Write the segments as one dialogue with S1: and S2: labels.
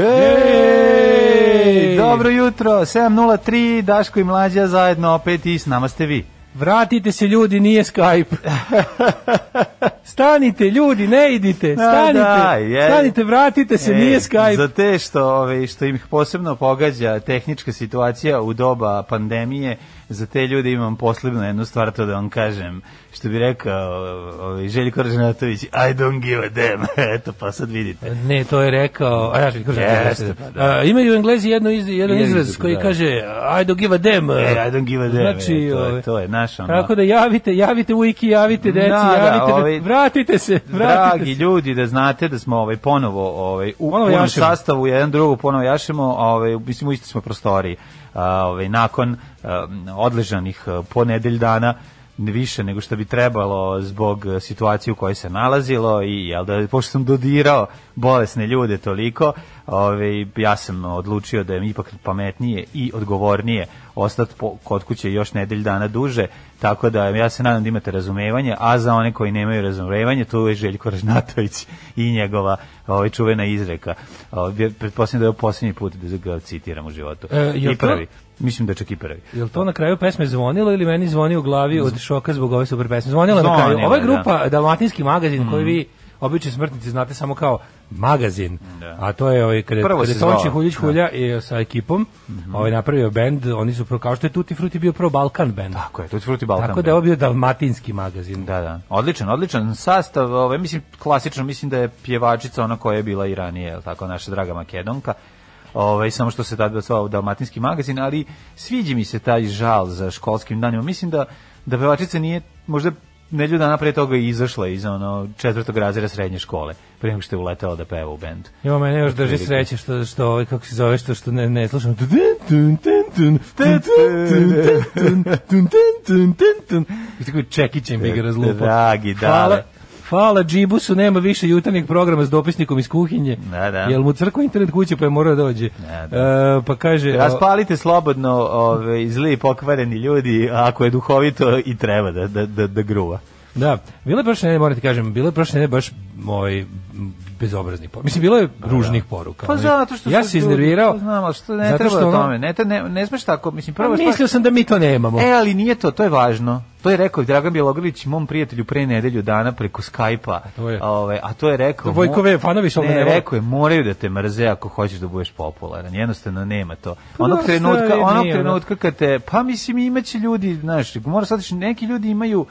S1: Ej, dobro jutro, 7.03, Daško i Mlađa zajedno opet i s nama ste vi.
S2: Vratite se ljudi, nije Skype. Stanite ljudi, ne idite. Stanite.
S1: da, je.
S2: Stanite, vratite se,
S1: Ej,
S2: nije Skype.
S1: Za te što, ove, što im posebno pogađa tehnička situacija u doba pandemije, za te ljude imam posebno jednu stvar to da vam kažem. Što bi rekao ovaj, Željko Ražnatović, I don't give a damn. Eto, pa sad vidite.
S2: Ne, to je rekao, a ja što kažem.
S1: Jeste, pa da.
S2: imaju Englezi jedno iz, jedan izraz koji
S1: da.
S2: kaže I don't give a damn.
S1: E, I don't give a damn.
S2: Znači,
S1: e, to,
S2: ovaj,
S1: je, to je naš ono.
S2: Tako da javite, javite wiki, javite deci,
S1: Da, da,
S2: javite,
S1: ovaj-
S2: vratite se, vratite
S1: Dragi
S2: se.
S1: ljudi, da znate da smo ovaj ponovo ovaj u
S2: Ponovo
S1: sastavu jedan drugo ponovo jašemo, ovaj mislim u istoj smo prostoriji. Ovaj nakon odležanih a, po nedelj dana više nego što bi trebalo zbog situacije u kojoj se nalazilo i jel da pošto sam dodirao bolesne ljude toliko, ovaj ja sam odlučio da je ipak pametnije i odgovornije ostati po, kod kuće još nedelj dana duže, tako da ja se nadam da imate razumevanje, a za one koji nemaju razumevanje, tu je Željko Ražnatović i njegova ovaj, čuvena izreka. Pretpostavljam da je ovo posljednji put da ga citiram u životu.
S2: E,
S1: I prvi. Mislim da čak i prvi.
S2: Jel to na kraju pesme zvonilo ili meni zvoni u glavi od šoka zbog ove super pesme? Zvonila na kraju. Ova je
S1: da.
S2: grupa Dalmatinski magazin koji vi obični smrtnici znate samo kao magazin, a to je ovaj kada
S1: Prvo
S2: kada Tonči Huljić
S1: da.
S2: Hulja i sa ekipom, ovaj napravio bend, oni su pro kao što je Tutti Frutti bio pro Balkan bend.
S1: Tako je, to je Fruti Balkan.
S2: Tako da je ovo bio Dalmatinski magazin.
S1: Da, da. Odličan, odličan sastav. Ovaj mislim klasično, mislim da je pjevačica ona koja je bila i ranije, jel tako, naša draga Makedonka. Ovaj samo što se tada zvao Dalmatinski magazin, ali sviđa mi se taj žal za školskim danima. Mislim da da pevačica nije možda nedelju dana pre toga izašla iz ono četvrtog razreda srednje škole, pre nego što je uletao da peva u bendu.
S2: Jo, mene još drži sreće što što ovaj kako se zove što što ne ne slušam. I tako čekićem bi ga razlupao.
S1: Dragi, da.
S2: Hvala, Džibusu, nema više jutarnjeg programa s dopisnikom iz kuhinje.
S1: Da, da.
S2: Jel mu crkva internet kuće pa je morao dođe.
S1: Da, da.
S2: E, pa kaže...
S1: Raspalite slobodno ove, zli pokvareni ljudi, ako je duhovito i treba da, da, da, da gruva.
S2: Da, bilo je prošle nedelje, moram ti kažem, bilo je prošle nedelje baš ovaj bezobrazni poruka. Mislim, bilo je ružnih poruka.
S1: Pa zato što
S2: ja se iznervirao.
S1: Pa znam, ali što ne
S2: zato
S1: treba
S2: što
S1: o tome. Ne, ne, ne smeš tako, mislim,
S2: Pa
S1: prvo
S2: mislio sam da mi to nemamo.
S1: E, ali nije to, to je važno. To je rekao Dragan Bjelogrlić mom prijatelju pre nedelju dana preko Skype-a.
S2: to je-
S1: Ove, a to je rekao...
S2: Vojkove fanovi su ovdje
S1: ne,
S2: ne
S1: rekao je, moraju da te mrze ako hoćeš da budeš popularan. Jednostavno nema to. Onog
S2: da,
S1: trenutka, onog
S2: da.
S1: trenutka kad te, pa mislim imaće ljudi, znaš, mora sad, neki ljudi imaju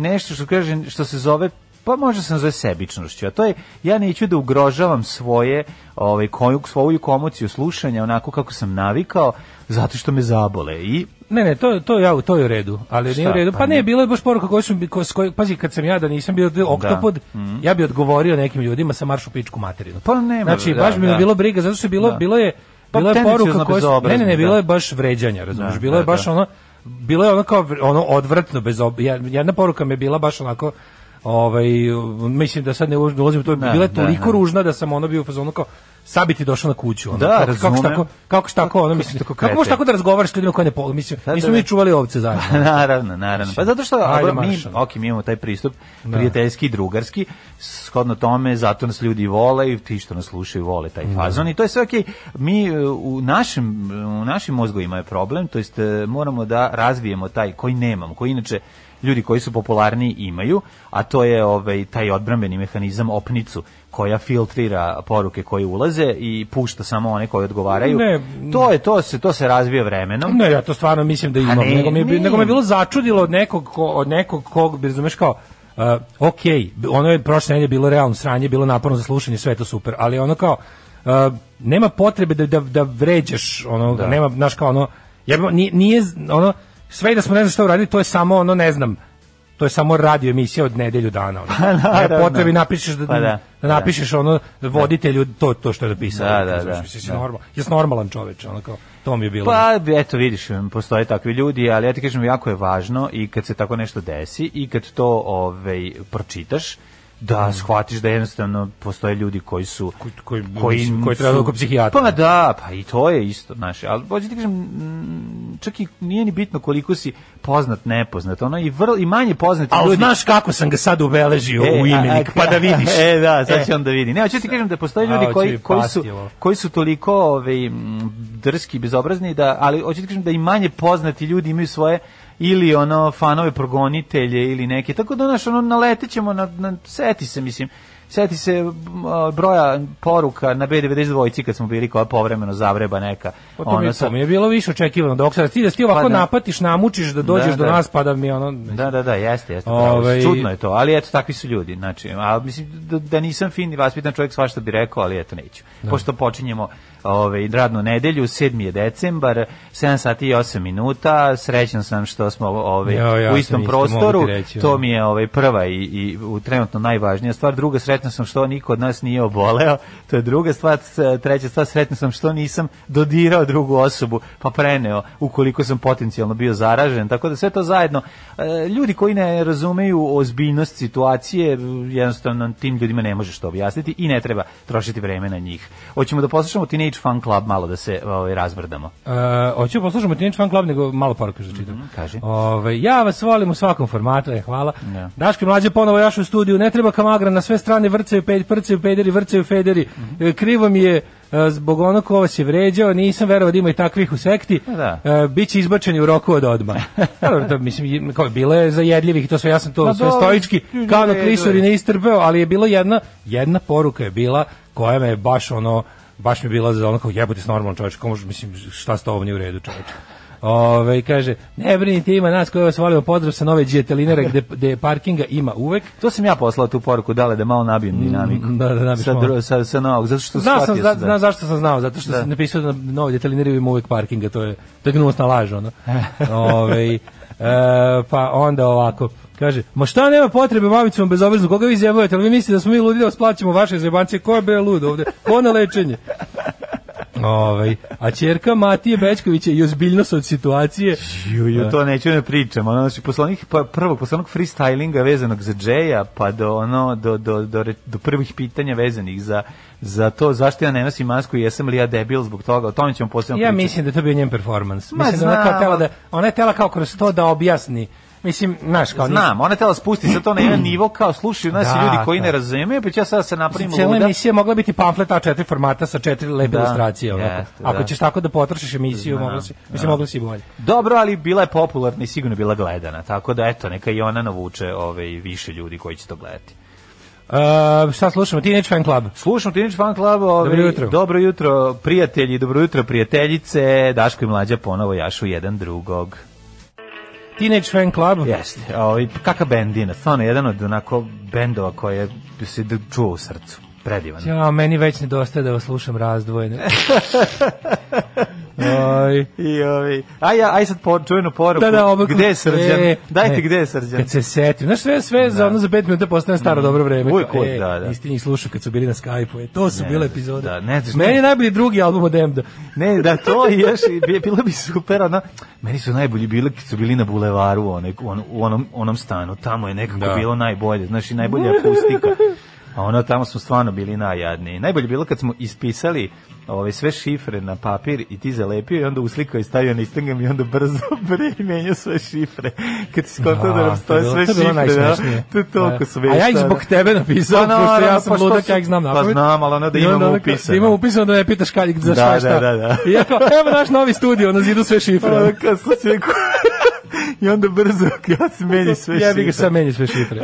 S1: nešto što kaže, što se zove pa može se nazove sebičnošću, a to je ja neću da ugrožavam svoje ovaj koju svoju komociju slušanja onako kako sam navikao zato što me zabole i
S2: Ne, ne, to to ja to je u redu, ali nije u redu.
S1: Pa
S2: Pa ne,
S1: nije.
S2: bilo je baš poruka koje su ko, s koje- pazi kad sam ja da nisam bio oktopod,
S1: Mhm.
S2: ja bi odgovorio nekim ljudima sa maršu pičku materinu.
S1: Pa nema,
S2: Znači
S1: da,
S2: baš bi me
S1: da.
S2: bilo briga zato što je bilo
S1: Da.
S2: bilo je
S1: Pa
S2: bilo je poruka koja ne, ne, ne, bilo
S1: da.
S2: je baš vređanja, razumiješ?
S1: Da,
S2: bilo je
S1: da,
S2: baš
S1: da.
S2: ono bilo je ono kao ono odvratno bez ob... jedna poruka mi je bila baš onako ovaj mislim da sad ne ulazim to
S1: Da,
S2: bila je
S1: da,
S2: toliko
S1: da.
S2: ružna da sam ono bio u fazonu kao sad bi ti došao na kuću ono,
S1: Da,
S2: kako, kako, tako kako što tako ono mislim
S1: tako
S2: kako možeš tako da razgovaraš s ljudima koji ne pol mislim
S1: Da,
S2: nismo
S1: da,
S2: mi
S1: da.
S2: čuvali ovce zajedno.
S1: Naravno, naravno. Pa zato što
S2: Ajde,
S1: mi, ok, mi imamo taj pristup prijateljski i drugarski, shodno tome, zato nas ljudi vole i ti što nas slušaju vole taj fazon i to je sve ok. Mi e, u našim, u našim mozgovima je problem, to jest e, moramo da razvijemo taj koji nemamo, koji inače ljudi koji su popularni imaju, a to je ovaj taj odbrambeni mehanizam opnicu koja filtrira poruke koje ulaze i pušta samo one koje odgovaraju.
S2: Ne.
S1: to je to se to se razvija vremenom.
S2: Ne, ja to stvarno mislim da imam.
S1: ne,
S2: nego, mi je, nego me bilo začudilo od nekog, ko, od nekog kog, bi razumeš kao, uh, ok, ono je prošle nedelje bilo realno sranje, bilo naporno za slušanje, sve je to super, ali ono kao, uh, nema potrebe da, da, da vređaš, ono,
S1: Da.
S2: nema, znaš kao ono, jebamo, nije, nije, ono, sve i da smo ne znam šta uradili, to je samo ono, ne znam, to je samo radio emisija od nedelju dana. Ono.
S1: Pa.
S2: Ne potrebi napišeš da,
S1: Pa da.
S2: da napišeš ono voditelju to to što je napisao.
S1: Da, da, da, da.
S2: Normal, jesi normalan čoveč, ono kao, to mi je bilo.
S1: Pa, eto, vidiš, postoje takvi ljudi, ali ja ti kažem, jako je važno i kad se tako nešto desi i kad to ovaj, pročitaš, da shvatiš da jednostavno postoje ljudi koji su
S2: koji- mislim, koji treba
S1: su-
S2: oko psihijatra.
S1: Pa da, pa i to je isto, znaš, ali hoću ti kažem, mm, čak i nije ni bitno koliko si poznat, nepoznat, ono i vrlo i manje poznati ljudi.
S2: znaš kako sam ga sad ubeležio
S1: E,
S2: u
S1: a-
S2: imenik,
S1: a-
S2: pa da vidiš.
S1: E, da, sad
S2: E.
S1: će on da vidi. Ne, hoću ti kažem da postoje
S2: A,
S1: ljudi
S2: hoće
S1: koji, koji, su, koji su toliko ovaj, drski, bezobrazni, da, ali hoću ti kažem da i manje poznati ljudi imaju svoje ili ono fanove progonitelje ili neke, tako da naš ono naletećemo na, na seti se mislim Seti se broja poruka na B92 kad smo bili koja povremeno zavreba neka.
S2: Pa to, mi, je-
S1: sad-
S2: to mi je bilo više očekivano. Dok sad ti da ti ovako
S1: Pa da.
S2: napatiš, namučiš da dođeš
S1: Da,
S2: do
S1: da.
S2: nas pa da mi ono...
S1: Da, da, da, jeste, jeste. si.
S2: Ovaj-
S1: Čudno je to, ali eto, takvi su ljudi. Znači, a mislim da, da nisam fin i vaspitan čovjek svašta bi rekao, ali eto, neću. Pošto počinjemo ovaj, radnu nedelju, 7. je decembar, 7 sati i 8 minuta, srećan sam što smo ovaj,
S2: Jo, ja
S1: u istom
S2: isto,
S1: prostoru,
S2: ti reći,
S1: to mi je ovaj, prva i, i u, trenutno najvažnija stvar. Druga, srećan sam što niko od nas nije oboleo, to je druga stvar. Treća stvar, srećan sam što nisam dodirao drugu osobu, pa preneo ukoliko sam potencijalno bio zaražen. Tako da sve to zajedno, e, ljudi koji ne razumeju ozbiljnost situacije, jednostavno tim ljudima ne možeš to objasniti i ne treba trošiti vreme na njih. Hoćemo da poslušamo Teenage Fan Club malo da se ovaj, razbrdamo.
S2: Uh, hoću poslušamo Teenage Fan Club, nego malo poruka za čitam.
S1: kaži.
S2: Ovaj, ja vas volim u svakom formatu, e, hvala.
S1: Da.
S2: Daško i mlađe ponovo jaš u studiju, ne treba kamagra, na sve strane vrcaju, ped, prcaju pederi, vrcaju federi.
S1: Mhm.
S2: E, Krivo mi je e, zbog onog ko vas je vređao, nisam verovao da ima i takvih u sekti.
S1: Da.
S2: E, biće izbačeni u roku od odma. Dobro, to, mislim, kao, bilo je zajedljivih, to sve, ja sam to
S1: Ma
S2: sve
S1: dobro,
S2: stoički, kao na klisuri
S1: je.
S2: ne istrpeo, ali je bilo jedna, jedna poruka je bila koja me baš ono, baš mi je bila za ono kao jebote s normalnom čovječem, kao može, mislim, šta s tobom nije u redu čovječe. Ove, kaže, ne brinite, ima nas koji vas volimo, pozdrav sa nove džetelinere gde, gde parkinga ima uvek.
S1: To sam ja poslao tu poruku, dale da malo nabijem dinamiku.
S2: da, da nabiš
S1: sa,
S2: malo.
S1: sa, sa novog, zato što
S2: Znao sam,
S1: shvatio
S2: zna,
S1: da-
S2: zašto sam znao, zato što
S1: Da.
S2: sam napisao da na nove džetelinere ima uvek parkinga, to je, to je gnusna laž, ono. Ove, e, pa onda ovako, Kaže, ma šta nema potrebe mamicom bezobrazno, koga vi zjebujete, ali vi mislite da smo mi ludi da vas plaćamo vaše zebancije, ko je bre lud ovde, ko na lečenje? Ovaj, a ćerka Matije Bečkovića je ozbiljnost od situacije.
S1: Ju, ju, to neću ne pričam. Ono, znači, poslanik, pa, prvog poslanog freestylinga vezanog za Džeja, pa do, ono, do, do, do, do prvih pitanja vezanih za, za to zašto ja ne nosim masku i jesam li ja debil zbog toga. O tome ćemo posebno
S2: Ja
S1: pričati.
S2: mislim da to bio njen performans.
S1: Ma,
S2: Mislim da ona kao tela da ona je tela kao kroz to da objasni. Mislim, znaš, kao
S1: Znam, ona je tela spusti sa to na jedan nivo kao slušaju nas
S2: Da,
S1: ljudi koji
S2: da.
S1: ne razumeju, pa ću ja sada se napravim
S2: Cijela
S1: luda.
S2: emisija mogla biti pamflet A4 formata sa četiri lepe
S1: Da,
S2: ilustracije. onako.
S1: jeste,
S2: Ako
S1: da.
S2: ćeš tako da potrošiš emisiju,
S1: Znam,
S2: mogla si, mislim,
S1: da.
S2: mogla si bolje.
S1: Dobro, ali bila je popularna i sigurno bila gledana, tako da eto, neka i ona navuče ovaj, više ljudi koji će to gledati.
S2: Uh, šta slušamo? Teenage Fan Club.
S1: Slušam Teenage Fan Club, ovaj,
S2: Dobro jutro.
S1: dobro jutro, prijatelji, dobro jutro, prijateljice, Daško i Mlađa ponovo jašu jedan drugog.
S2: Teenage Fan Club.
S1: Jeste, ovaj, kakav bendina, stvarno jedan od onako bendova koje se čuo u srcu, predivan.
S2: Ja, meni već nedostaje da vas slušam razdvojene. Oj.
S1: I ovaj, aj, ja, aj sad po, čujenu poruku,
S2: Da, da, ovo
S1: gde je Srđan?
S2: E,
S1: Dajte
S2: ne.
S1: gde je Srđan?
S2: Kad se setim, znaš sve sve za ono za 5 minuta postane staro dobro vreme.
S1: Uvijek,
S2: e,
S1: da, da.
S2: Niste njih slušao kad su bili na Skype-u. E, to su
S1: Ne,
S2: bile epizode.
S1: da, ne znaš,
S2: Meni je najbolji drugi album od Emda.
S1: Ne, da to i još bilo bi super, ono, meni su najbolji bili kad su bili na bulevaru u onom, u onom, onom stanu, tamo je nekako
S2: Da.
S1: bilo najbolje, znaš i najbolja akustika. A ono tamo smo stvarno bili najjadniji. Najbolje je bilo kad smo ispisali ove sve šifre na papir i ti zalepio i onda uslikao i stavio na Instagram i onda brzo menjao sve šifre. Kad si skontao da nam stoje
S2: to
S1: sve šifre, da, to je toliko
S2: Da.
S1: smešno.
S2: A ja ih zbog tebe napisao,
S1: Pa,
S2: pošto ja sam
S1: pa
S2: ludak, ja ih znam
S1: pa
S2: napamet.
S1: znam, ali da
S2: I onda
S1: imamo
S2: ono,
S1: upisano.
S2: Da imamo upisano da ne pitaš kaj, za šta
S1: Da,
S2: je šta.
S1: da, da, da.
S2: I ja kao, evo naš novi studio, na zidu sve šifre.
S1: Kad sam se I onda brzo, ja se meni sve
S2: Ja bih ga
S1: šifre.
S2: sad menio sve šifre.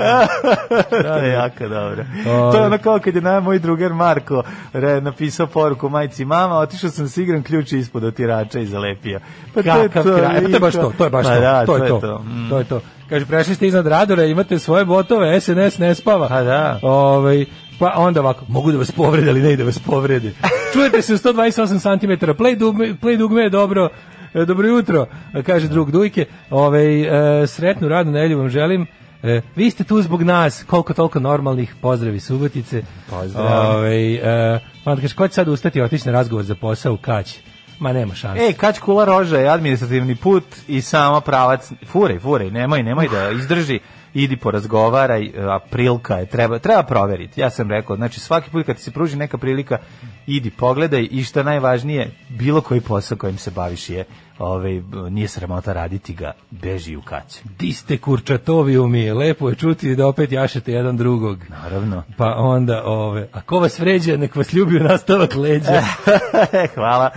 S1: to je jako dobro.
S2: Ove.
S1: To je ono kao kad je na moj drugar Marko re, napisao poruku majci mama, otišao sam s igram ključ je ispod otirača i zalepio. Pa
S2: Kakav kraj. E, pa to je baš to, to je baš
S1: Pa
S2: to.
S1: da,
S2: to je to.
S1: Mm.
S2: To je to. Kaže prešli ste iznad radora, imate svoje botove, SNS ne spava.
S1: Pa da.
S2: Ovaj pa onda ovako, mogu da vas povrede, ali ne i da vas povrede. Čujete se u 128 cm, play dugme, play dugme je dobro. E, Dobro jutro, kaže drug Dujke. Ovaj e, sretnu radnu nedelju vam želim. E, vi ste tu zbog nas, koliko toliko normalnih, pozdravi Subotice.
S1: Pozdrav.
S2: Ovaj, e, pa kaže, ko će sad ustati i otići na razgovor za posao u Kać? Ma nema šanse.
S1: Ej, Kać Kula Roža je administrativni put i samo pravac. Furej, furej, nemoj, nemoj da izdrži. Idi porazgovaraj, a prilika je, treba, treba proveriti. Ja sam rekao, znači svaki put kad ti se pruži neka prilika, idi pogledaj i što je najvažnije, bilo koji posao kojim se baviš je, ovaj, nije sramota raditi ga, beži u Kać.
S2: Di ste kurčatovi umi, lepo je čuti da opet jašete jedan drugog.
S1: Naravno.
S2: Pa onda, ove, a ko vas vređa, nek vas ljubi u nastavak leđa.
S1: hvala,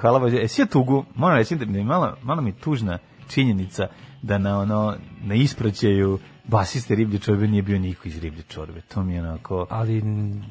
S1: hvala Bože. E, sve tugu, moram reći da mi je malo, malo mi tužna činjenica da na ono, na ispraćaju basiste riblje čorbe nije bio niko iz riblje čorbe. To mi je onako...
S2: Ali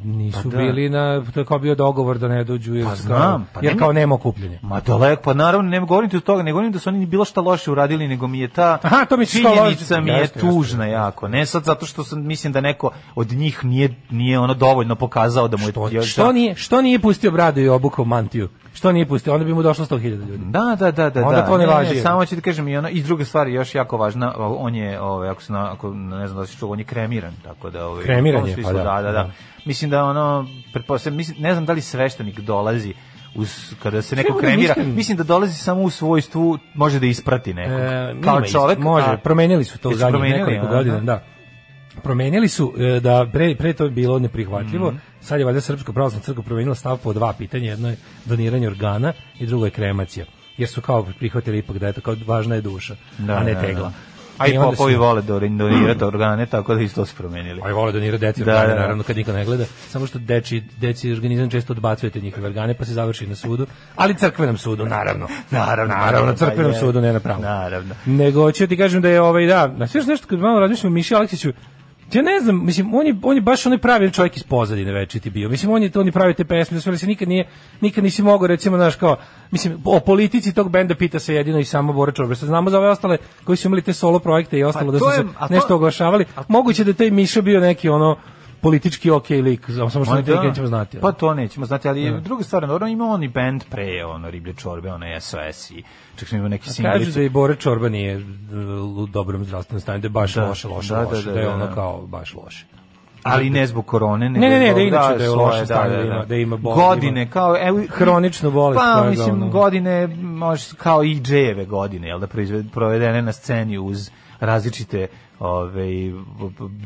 S2: nisu
S1: Pa da.
S2: bili na, to je kao bio dogovor da ne dođu, jer,
S1: Pa
S2: kao-
S1: znam, pa
S2: jer
S1: nema-
S2: kao nema okupljenja.
S1: Ma daleko, pa naravno, ne govorim ti od toga, ne govorim da su oni bilo šta loše uradili, nego mi je ta
S2: Aha, to kao
S1: činjenica mi je
S2: Jeste,
S1: tužna
S2: jeste,
S1: jako. Ne sad zato što sam, mislim da neko od njih nije, nije ono dovoljno pokazao da mu je...
S2: Što, što, nije, što nije pustio bradu i obukao mantiju? Što nije pustio? Onda bi mu došlo 100.000 ljudi.
S1: Da, da, da, da.
S2: Onda
S1: da.
S2: to ne važi.
S1: samo ću ti kažem i ona i druga stvar još jako važna, on je ovaj ako se na, ako ne znam da si čuo, on je kremiran, tako da ovaj
S2: Kremiran je, pa da,
S1: da, da, da.
S2: da.
S1: Mislim da ono pretpostavljam, mislim ne znam da li sveštenik dolazi uz kada se neko
S2: budem
S1: kremira,
S2: iskren.
S1: mislim da dolazi samo u svojstvu može da isprati nekog.
S2: E,
S1: kao čovek,
S2: isto, može,
S1: a-
S2: promenili su to u zadnjih nekoliko godina, da. Promenili su e, da pre, pre to je bilo neprihvatljivo.
S1: Mhm.
S2: Sad je valjda Srpska pravoslavna crkva promenila stav po dva pitanja, jedno je doniranje organa i drugo je kremacija. Jer su kao prihvatili ipak da je to kao važna je duša,
S1: Da,
S2: a ne
S1: da,
S2: tegla.
S1: da. A i popovi
S2: su-
S1: vole da donirati organe, tako da isto su promenili.
S2: A i vole donirati deci
S1: Da,
S2: organe,
S1: da, da.
S2: naravno kad niko ne gleda, samo što deči, deci organizam često odbacujete njihove organe pa se završi na sudu, ali crkvenom sudu, naravno.
S1: Naravno,
S2: naravno, na crkvenom
S1: pa je.
S2: sudu, ne na pravom.
S1: Naravno.
S2: Nego ću ti kažem da je ovaj da, na sve nešto kad malo razmišljam o Miši Aleksiću, ja ne znam, mislim, on je, on je baš onaj pravi čovjek iz pozadine večiti bio. Mislim, on je to, on je pravi te pesme, sve se nikad nije, nikad nisi mogao, recimo, znaš, kao, mislim, o politici tog benda pita se jedino i samo Bora Čorbe. Znamo za ove ostale koji su imali te solo projekte i ostalo
S1: Pa
S2: da su
S1: je-
S2: se
S1: a to-
S2: nešto oglašavali. Moguće da taj Miša bio neki ono politički ok lik, samo što ne
S1: da.
S2: nećemo znati.
S1: Pa to nećemo znati, ali druga stvar, ono ima on i band pre, ono, Riblje čorbe, ono, SOS i čak smo imali neki
S2: Kažu
S1: singlicu.
S2: da i Bore Čorba nije uh, u dobrom zdravstvenom stanju, da je baš
S1: Da,
S2: loše, loše,
S1: da, da,
S2: loše,
S1: da,
S2: da je
S1: da,
S2: ono
S1: da.
S2: kao baš loše.
S1: ali ne zbog korone,
S2: Ne, ne, ne,
S1: zbog-
S2: da inače da je u
S1: svoje,
S2: lošem stanju, da ima- da ima bol-
S1: godine,
S2: ima
S1: kao, evo,
S2: hroničnu bolest
S1: Pa, mislim,
S2: ono-
S1: godine, može, kao i Džejeve godine, jel da, proizved- provedene na sceni uz različite ove,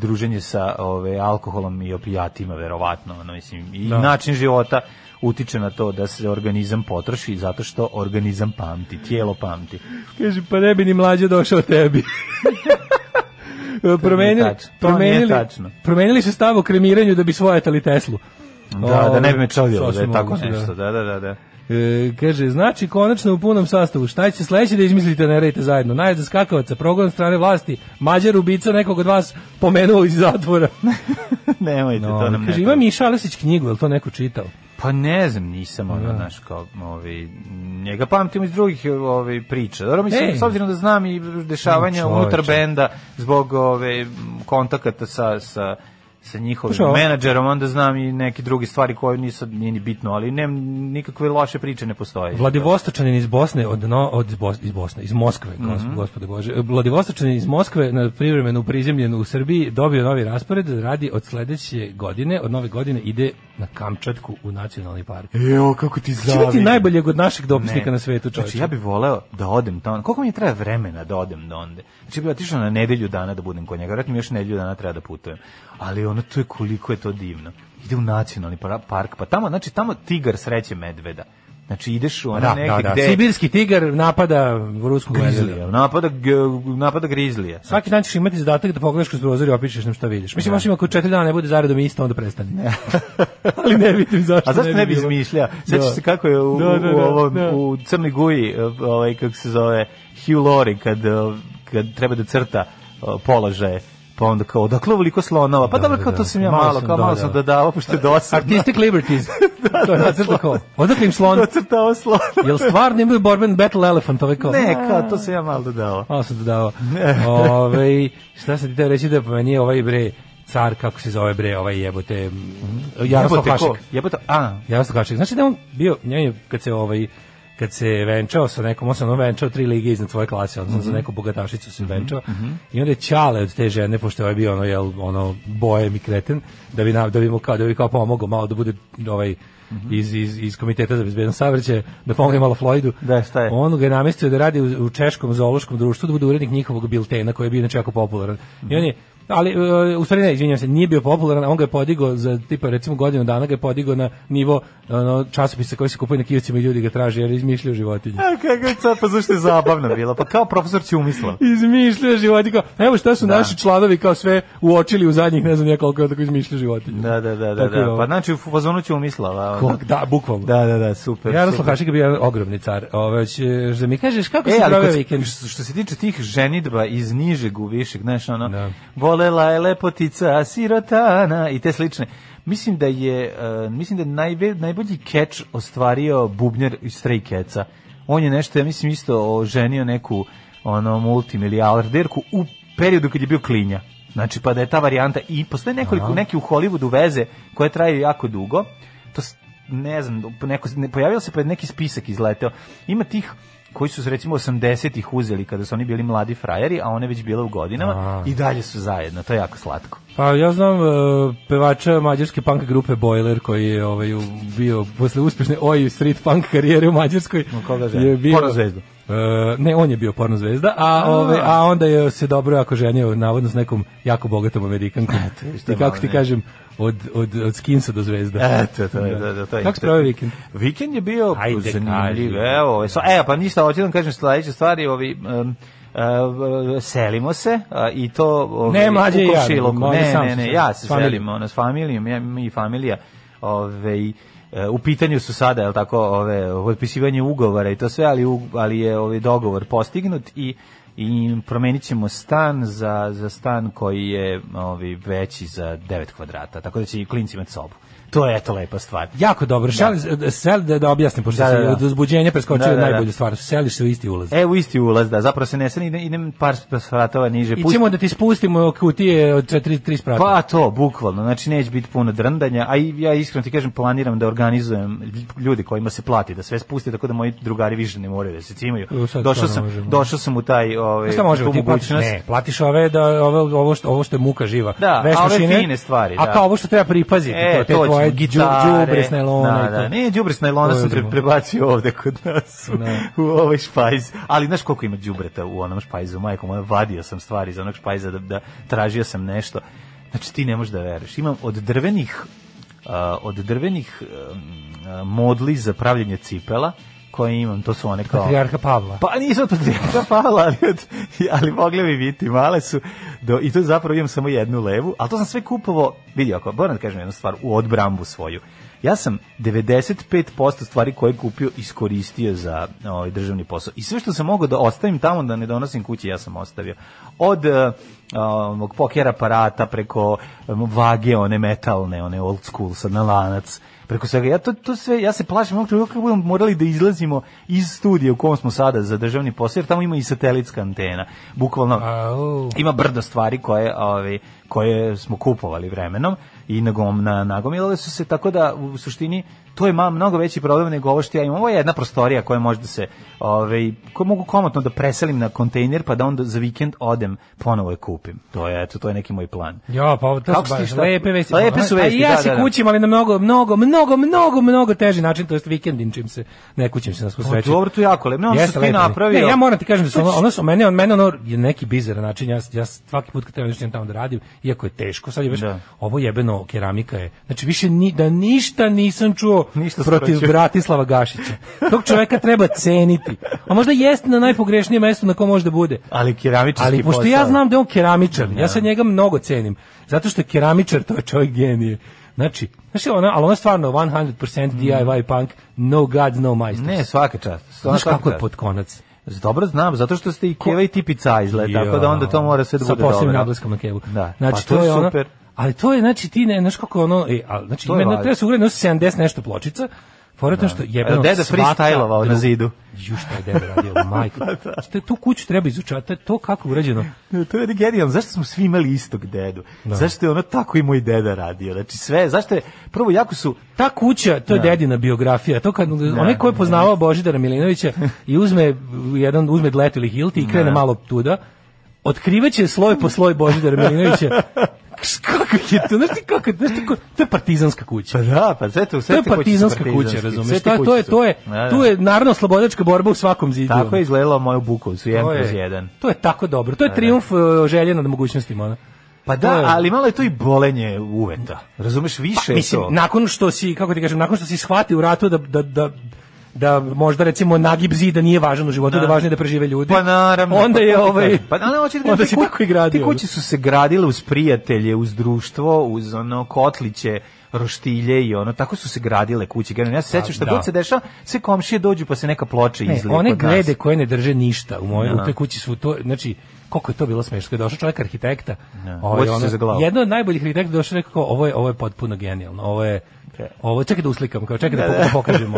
S1: druženje sa ove, alkoholom i opijatima, verovatno, ono, mislim, i
S2: Da.
S1: način života utiče na to da se organizam potroši zato što organizam pamti, tijelo pamti.
S2: Kaže, pa ne bi ni mlađe došao tebi. promenili, promenili,
S1: tačno.
S2: promenili su stav o kremiranju da bi svojatali Teslu.
S1: Da, da ne bi me čovjelo da je tako
S2: moguće,
S1: nešto, da, da, da. da.
S2: E, kaže, znači konačno u punom sastavu, šta će sledeće da izmislite, ne radite zajedno? Najezda skakavaca, progon strane vlasti, mađar ubica nekog od vas pomenuo iz zatvora.
S1: Nemojte, to
S2: No,
S1: nam
S2: kaže, ima. Miša Alesić knjigu, je li to neko čitao?
S1: Pa ne znam, nisam ono, znaš, kao, ovaj, njega pamtimo iz drugih ovaj, priča. Dobro, mislim,
S2: Ej.
S1: s obzirom da znam i dešavanja unutar benda zbog ove, kontakata sa, sa, sa njihovim
S2: ovo-
S1: menadžerom, onda znam i neke druge stvari koje nisu, nije ni bitno, ali nem, nikakve loše priče ne postoje.
S2: Vladivostočanin iz Bosne, od, no, od iz Bosne, iz Moskve,
S1: Mhm.
S2: gos- gospode Bože. Vladivostočanin iz Moskve, na privremenu prizemljenu u Srbiji, dobio novi raspored, radi od sledeće godine, od nove godine ide na Kamčatku u nacionalni park.
S1: Jo, kako ti
S2: Će biti najboljeg od našeg dopisnika
S1: Ne.
S2: na svetu, čovječe.
S1: Znači, ja bih voleo da odem tamo. Koliko mi treba vremena da odem do onda? Znači, bih otišao na nedelju dana da budem kod njega. Vjerojatno mi još nedelju dana treba da putujem. Ali ono, to je koliko je to divno. Ide u nacionalni park, pa tamo, znači, tamo tigar sreće medveda. Znači, ideš u ono
S2: Da,
S1: negde
S2: da, da.
S1: gde...
S2: Sibirski tigar napada rusku.
S1: Grizlija, napada, napada grizlija.
S2: Svaki dan ćeš imati zadatak da pogledaš kroz prozor i opišeš nam šta vidiš. Mislim, možda ima ako četiri dana ne bude zaredom isto, onda prestane. Ali ne vidim zašto
S1: A zašto ne bi
S2: bilo.
S1: izmišljao? Sećaš
S2: Da.
S1: se kako je u,
S2: Da, da,
S1: u,
S2: da,
S1: ovom,
S2: da.
S1: u Crnoj Guji, ovaj, kako se zove, Hugh Laurie, kad, kad treba da crta položaje, pa onda kao, odakle ovoliko slonova? Pa
S2: Da,
S1: dobro,
S2: da,
S1: kao
S2: da.
S1: to sam ja
S2: Malo
S1: malo,
S2: sam
S1: kao malo sam dodavao, pošto je dosadno.
S2: Artistic liberties. to je nacrta kao. Odakle im slon?
S1: Docrtao slon.
S2: Jel stvarno imaju borben battle elephant? Ovaj kao,
S1: Ne, kao, to sam ja malo dodavao.
S2: Malo sam dodao. Ove, šta sam ti teo reći da po meni je ovaj bre, car, kako se zove bre, ovaj jebote, mm, Jaroslav? Hašek.
S1: Jebote, a,
S2: Jaroslav Hašek. Znači da on bio, je, kad se ovaj, kad se venčao sa nekom, on se ono venčao tri lige iznad svoje klase, odnosno
S1: Mhm.
S2: za neku bogatašicu se venčao. I onda je Ćale od te žene, pošto je ovaj bio ono, jel, ono bojem i kreten, da bi, na, da bi mu kao, da bi kao pomogao malo da bude ovaj,
S1: Mhm.
S2: iz, iz, iz komiteta za bezbednost saobraćaja da pomogne malo Floydu.
S1: Da, šta je?
S2: On ga je namestio da radi u, u češkom zoološkom društvu, da bude urednik njihovog biltena koji je bio inače jako popularan. I on je ali e, u stvari ne, izvinjavam se, nije bio popularan, on ga je podigao za tipa recimo godinu dana ga je podigao na nivo ono, časopisa koji se kupuje na kioscima i ljudi ga traže jer izmišljaju životinje.
S1: A kako je sad, pa zašto je zabavno bilo? Pa kao profesor Ćumislav.
S2: Izmišljaju životinje. Kao, evo šta su naši članovi kao sve uočili u zadnjih ne znam nekoliko tako izmišljaju životinje.
S1: Da, da, da, da,
S2: Tako
S1: da.
S2: ovo.
S1: Pa znači u fazonu ono.
S2: Ko- da, bukvalno.
S1: Da, da, da, super.
S2: Jaroslav. Hašik je bio ogromni car. Ove, hoćeš da mi kažeš kako
S1: E,
S2: se proveo vikend?
S1: što se tiče tih ženidba iz nižeg u višeg, znaš, ono,
S2: Da.
S1: Volela je lepotica, sirotana i te slične. Mislim da je, uh, mislim da je najve, najbolji keč ostvario bubnjar iz Stray Catsa. On je nešto, ja mislim, isto oženio neku ono, multimilijarderku u periodu kad je bio klinja. Znači, pa da je ta varijanta, i postoje nekoliko, neki u Hollywoodu veze koje traju jako dugo, to ne znam, neko, ne, pojavio se pa neki spisak izleteo. Ima tih koji su se recimo 80-ih uzeli kada su oni bili mladi frajeri, a one već bile u godinama
S2: A.
S1: i dalje su zajedno. To je jako slatko.
S2: Pa ja znam uh, pevača mađarske punk grupe Boiler koji je ovaj bio posle uspešne oj street punk karijere u Mađarskoj.
S1: koga ženi?
S2: je bio
S1: Porno zvezdu?
S2: Uh, ne, on je bio porno zvezda, a, ove, a onda je se dobro jako ženio navodno s nekom jako bogatom Amerikankom. I kako
S1: malo
S2: ti
S1: ne.
S2: kažem, od, od, od skinsa do zvezda.
S1: Eto, to je, da, da, to je
S2: Kako se proveo vikend?
S1: Vikend je bio
S2: Ajde,
S1: zanimljiv.
S2: kaži.
S1: Evo, ovaj, so, e, pa ništa, hoću da vam kažem sledeće stvari, ovi, um, uh, selimo se a, i to ovaj,
S2: Ne, mlađe ja,
S1: ne, ne, ne, ja se selim, ono, s familijom, ja, mi i familija, ovaj, e, u pitanju su sada, je tako, ove, potpisivanje ugovora i to sve, ali, ali je ovaj dogovor postignut i i promenit ćemo stan za, za stan koji je ovaj, veći za 9 kvadrata, tako da će i klinci imati sobu. To je eto lepa stvar.
S2: Jako dobro. Šali, sel, da, da objasnim, pošto
S1: Da,
S2: da,
S1: da, da.
S2: od uzbuđenja preskočio
S1: Da, da, da.
S2: najbolju stvar. Seliš se u isti ulaz.
S1: E, u isti ulaz, da, zapravo se ne sani, idem, idem par spratova niže.
S2: I ćemo da ti spustimo kutije od 4-3 sprata.
S1: Pa to, bukvalno, znači neće biti puno drndanja, a i ja iskreno ti kažem planiram da organizujem ljudi kojima se plati da sve spusti, tako da moji drugari više ne moraju da se cimaju. Došao sam,
S2: možemo.
S1: došao sam u taj ovaj
S2: Šta možemo
S1: tu
S2: ti platiš?
S1: mogućnost.
S2: Ne, platiš ove da ove ovo što ovo što je muka živa.
S1: Da,
S2: Veš
S1: a ove fine stvari,
S2: A
S1: da.
S2: kao ovo što treba pripaziti,
S1: E,
S2: to te
S1: to gitare.
S2: đubre s nailona
S1: da, da, ne, đubre s
S2: To
S1: sam pre, prebacio ovde kod nas u,
S2: Da.
S1: u ovaj špajz. Ali znaš koliko ima đubreta u onom špajzu, majko moja, vadio sam stvari iz onog špajza da, da tražio sam nešto. Znači ti ne možeš da veruješ. Imam od drvenih a, od drvenih a, modli za pravljenje cipela koje imam, to su one kao...
S2: Patrijarha Pavla.
S1: Pa nisu od patrijarha Pavla, ali, od, ali mogli bi biti, male su. Do, I to zapravo imam samo jednu levu, ali to sam sve kupovao, vidi ako, moram da kažem jednu stvar, u odbrambu svoju. Ja sam 95% stvari koje je kupio iskoristio za ovaj državni posao. I sve što sam mogao da ostavim tamo da ne donosim kući, ja sam ostavio. Od uh, ovog poker aparata preko um, vage, one metalne, one old school, sad na lanac, preko svega. Ja to, to sve, ja se plašim ovog trenutka kako budemo morali da izlazimo iz studija u kom smo sada za državni posao, jer tamo ima i satelitska antena. Bukvalno, ima brdo stvari koje, ovaj, koje smo kupovali vremenom i nagom, na, nagomilale su se, tako da u suštini to je ma, mnogo veći problem nego ovo što ja imam. Ovo je jedna prostorija koja može da se, ovaj, koju mogu komotno da preselim na kontejner pa da onda za vikend odem ponovo je kupim. To je, eto, to je neki moj plan.
S2: Ja, pa ovo, to
S1: Kako
S2: su baš lepe vesti.
S1: Lepe su vesti,
S2: ja
S1: da,
S2: se
S1: da, da.
S2: kućim, ali na mnogo, mnogo, mnogo, mnogo, mnogo teži način, to jest vikendin čim se, ne kućim se na svu
S1: Pa
S2: sreću.
S1: dobro, to je jako lepo. Ne, ono što ti napravio.
S2: Ne, ja moram ti kažem da su ono, ono su mene, on mene ono je neki bizaran način, ja, ja svaki put kad trebam nešto tamo da radim, iako je teško, sad je već,
S1: Da.
S2: ovo jebeno keramika je, znači više ni, da ništa nisam čuo
S1: Ništa
S2: protiv
S1: skraćuje.
S2: Bratislava Gašića. Tog čoveka treba ceniti. A možda jeste na najpogrešnijem mestu na kom može da bude.
S1: Ali keramičarski
S2: Ali pošto
S1: posao.
S2: ja znam da je on keramičar, ja sad njega mnogo cenim. Zato što je keramičar, to je čovjek genije. Znači, znači ona, ali ona je stvarno 100% DIY punk, no gods, no majstors.
S1: Ne, svaka čast.
S2: Znaš kako je
S1: čast.
S2: pod konac?
S1: Dobro znam, zato što ste i Keva i tipica izgled, tako da onda to mora sve da
S2: Sa
S1: bude dobro.
S2: posebnim naglaskom na kevu.
S1: Da,
S2: Znači,
S1: pa to je
S2: ono,
S1: super.
S2: ali to je, znači, ti ne, znaš kako je ono, e, ali, znači,
S1: To je
S2: ima,
S1: važno.
S2: treba se ugledati 70 nešto pločica, Je to što jebeno
S1: Deda
S2: svaka
S1: freestylovao na zidu.
S2: Ju šta je deda radio, majko. Što je tu kuću treba izučati, to kako urađeno.
S1: To je genijalno. Zašto smo svi imali istog dedu? Zašto je ono tako i moj deda radio? Znači sve, zašto je, prvo jako su,
S2: Ta kuća, to je dedina biografija. To kad onaj ko je poznavao Božidara Milinovića i uzme jedan uzme dlet ili hilti i krene malo tuda, otkrivaće sloj po sloj Božidara Milinovića. kako je to? Znaš ti kako, znaš ti to je partizanska kuća.
S1: pa da, pa sve to, sve
S2: To je partizanska kuća, razumeš? To, to je to je
S1: Da, da.
S2: tu je narodno slobodačka borba u svakom zidu.
S1: Tako je izgledalo moju Bukovcu, jedan
S2: to
S1: kroz
S2: je,
S1: jedan.
S2: to je tako dobro. To je trijumf uh, želje nad mogućnostima. Ono.
S1: Pa da, ali malo je to i bolenje uveta. Razumeš, više je
S2: Mislim,
S1: to.
S2: nakon što si, kako ti kažem, nakon što si shvatio u ratu da, da, da da možda recimo nagib zida nije važan u životu, da, je važnije da prežive ljudi.
S1: Pa naravno.
S2: Onda
S1: pa
S2: je
S1: ti
S2: ovaj.
S1: Pa da, hoće da kažem,
S2: onda
S1: te
S2: si
S1: ku-
S2: tako i gradio.
S1: Te kuće su se gradile uz prijatelje, uz društvo, uz ono kotliće, roštilje i ono, tako su se gradile kuće. Generalno, ja se sećam šta
S2: da.
S1: god se dešava, sve komšije dođu pa se neka ploča
S2: Ne,
S1: izlije
S2: one
S1: nas.
S2: grede koje ne drže ništa u mojoj
S1: Da.
S2: u toj kući su to znači koliko je to bilo smešno kad je došao čovjek arhitekta
S1: Uvaći se
S2: ono,
S1: za glavu.
S2: jedan od najboljih arhitekta došao rekao kao, ovo je ovo je potpuno genijalno ovo je ovo čekaj da uslikam kao čekaj da, po- pokažemo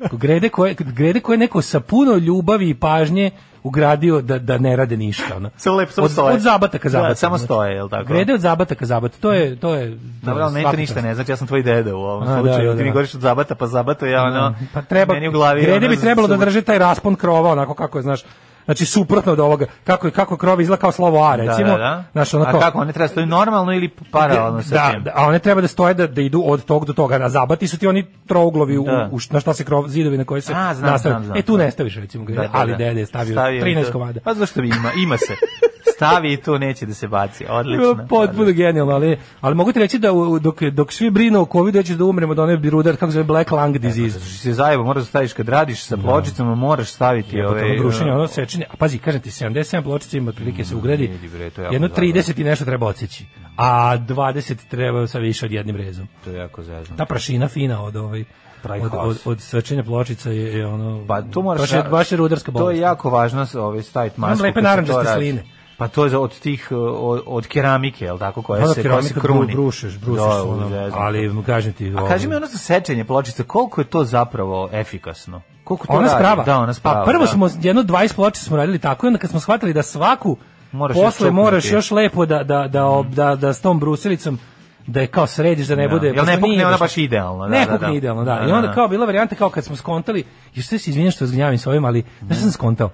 S2: Kao grede koje grede koje neko sa puno ljubavi i pažnje ugradio da da ne rade ništa ono.
S1: Samo lepo, samo stoje.
S2: od zabata ka
S1: Da,
S2: zabata
S1: samo
S2: znači.
S1: stoje, jel tako?
S2: grede od zabata ka zabata to je to je
S1: Dobro,
S2: je
S1: meni to
S2: svaka
S1: ništa ne znači, ja sam tvoj deda u ovom
S2: A, da,
S1: slučaju.
S2: da,
S1: Ti mi
S2: da.
S1: govoriš od zabata pa zabata, ja ono,
S2: Pa treba,
S1: meni u glavi.
S2: grede
S1: ono,
S2: bi trebalo da drže taj raspon krova, onako kako je, znaš, znači suprotno od ovoga, kako, je- kako krov izgleda kao slovo A, recimo.
S1: Da, da, da.
S2: Znaš, ono
S1: A kako, one treba stoji normalno ili paralelno sa
S2: da,
S1: tim?
S2: da, a one treba da stoje da, da idu od tog do toga, na zabati su ti oni trouglovi u,
S1: Da.
S2: u, na šta se krov, zidovi na koje se
S1: A, znam, znam, znam.
S2: E, tu ne staviš, recimo,
S1: Da, da,
S2: ali
S1: da.
S2: dede je stavio,
S1: Stavio
S2: 13
S1: to.
S2: komada.
S1: Pa zašto bi ima, ima se. Stavi i to neće da se baci. Odlično.
S2: Potpuno genijalno, ali, ali mogu ti reći da dok, dok svi brinu o covidu, ja ću da umrem od one birudar, kako se zove, black lung disease.
S1: Zato što se zajebo, moraš da staviš kad radiš sa pločicama, moraš staviti
S2: Ove,
S1: ove...
S2: ono brušenje, ono sečenje. A pazi, kažem ti, 77 pločica ima otprilike se ugradi.
S1: je jako
S2: Jedno
S1: dobro.
S2: 30 i nešto treba odseći. A 20 treba sa više od jednim rezom.
S1: To je jako zezno.
S2: Ta prašina fina od ovaj
S1: Pravi
S2: od, od, od sečenja pločica je, je ono
S1: Pa to moraš...
S2: baš je, baš je rudarska bolest.
S1: To je jako važno ovaj, staviti masku.
S2: lepe
S1: to
S2: narandžaste
S1: radi.
S2: sline.
S1: Pa to je od tih, od, od keramike, je tako, koja
S2: Ono
S1: se, koja se kruni.
S2: brušeš, brušeš,
S1: Da,
S2: ono, ali kažem ti,
S1: A
S2: ovo-
S1: kaži mi ono za sečenje pločica, koliko je to zapravo efikasno? Koliko to
S2: ona
S1: radi?
S2: sprava.
S1: Da, ona sprava.
S2: Pa prvo
S1: da.
S2: smo jedno 20 pločica smo radili tako i onda kad smo shvatili da svaku
S1: Moraš
S2: posle
S1: još
S2: moraš još lepo da da da ob- da, da s tom brusilicom da je kao središ da ne
S1: Da.
S2: bude
S1: Jel ne pukne ona
S2: baš-
S1: idealno, da,
S2: ne
S1: da,
S2: pukne
S1: da.
S2: idealno da.
S1: Da,
S2: i onda
S1: da.
S2: kao bila varijanta kao kad smo skontali još sve se izvinjavam što zgnjavim s ovim ali šta sam skontao?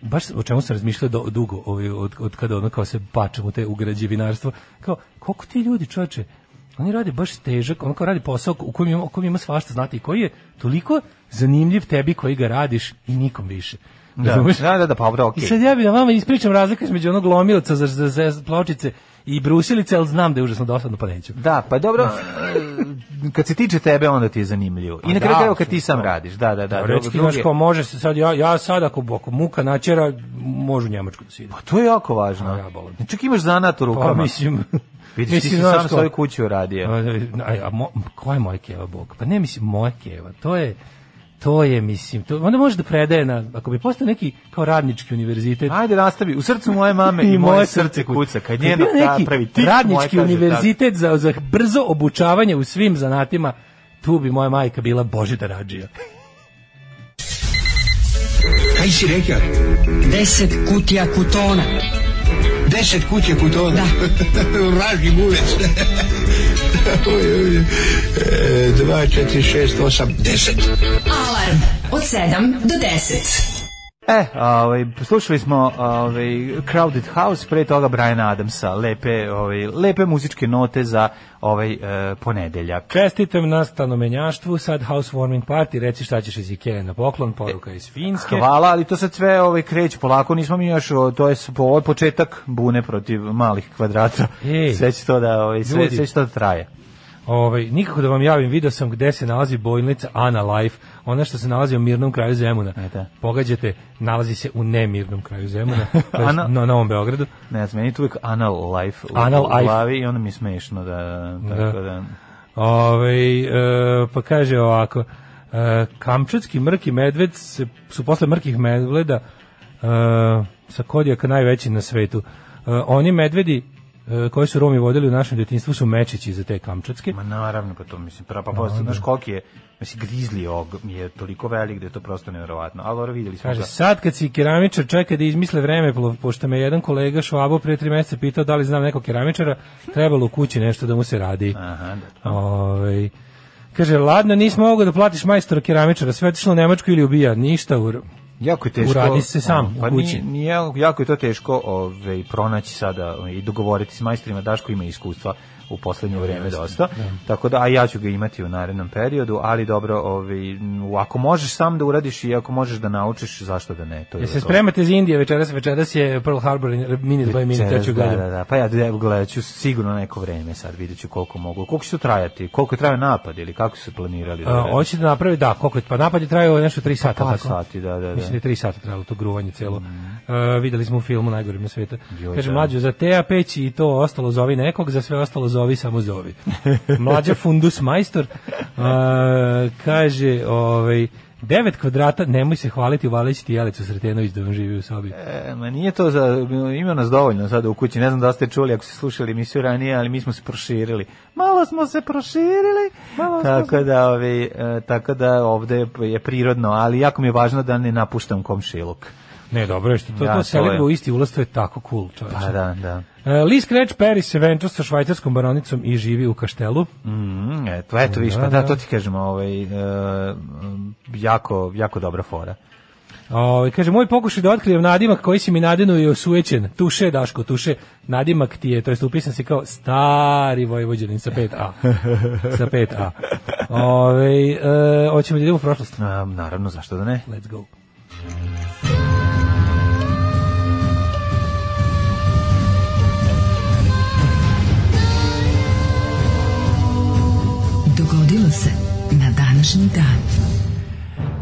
S2: Baš o čemu sam razmišljao do, dugo ovaj, od, od kada ono kao se pačem u te u građevinarstvo kao koliko ti ljudi čoveče oni rade baš težak, on kao radi posao u kojem ima, u kojem ima svašta znati i koji je toliko zanimljiv tebi koji ga radiš i nikom više.
S1: Da, da, da, da, pa dobro, okej.
S2: I sad ja bi da vama ispričam razliku između onog lomilca za, za, za pločice i brusilice, ali znam da je užasno dosadno, pa neću.
S1: Da, pa dobro, e, kad se tiče tebe, onda ti je zanimljivo. I na
S2: Pa
S1: kraju
S2: da,
S1: kad ti sam radiš, da, da, da.
S2: Da,
S1: drugo-
S2: reći ti, znaš,
S1: druge-
S2: kao može se sad, ja, ja sad ako, ako muka načera, može u Njemačku da se ide.
S1: Pa to je jako važno.
S2: Ja volim.
S1: Čak imaš zanat u rukama.
S2: Pa mislim...
S1: Vidiš, ti si sam svoju kuću uradio.
S2: A, a, a mo, ko je moja keva bog? Pa ne mislim moja keva, to je to je mislim, to onda može da predaje na ako bi postao neki kao radnički univerzitet.
S1: Ajde, nastavi. U srcu moje mame i, moje srce kuca. Kad
S2: bio neki
S1: pravi moje
S2: radnički
S1: kaže
S2: univerzitet za, za brzo obučavanje u svim zanatima, tu bi moja majka bila Božida Radžija.
S3: Kaj si rekao?
S4: Deset kutija kutona.
S3: Deset kuće kutona. Da. Oj, oj. E, Dva, četiri, šest, osam, deset.
S5: Alarm od 7 do 10.
S1: E, ovaj, slušali smo ovaj, Crowded House, pre toga Brian Adamsa, lepe, ovaj, lepe muzičke note za ovaj e, ponedeljak.
S2: Čestitam na stanomenjaštvu, sad housewarming party, reci šta ćeš iz Ikea na poklon, poruka iz Finske.
S1: Hvala, ali to sad sve ovaj, kreće polako, nismo mi još, to je po, početak bune protiv malih kvadrata.
S2: Ej.
S1: sve će to da, ovaj, sve,
S2: Ljudi.
S1: sve će to da traje.
S2: Ovaj, nikako da vam javim, video sam gde se nalazi bojnica Ana Life, ona što se nalazi u mirnom kraju Zemuna.
S1: E, da.
S2: Pogađate, nalazi se u nemirnom kraju Zemuna, to
S1: Ana-
S2: na Novom Beogradu.
S1: Ne znam, meni je tu uvijek anal life u,
S2: Anal
S1: u
S2: life.
S1: glavi i onda mi je smešno da, tako da...
S2: Ovaj, e, pa kaže ovako, e, kamčatski mrki medved se, su posle mrkih medveda e, sa kodijaka najveći na svetu. E, oni medvedi koje su Romi vodili u našem djetinstvu su mečići za te kamčatske.
S1: Ma naravno, pa to mislim, pra, pa, pa, znaš koliki je, mislim, grizli og je toliko velik da je to prosto nevjerovatno. Ali dobro, vidjeli smo
S2: Kaže,
S1: ga.
S2: sad kad si keramičar čeka da izmisle vreme, po- pošto me jedan kolega Švabo pre tri meseca pitao da li znam nekog keramičara, trebalo u kući nešto da mu se radi.
S1: Aha, da.
S2: Ovaj Kaže, ladno, nismo mogao da platiš majstora keramičara, sve otišlo u Nemačku ili ubija, ništa u...
S1: Jako je teško.
S2: Uradi se sam
S1: pa
S2: u kući.
S1: Nije, nije, jako je to teško ovaj, pronaći sada i dogovoriti s majstorima. Daško ima iskustva u poslednje vreme dosta. Tako da, a ja ću ga imati u narednom periodu, ali dobro, ovaj, ako možeš sam da uradiš i ako možeš da naučiš, zašto da ne? To je
S2: se spremate za Indije večeras, večeras je Pearl Harbor minute by minute, ja ću
S1: da, da, da, pa ja da, gledat ću sigurno neko vreme sad, vidjet ću koliko mogu. Koliko će to trajati? Koliko je trajao napad ili kako su se planirali? da
S2: hoće da napravi, da, koliko je, pa napad je trajao nešto 3 sata,
S1: Par
S2: tako?
S1: sati, da, da, da.
S2: Mislim da je 3 sata trajalo to gruvanje celo. E, videli smo u filmu najgorim na sveta. Kaže,
S1: da.
S2: mlađo, za teja peći i to ostalo zovi nekog, za sve ostalo zovi samo zovi. Mlađa fundus majstor e, kaže, ovaj, 9 kvadrata, nemoj se hvaliti, uvalići ti Jelicu Sretenović da vam živi u sobi.
S1: E, ma nije to za, ima nas dovoljno sada u kući, ne znam da ste čuli ako ste slušali emisiju ranije, ali mi smo se proširili. Malo smo se proširili,
S2: Malo smo
S1: tako da, ovi, e, tako da ovde je prirodno, ali jako mi je važno da ne napuštam komšiluk.
S2: Ne, dobro je što to,
S1: Ja,
S2: to
S1: je.
S2: u isti ulaz, to je tako cool, čovječe.
S1: Pa da, da.
S2: E, Lee Scratch Perry se venča sa švajcarskom baronicom i živi u kaštelu.
S1: Mm, eto, eto viš,
S2: Da,
S1: pa da,
S2: da.
S1: to ti kažemo, ovaj, e, jako, jako dobra fora.
S2: O, kaže, moj pokušaj da otkrijem nadimak koji si mi nadenu je osujećen. Tuše, Daško, tuše. Nadimak ti je, to jest upisan si kao stari vojvođanin sa 5A. sa 5A. Ove, e, hoćemo da idemo u prošlost.
S1: A, naravno, zašto da ne?
S2: Let's go.
S5: Dogodilo se na današnji dan.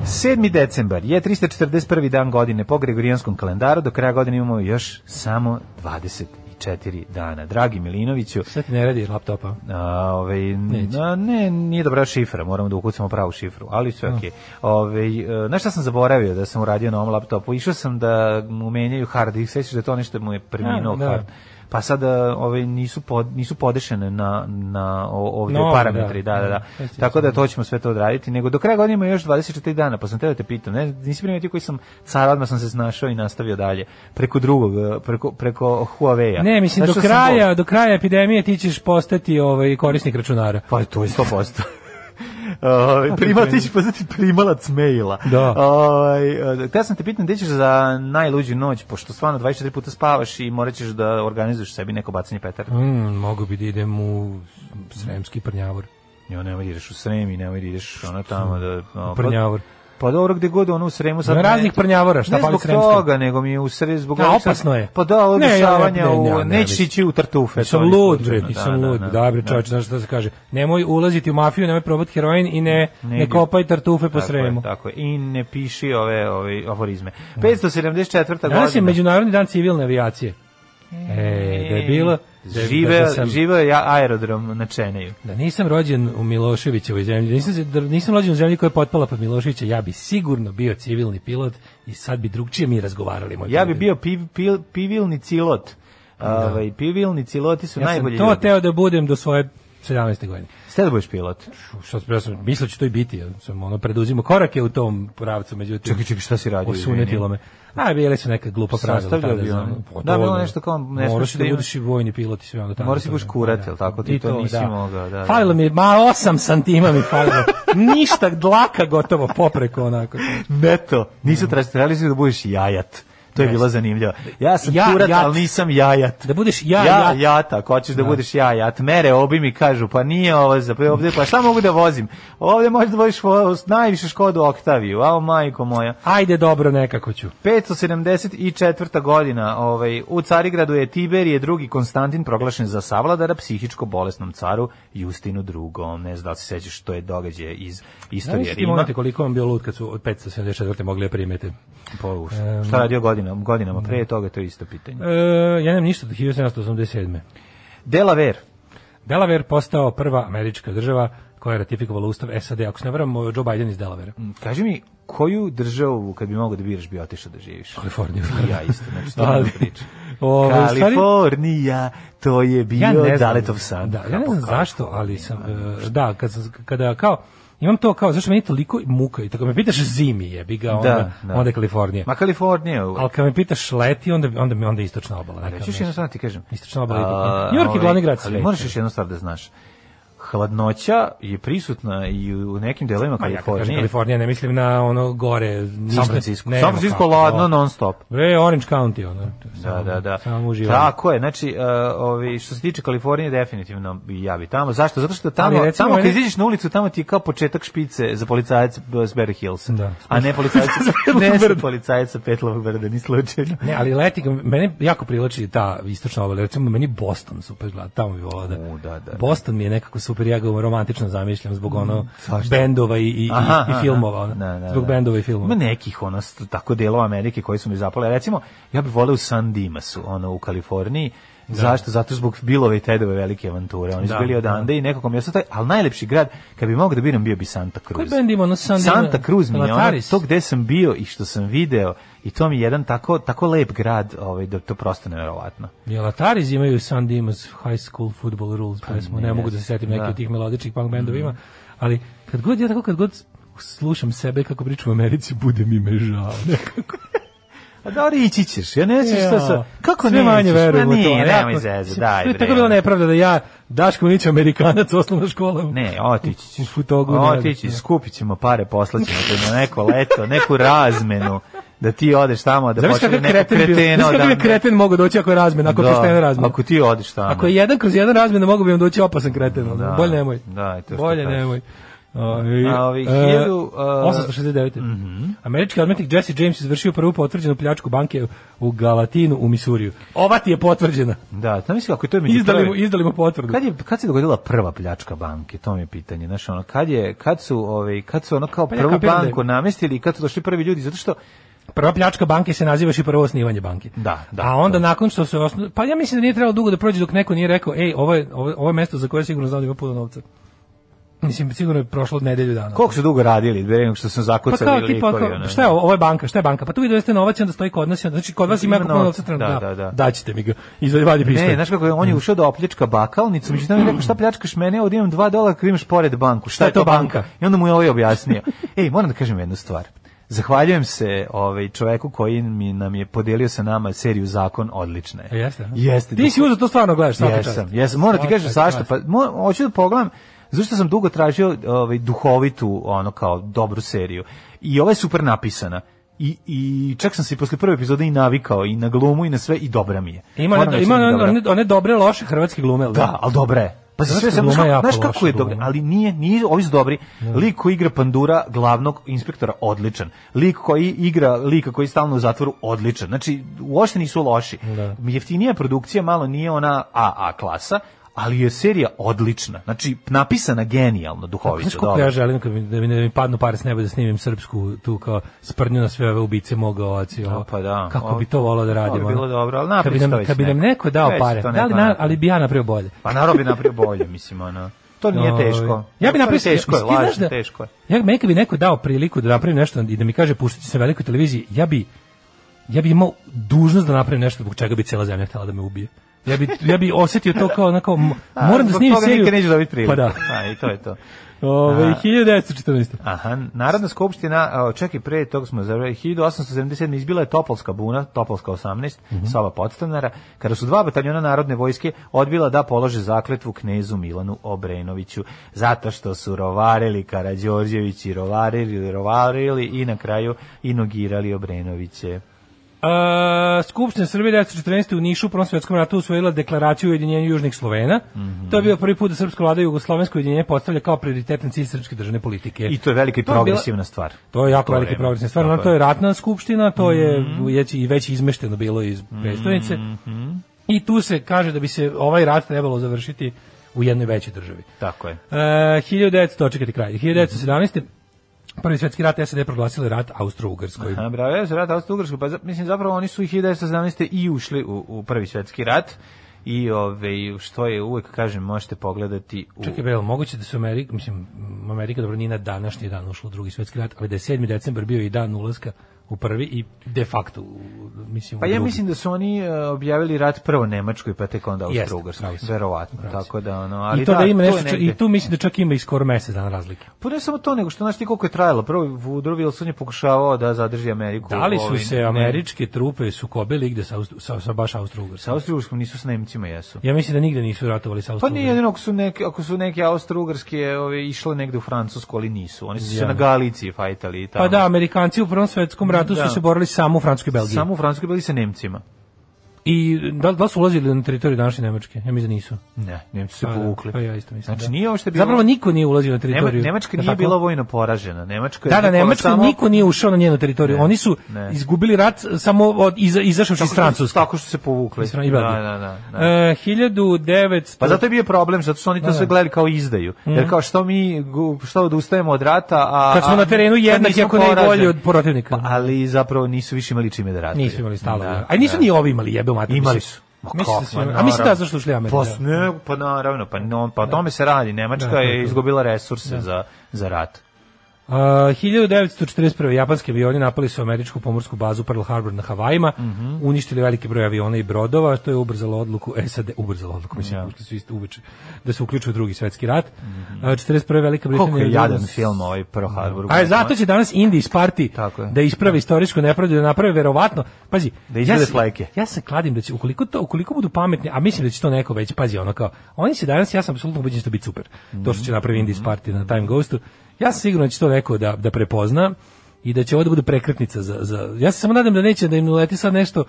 S1: 7. decembar je 341. dan godine po Gregorijanskom kalendaru, do kraja godine imamo još samo 24 dana. Dragi Milinoviću,
S2: Sad ti ne radi laptopa.
S1: A, ovaj,
S2: Neće.
S1: na, ne, nije dobra šifra, moramo da ukucamo pravu šifru, ali sve okej. Ovaj, e, znaš šta sam zaboravio da sam uradio na ovom laptopu? Išao sam da mu menjaju hard disk, sećaš da to nešto mu je preminuo
S2: A, da.
S1: Pa sada ovaj nisu pod, nisu podešene na na o- ovdje
S2: No,
S1: parametri,
S2: da,
S1: da, da,
S2: da.
S1: da.
S2: Sećam
S1: Tako
S2: se,
S1: da
S2: da.
S1: to ćemo sve to odraditi, nego do kraja godine ima još 24 dana, pa sam te da te pitam, ne, nisi primetio koji sam car, odmah sam se snašao i nastavio dalje preko drugog, e, preko preko Huawei-a.
S2: Ne, mislim,
S1: Znaš
S2: do kraja, do kraja epidemije ti ćeš postati ovaj, korisnik računara.
S1: Pa to je 100%. Ovaj primati će postati primalac maila.
S2: Da.
S1: Ovaj te sam te pitam gde ćeš za najluđu noć pošto stvarno 24 puta spavaš i moraćeš da organizuješ sebi neko bacanje petarda.
S2: Mm, mogu bi da idem u Sremski prnjavor.
S1: Jo, nemoj da ideš u Srem i nemoj da ideš ono tamo da... no, pa-
S2: Prnjavor.
S1: Pa dobro, gde god ono u Sremu sad... Ne-
S2: raznih prnjavora, šta
S1: ne
S2: fali
S1: zbog
S2: Sremskom?
S1: toga, nego mi je u Sremu, zbog
S2: Da,
S1: ovog sad-
S2: opasno je.
S1: Pa da,
S2: Ne, ja, ne, ne,
S1: u...
S2: ne,
S1: Nećeš
S2: ne,
S1: ići u tartufe. Ni
S2: lud, bre, nisam
S1: da,
S2: lud.
S1: da,
S2: Da, bre,
S1: da.
S2: čovječ, znaš šta se kaže. Nemoj ulaziti u mafiju, nemoj probati heroin i ne,
S1: Ne
S2: ne, kopaj tartufe po sremu.
S1: je, tako je. I ne piši ove, ove aforizme. 574. godina.
S2: Danas je Međunarodni dan civilne avijacije. E, da je bilo... Da,
S1: Žive,
S2: da, sam,
S1: žive je aerodrom na Čeneju.
S2: da nisam rođen u Miloševićevoj zemlji, da nisam, da nisam rođen u zemlji koja je potpala pod Miloševića, ja bi sigurno bio civilni pilot i sad bi drugčije mi razgovarali. Moj
S1: Ja bi bio piv, pil, pivilni cilot. Ovaj pivilni ciloti su
S2: Ja sam
S1: najbolji
S2: to
S1: ljudi.
S2: teo da budem do svoje 17. godine.
S1: Ste da budeš pilot?
S2: Što ja sam mislio da će to i biti, ja sam ono preduzimo korake u tom pravcu, međutim.
S1: Čekaj, čekaj, šta si radio?
S2: Osunetilo me. A, bile su neka glupa pravila. Tada
S1: bi ono. Da,
S2: to,
S1: bilo nešto kao, ne
S2: Moraš da
S1: da
S2: budeš i vojni pilot i sve ono tamo.
S1: Moraš
S2: to
S1: budeš
S2: je.
S1: kurat,
S2: Da,
S1: jel tako? Ti to nisi mogao, da, da.
S2: Falilo mi ma 8 santima mi falilo. Ništa, dlaka gotovo, popreko onako.
S1: Neto, nisu tražili, da budeš jajat. To je bilo zanimljivo. Ja sam
S2: Ja-
S1: kurat,
S2: jat.
S1: ali nisam jajat.
S2: Da budeš ja,
S1: ja,
S2: ja.
S1: jata, ako hoćeš da, budeš ja, jat. Mere obi mi kažu, pa nije ovo za pa ovde, pa šta mogu da vozim? Ovde možeš da voziš vo- najviše Škodu Oktaviju, a majko moja.
S2: Ajde dobro, nekako ću.
S1: 574. godina ovaj, u Carigradu je Tiberije drugi Konstantin proglašen za savladara psihičko bolesnom caru Justinu II. Ne znam da li se sećaš što je događaj iz istorije Rima.
S2: momenti koliko vam bio lud kad su od 574. mogli da primete.
S1: Uš, šta radio godinama, godinama pre toga, to je isto pitanje.
S2: E, ja nemam ništa do 1787.
S1: Delaware,
S2: Delaware postao prva američka država koja je ratifikovala ustav SAD. Ako se ne varam, Joe Biden iz Delavera.
S1: kaži mi koju državu kad bi mogao da biraš bi otišao da živiš?
S2: Kaliforniju.
S1: Ja isto, znači to
S2: Ali,
S1: priča.
S2: Ovaj,
S1: Kalifornija, to je bio
S2: ja
S1: Daletov san.
S2: Da, ja ne znam zašto, ali sam, e, da, kad sam, kada kao, imam to kao, zašto meni toliko muka i tako me pitaš zimi je, bi ga onda,
S1: Da, da.
S2: onda je Kalifornija.
S1: Ma Kalifornija.
S2: Ali kad me pitaš leti, onda, onda onda je istočna obala. neka
S1: Reći još
S2: nešto.
S1: jednu stvar ti kažem.
S2: Istočna obala New York je glavni grad sveta.
S1: moraš još jednu stvar da znaš. Hladnoća je prisutna i u nekim delovima
S2: Ma ja
S1: Kalifornije.
S2: Kalifornija, ne mislim na ono gore. ništa-
S1: San Francisco. San Francisco ladno non stop.
S2: Bre, Orange County, ono.
S1: Da,
S2: Samo-
S1: da, da.
S2: Samo.
S1: Tako je, znači, uh, ovi, što se tiče Kalifornije, definitivno ja bi tamo. Zašto? Zato što tamo,
S2: Ali recimo
S1: tamo kad izađeš na ulicu, tamo ti je kao početak špice za policajac s Bear Hills.
S2: Da.
S1: A ne policajac, ne sa Petlovog brda, ni slučajno.
S2: Ne, ali leti, mene jako privlači ta istočna obala. Recimo, meni Boston super gleda, tamo bi volao da.
S1: U, da, da, da.
S2: Boston mi je nekako super, ja ga romantično zamišljam zbog ono
S1: zašto?
S2: bendova i, i,
S1: Aha,
S2: i, filmova. ono.
S1: Da, da,
S2: zbog
S1: da.
S2: bendova i filmova.
S1: Ima nekih ono tako delova Amerike koji su mi zapale. Recimo, ja bih voleo u San Dimasu, ono u Kaliforniji. Zašto? Zato zbog Bilove i Tedove velike avanture. Oni su
S2: Da,
S1: bili
S2: da.
S1: odande i nekako mi je ostao taj, ali najlepši grad, kad bi mogao da biram, bio bi Santa Cruz.
S2: Koji bend ima ono San Dima-
S1: Santa Cruz mi je ono, to gde sam bio i što sam video i to mi je jedan tako, tako lep grad, ovaj, da to prosto neverovatno.
S2: Jel Ataris imaju San Dimas High School Football Rules pesmu, ne
S1: ne
S2: mogu da se setim neki
S1: da.
S2: od tih melodičnih punk bendova ima, ali kad god ja tako kad god slušam sebe kako pričam u Americi, bude mi me žao. nekako.
S1: A da li ići ćeš? Ja ne znam šta sa... Kako ne
S2: manje verujem u to.
S1: Nije, nemoj zeze, daj
S2: To je
S1: bre.
S2: tako bila nepravda da ja, Daško Nić, Amerikanac, osnovna škola.
S1: Ne, otići ćeš.
S2: U Futogu,
S1: Otići, skupit ćemo pare, poslaćemo te na neko leto, neku razmenu, da ti odeš tamo, da
S2: Znaš
S1: počne
S2: kakav
S1: neko
S2: kreten
S1: kretena
S2: Znaš kakav kreten mogu doći ako je razmena, ako je poštena razmena?
S1: Ako ti odeš tamo.
S2: Ako je jedan kroz jedan razmena, mogu bi vam doći opasan kreten.
S1: Da.
S2: Bolje nemoj.
S1: Da, to što
S2: Bolje
S1: kažeš.
S2: nemoj. Ovi,
S1: A
S2: e,
S1: hiljadu, uh,
S2: 869. Američki odmetnik Jesse James izvršio prvu potvrđenu pljačku banke u Galatinu u Misuriju. Ova ti je potvrđena.
S1: Da, znam misli kako je to među
S2: Izdali mu, izdali mu potvrdu.
S1: Kad je kad se dogodila prva pljačka banke? To mi je pitanje. Znaš, ono kad je kad su ovaj kad su ono kao
S2: Pa ja
S1: prvu
S2: da
S1: banku namestili i kad su došli prvi ljudi zato što
S2: Prva pljačka banke se nazivaš i prvo osnivanje banke.
S1: Da, da,
S2: A onda
S1: to.
S2: nakon što se osno... pa ja mislim da nije trebalo dugo da prođe dok neko nije rekao, ej, ovo je, ovo, ovo je mesto za koje sigurno znam da ima puno novca. Mislim, sigurno je prošlo nedelju dana.
S1: koliko su dugo radili, da nego što su
S2: Pa
S1: zakucali
S2: kao
S1: likovi,
S2: tipa, kao, šta je ovo, ovo je banka, šta je banka? Pa tu vi doveste novac i onda stoji kod nas, i onda- znači kod vas ima puno
S1: novca,
S2: trenutno,
S1: da, da, da.
S2: daćete mi ga, izvadi vadi pištolj.
S1: Ne, znaš kako je, on je ušao da opljačka bakalnicu, međutim rekao šta pljačkaš mene, ovdje imam 2 dolara kad imaš pored banku. Šta, je to banka? I onda mu je ovaj objasnio. Ej, moram da kažem jednu stvar. Zahvaljujem se ovaj čoveku koji mi nam je podelio sa nama seriju Zakon odlična je.
S2: E, jeste, a?
S1: Jeste.
S2: Ti si uzeo to stvarno gledaš svaka čast.
S1: Jesam, jesam. Moram ti
S2: Svaka
S1: kažem zašto, pa mo, hoću da pogledam zašto sam dugo tražio ovaj duhovitu ono kao dobru seriju. I ova je super napisana. I, I čak sam se i posle prve epizode i navikao i na glumu i na sve i dobra mi je.
S2: Ima,
S1: reći
S2: ima
S1: da
S2: one, one, one dobre, loše hrvatske glume, jel
S1: Da, ali dobra je. Pa
S2: Hrvatska
S1: sve sam,
S2: gluma
S1: znaš, kako- je dobro, ali nije, nije, ovi su dobri. Lik koji igra pandura glavnog inspektora odličan. Lik koji igra lika koji je stalno u zatvoru odličan. Znači, uopšte nisu loši.
S2: Da.
S1: Jeftinija produkcija malo nije ona AA klasa, ali je serija odlična. Znači, napisana genijalno, duhovito.
S2: Znaš koliko
S1: dobro.
S2: ja želim kad mi, da, mi, da mi padnu pare s neba da snimim srpsku tu kao sprnju na sve ove ubice moga oci.
S1: Da, pa da.
S2: Kako
S1: Ovo-
S2: bi to volao da
S1: to bi
S2: radimo.
S1: bilo dobro, ali
S2: kad bi
S1: napravi
S2: nam, kad bi nam
S1: neko.
S2: dao
S1: Već
S2: pare, da li na, ali bi ja napravio bolje.
S1: Pa naravno bi napravio bolje, mislim, ono. To nije
S2: Ovaj,
S1: teško.
S2: Ja bi napravio
S1: teško je, lažno,
S2: da-
S1: teško je.
S2: Ja meni bi neko dao priliku da napravim nešto i da mi kaže puštati se na velikoj televiziji, ja bi ja bi imao dužnost da napravim nešto zbog čega bi cela zemlja htjela da me ubije. Ja bi ja bi osetio to kao onako moram da snimim seriju.
S1: nikad neću dobiti priliku.
S2: Pa da.
S1: A, i to je to.
S2: Ove,
S1: A.
S2: 1914.
S1: Aha, Narodna skupština, čekaj, pre toga smo zavrali, 1877. izbila je Topolska buna, Topolska 18,
S2: Mhm.
S1: Sava podstanara, kada su dva bataljona narodne vojske odbila da polože zakletvu knezu Milanu Obrenoviću, zato što su rovarili Karađorđević i rovarili, rovarili i na kraju inogirali Obrenoviće.
S2: A, Skupština Srbije 1914. u Nišu u Prvom svjetskom ratu usvojila deklaraciju o ujedinjenju južnih Slovena.
S1: Mhm.
S2: To je bio prvi put da srpska vlada jugoslovensko ujedinjenje postavlja kao prioritetan cilj srpske državne politike.
S1: I to je velika i
S2: je
S1: progresivna stvar.
S2: To je jako velika
S1: vreme.
S2: progresivna stvar. Ono, to
S1: je.
S2: je ratna skupština, to je
S1: Mhm.
S2: već i već izmešteno bilo iz prestonice. I tu se kaže da bi se ovaj rat trebalo završiti u jednoj većoj državi.
S1: Tako je.
S2: E, 1900, čekajte kraj, 1917. Prvi svjetski rat SAD proglasili rat Austro-Ugrskoj.
S1: Aha, bravo, ja se rat Austro-Ugrskoj, pa mislim zapravo oni su i 1917. i ušli u, u prvi svetski rat i ove, što je uvek, kažem, možete pogledati u...
S2: Čekaj, Bel, moguće da su Amerika, mislim, Amerika dobro nije na današnji dan ušla u drugi svetski rat, ali da je 7. decembar bio i dan ulaska u prvi i de facto mislim
S1: Pa ja mislim da su oni e, objavili rat prvo Nemačkoj, pa tek onda
S2: si.
S1: Verovatno,
S2: Pravi
S1: tako da ono, ali
S2: I to da, ima
S1: je
S2: nešto,
S1: negde.
S2: i tu mislim da čak ima i skoro mesec dana razlike.
S1: Pa ne samo to, nego što znaš ti koliko je trajalo. Prvo, Woodrow Wilson je pokušavao da zadrži Ameriku.
S2: Da li su
S1: ovaj,
S2: se
S1: ne.
S2: američke trupe sukobili igde sa, sa, sa baš Austro-Ugarskom?
S1: Sa Austro-Ugarskom nisu s Nemcima, jesu.
S2: Ja mislim da nigde nisu ratovali sa
S1: Pa
S2: Austro-Ugarskom.
S1: nije jedino ako su neke, ako su neke Austro-Ugarske ove, išle negde u Francusku, ali nisu. Oni su se
S2: Ja.
S1: na Galiciji fajtali i tamo.
S2: Pa da, Amerikanci u Prvom svetskom ratu
S1: Da.
S2: su se borili samo u Francuskoj i Belgiji.
S1: Samo u Francuskoj bili sa Nemcima.
S2: I da, da su ulazili na teritoriju današnje Nemačke? Ja mislim da nisu.
S1: Ne, Nemci su se
S2: Pa da,
S1: povukli.
S2: pa ja isto mislim,
S1: Znači
S2: da.
S1: nije uopšte bilo...
S2: Zapravo niko nije ulazio na
S1: Nema,
S2: teritoriju.
S1: Nemačka
S2: Je
S1: nije bila vojno poražena. Nemačka je
S2: Da, da, Nemačka
S1: samo-
S2: niko nije ušao na njenu teritoriju.
S1: Ne,
S2: Oni su
S1: ne.
S2: izgubili rat samo od iza, izašavši iz
S1: što-
S2: Francuske.
S1: Tako što se povukli. Da, da, da. da.
S2: E, 1900...
S1: Pa zato je bio problem, zato su oni to
S2: Da,
S1: sve
S2: da.
S1: gledali kao izdaju. Jer kao što mi, što odustajemo od rata, a...
S2: Kad smo na terenu
S1: kad
S2: jednaki,
S1: nismo
S2: ako ne bolji od protivnika.
S1: Pa, ali zapravo nisu više imali čime da ratuju.
S2: Nisu imali stalo.
S1: Da,
S2: A nisu
S1: da.
S2: ni ovi imali jebe mater.
S1: Imali
S2: mislim.
S1: su. Ma
S2: Mislim da
S1: kako,
S2: su
S1: ma
S2: imali- A mislim da zašto ušli Amerika.
S1: Pa,
S2: da.
S1: pa naravno, pa, no, pa o tome se radi. Nemačka
S2: Da, da,
S1: je
S2: da.
S1: izgubila resurse za, za rat.
S2: Uh, 1941. japanski avioni napali su američku pomorsku bazu Pearl Harbor na Havajima,
S1: Mhm.
S2: uništili veliki broj aviona i brodova, to je ubrzalo odluku SAD, ubrzalo odluku, mislim,
S1: Ja.
S2: da su isto uveče, da se uključuju u drugi svetski rat. Uh, 41. Velika Britanija...
S1: Mhm. Koliko je jadan film ovaj Pearl Harbor.
S2: A zato će danas
S1: Tako je.
S2: da ispravi istorijsku nepravdu, da naprave verovatno, pazi,
S1: Da
S2: ja se-
S1: fleke.
S2: Ja se kladim da će ukoliko to ukoliko budu pametni, a mislim da će to neko već pazi ono kao. Oni se danas ja sam apsolutno ubeđen da će to biti super. To što će napraviti Indies Party na Time Ghostu. Ja sam siguran da će to neko da da prepozna i da će ovo da bude prekretnica za za ja se samo nadam da neće da im uleti sad nešto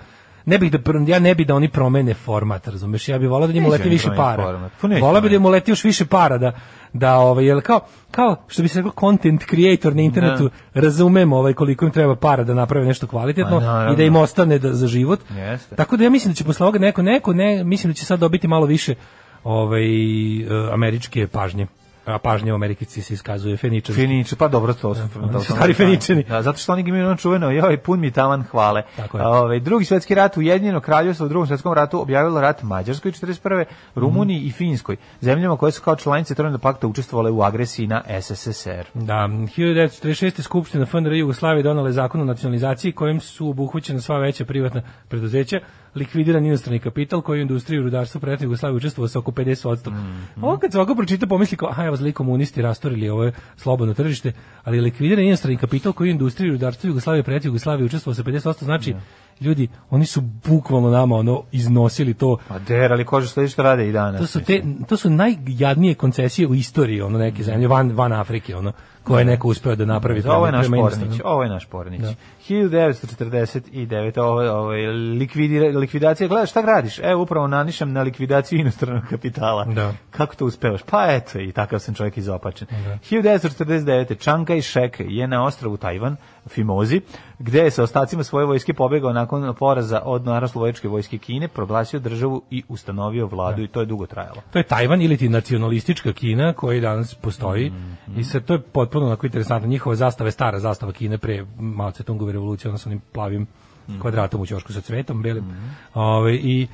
S2: ne bih da ja ne bih da oni promene format, razumeš? Ja bih voleo da njemu leti više para.
S1: Pa
S2: Voleo bih da mu leti još više para da da ovaj jel kao kao što bi se rekao content creator na internetu razumemo ovaj koliko im treba para da naprave nešto kvalitetno
S1: Pa,
S2: i da im ostane da, za život.
S1: Jeste.
S2: Tako da ja mislim da će posle ovoga neko neko ne mislim da će sad dobiti malo više ovaj e, američke pažnje. A pažnja u Americi se iskazuje feničarski.
S1: Feniče, pa dobro, to su
S2: oni
S1: to
S2: su
S1: su-
S2: stari Feničani.
S1: Da, zato što oni imaju ono čuveno, joj, pun mi taman hvale. Ovaj drugi svjetski rat Ujedinjeno kraljevstvo u drugom svjetskom ratu objavilo rat Mađarskoj 41. Rumuniji i Finskoj, zemljama koje su kao članice Trojnog pakta učestvovale u agresiji na SSSR.
S2: Da, 1946. Skupština FNR Jugoslavije donala je zakon o nacionalizaciji kojim su obuhvaćena sva veća privatna preduzeća, likvidiran inostrani kapital koji u industriji i rudarstvu prethodne Jugoslavije učestvovao sa oko 50%. Ovo kad se ovako pročita pomisli kao, aha, evo zli komunisti rastorili ovo slobodno tržište, ali likvidiran inostrani kapital koji u industriji i rudarstvu Jugoslavije prethodne Jugoslavije učestvovao sa 50%, znači ljudi, oni su bukvalno nama ono iznosili to
S1: Pa der, ali kože što što rade i danas.
S2: to su te to su najjadnije koncesije u istoriji ono neke zemlje van van Afrike ono koje je neko uspeo da napravi
S1: Ovo je naš Pornić, ovo je naš Pornić. 1949. Ovo, ovo je likvidira, likvidacija, gledaj šta radiš? Evo upravo nanišem na likvidaciju inostranog kapitala.
S2: Da.
S1: Kako to uspevaš? Pa eto, i takav sam čovjek izopačen. 1949. Chiang Kai-shek je na ostrovu Tajvan, Fimozi, gde je sa ostacima svoje vojske pobegao nakon poraza od narodno-slovačke vojske Kine, proglasio državu i ustanovio vladu i to je dugo trajalo.
S2: To je Tajvan ili ti nacionalistička Kina koji danas postoji
S1: Mhm.
S2: i sad to je potpuno onako interesantno. Njihova zastava je stara zastava Kine pre Mao Tse-tungove revolucije, ono sa onim plavim
S1: Mhm.
S2: kvadratom u ćošku sa cvetom belim. Ovaj, I i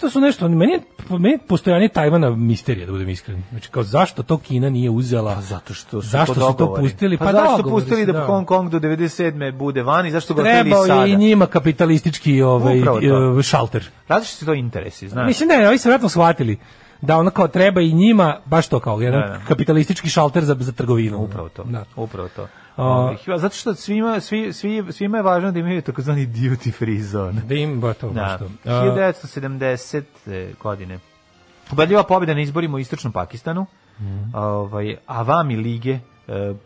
S2: to su nešto, meni je, meni je postojanje Tajvana misterija, da budem iskren. Znači, kao zašto to Kina nije uzela?
S1: Pa zato što su
S2: zašto
S1: to
S2: su to pustili?
S1: Pa, zašto su pustili
S2: su,
S1: da, Hong Kong do 97. bude van i zašto ga ostavili
S2: Trebao
S1: sada?
S2: je i njima kapitalistički ovaj, e, šalter.
S1: Različiti su to interesi, znaš.
S2: Mislim da je, ovi su vjerojatno shvatili da ono kao treba i njima, baš to kao jedan
S1: Da, da.
S2: kapitalistički šalter za, za trgovinu.
S1: Upravo to.
S2: Da.
S1: Upravo to.
S2: A-
S1: Ovaj, zato što svima, svi, svi, svima je važno da imaju takozvani duty free zone.
S2: Da im, ba to,
S1: Da.
S2: to. A,
S1: 1970. godine. Ubedljiva pobjeda na izborima u istočnom Pakistanu.
S2: Mhm.
S1: Ovaj, Avami lige e,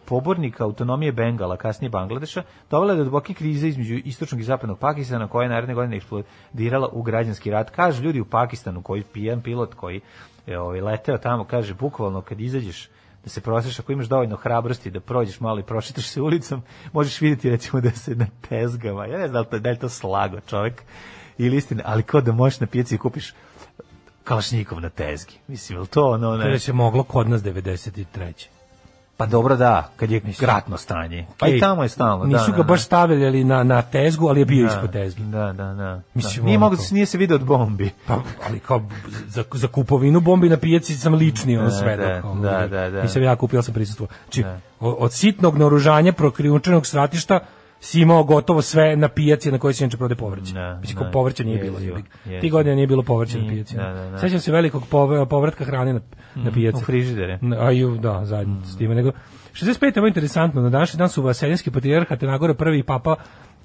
S1: pobornika autonomije Bengala, kasnije Bangladeša, dovela je do duboke krize između istočnog i zapadnog Pakistana, koja je naredne godine eksplodirala u građanski rat. Kažu ljudi u Pakistanu, koji pijan pilot koji je ovaj, leteo tamo, kaže, bukvalno kad izađeš da se prosješ, ako imaš dovoljno hrabrosti da prođeš malo i prošetaš se ulicom, možeš vidjeti recimo da se na tezgama, ja ne znam da to- da li to slago čovjek ili istina, ali kao da možeš na pijaci kupiš kalašnjikov na tezgi. Mislim, je li to ono...
S2: to
S1: Ne,
S2: je se moglo kod nas 93.
S1: Pa dobro da, kad je ratno stanje. Pa i
S2: Ej,
S1: tamo je stalno.
S2: Nisu
S1: da,
S2: ga
S1: da,
S2: baš stavljali na, na tezgu, ali je bio
S1: da,
S2: ispod tezge.
S1: Da, da, da.
S2: Mislim,
S1: da. Nije, mogu, nije se vidio od bombi.
S2: Pa, ali kao za, za kupovinu bombi na pijaci sam lični ono
S1: Da,
S2: svedok.
S1: da, da, da, da.
S2: Nisam ja kupio, sam prisustvo. Znači, od sitnog naoružanja prokrijunčenog stratišta si imao gotovo sve na pijaci na kojoj se inače prode povrće.
S1: Da,
S2: Mislim,
S1: da,
S2: kao povrća nije bilo. Ti godine nije bilo povrća na pijaci.
S1: da, da, da.
S2: Sećam se velikog pov- povratka hrane na, na pijaci.
S1: U frižidere.
S2: Na- A ju, da, zajedno s time. Nego, 65. je ovo interesantno, na današnji dan su vaseljanski patrijarh Atenagora prvi papa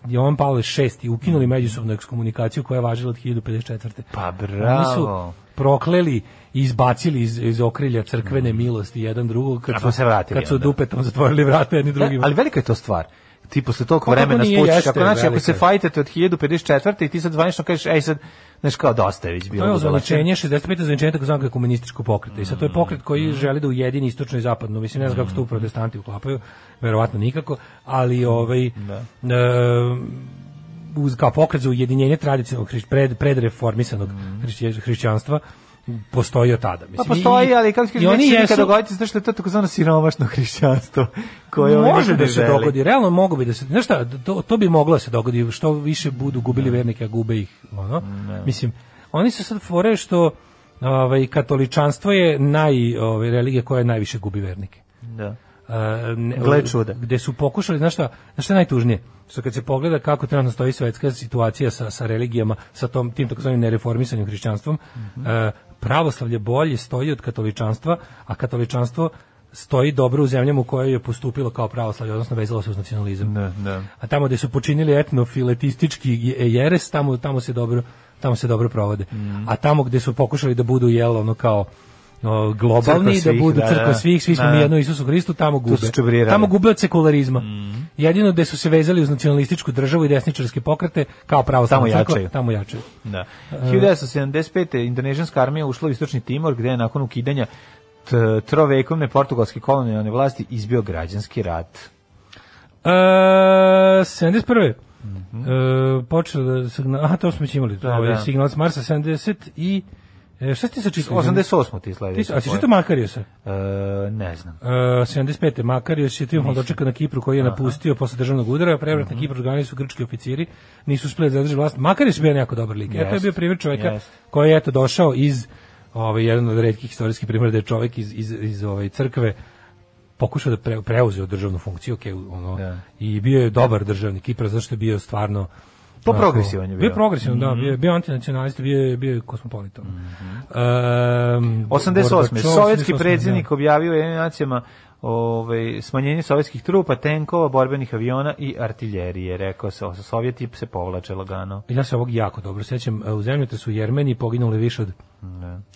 S2: Jovan Pavle VI ukinuli međusobnu ekskomunikaciju koja je važila od 1054.
S1: Pa
S2: Oni
S1: bravo.
S2: su prokleli i izbacili iz, iz okrilja crkvene milosti jedan drugog kad su,
S1: pa se vratili
S2: kad su dupetom zatvorili vrata jedni drugima.
S1: ali velika je to stvar. Ti posle toliko vremena
S2: jeste,
S1: ako, znači, ako se fajtate od 1054. i ti sad zvanično kažeš, ej sad, znaš kao dosta je već bilo.
S2: To je ozvaničenje 65. ozvaničenje takozvanog komunističkog pokreta. I sad to je pokret koji želi da ujedini istočno i zapadno. Mislim, ne znam kako se tu protestanti uklapaju, verovatno nikako, ali ovaj, e, uz, kao pokret za ujedinjenje tradicionalnog pred, predreformisanog hrišće- hrišćanstva postoji od tada.
S1: Pa
S2: Mislim,
S1: postoji,
S2: I-
S1: ali kako
S2: oni
S1: kažeš, nikad
S2: jesu-
S1: dogoditi, zato što je to takozvano siromašno hrišćanstvo. Koje ovi
S2: može da
S1: ne
S2: se dogodi, realno mogu bi da se, znaš šta, to, to bi moglo da se dogodi, što više budu gubili vernike, a gube ih, ono. Mislim, oni su sad fore što ovaj, katoličanstvo je naj, ovaj, religija koja najviše gubi vernike.
S1: Da.
S2: Ne-
S1: Gle čuda.
S2: Gde su pokušali, znaš šta, znaš šta je najtužnije? Što kad se pogleda kako trenutno stoji svetska situacija sa, sa religijama, sa tom, tim takozvanim nereformisanim hrišćanstvom, e, pravoslavlje bolje stoji od katoličanstva, a katoličanstvo stoji dobro u zemljama u kojoj je postupilo kao pravoslavlje, odnosno vezalo se uz nacionalizam.
S1: Da, da.
S2: A tamo gde su počinili etnofiletistički je- jeres, tamo, tamo se dobro tamo se dobro provode.
S1: Mm.
S2: A tamo gde su pokušali da budu jel ono kao o, globalni,
S1: Crkva svih,
S2: da budu
S1: da,
S2: crkva
S1: da.
S2: svih, svi smo
S1: Da,
S2: mi
S1: da.
S2: jedno Isusu Hristu, tamo gube. Tamo gube od sekularizma. Jedino gde su se vezali uz nacionalističku državu i desničarske pokrete, kao pravoslavna
S1: Tamo
S2: crkva,
S1: jačaju.
S2: tamo jačaju.
S1: Da. 1975. indonežanska armija ušla u istočni Timor gde je nakon ukidanja trovekovne portugalske kolonijalne vlasti izbio građanski rat.
S2: E, 71.
S1: Mhm.
S2: E, počelo da aha, to smo već imali,
S1: Da,
S2: ovaj,
S1: da.
S2: signal s Marsa 70 i e, šta ti sačitao?
S1: 88. ti sledeći.
S2: a si čitao Makariosa?
S1: E, ne znam.
S2: Uh, 75. Makarios je triumfalno dočekan na Kipru koji je napustio posle državnog udara, prevrat
S1: Mhm.
S2: na Kipru organi su grčki oficiri, nisu uspeli da zadrže vlast. Makarios je bio jako dobar lik. Eto je
S1: Jest.
S2: bio primjer čovjeka koji je eto došao iz ovaj jedan od retkih istorijskih primjera da je čovjek iz iz iz ovaj crkve pokušao da pre, preuzeo državnu funkciju, okay, ono,
S1: Da.
S2: i bio je dobar državnik Kipra zato što je bio stvarno Onako-
S1: progresivan je bio.
S2: Bio progresivan, da, bio, je- bio antinacionalista, bio, je- bio je kozmopolita. Um,
S1: 88.
S2: Gorbačov,
S1: Sovjetski
S2: 88,
S1: predsjednik
S2: da.
S1: objavio je nacijama ovaj, smanjenje sovjetskih trupa, tenkova, borbenih aviona i artiljerije. Rekao se, Sovjeti se povlače lagano.
S2: Ja se ovog jako dobro sećam. U zemljotresu u Jermeniji poginulo je više od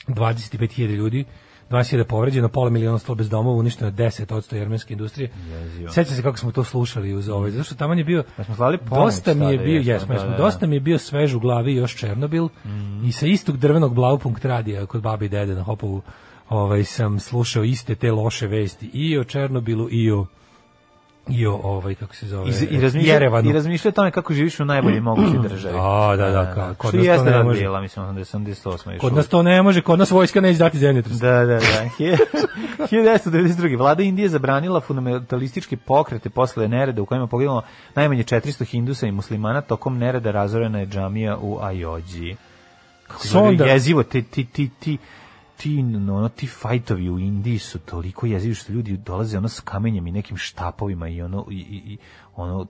S2: 25.000 ljudi. 20.000 povređeno, pola miliona ostalo bez domova, uništeno je 10% jermenske industrije. Sećam se kako smo to slušali uz ovaj, zato što tamo je bio
S1: Da smo slali pomoć
S2: dosta mi je bio,
S1: jesmo,
S2: jesmo,
S1: da,
S2: jesmo,
S1: da, da.
S2: dosta mi je bio svež u glavi još Černobil i sa istog drvenog Blaupunkt radija kod babi i dede na Hopovu ovaj, sam slušao iste te loše vesti i o Černobilu i o i o ovaj kako se zove
S1: I, i, razmišlja. I razmišlja o tome kako živiš u najboljoj mogućoj državi.
S2: Da, da, da, kao, kod
S1: Što
S2: nas to ne
S1: da
S2: može.
S1: bila, mislim, 88. još
S2: Kod nas to ne može, kod nas vojska neće dati zemljotres.
S1: Da, da, da. 1992. Vlada Indije zabranila fundamentalističke pokrete posle nereda u kojima poginulo najmanje 400 hindusa i muslimana tokom nereda razorena je džamija u Ajođi. Kako je
S2: Sonda.
S1: jezivo, ti, ti, ti, ti, ti, no, ono, ti fajtovi u Indiji su toliko jezivi što ljudi dolaze ono s kamenjem i nekim štapovima i ono, i, i, i ono,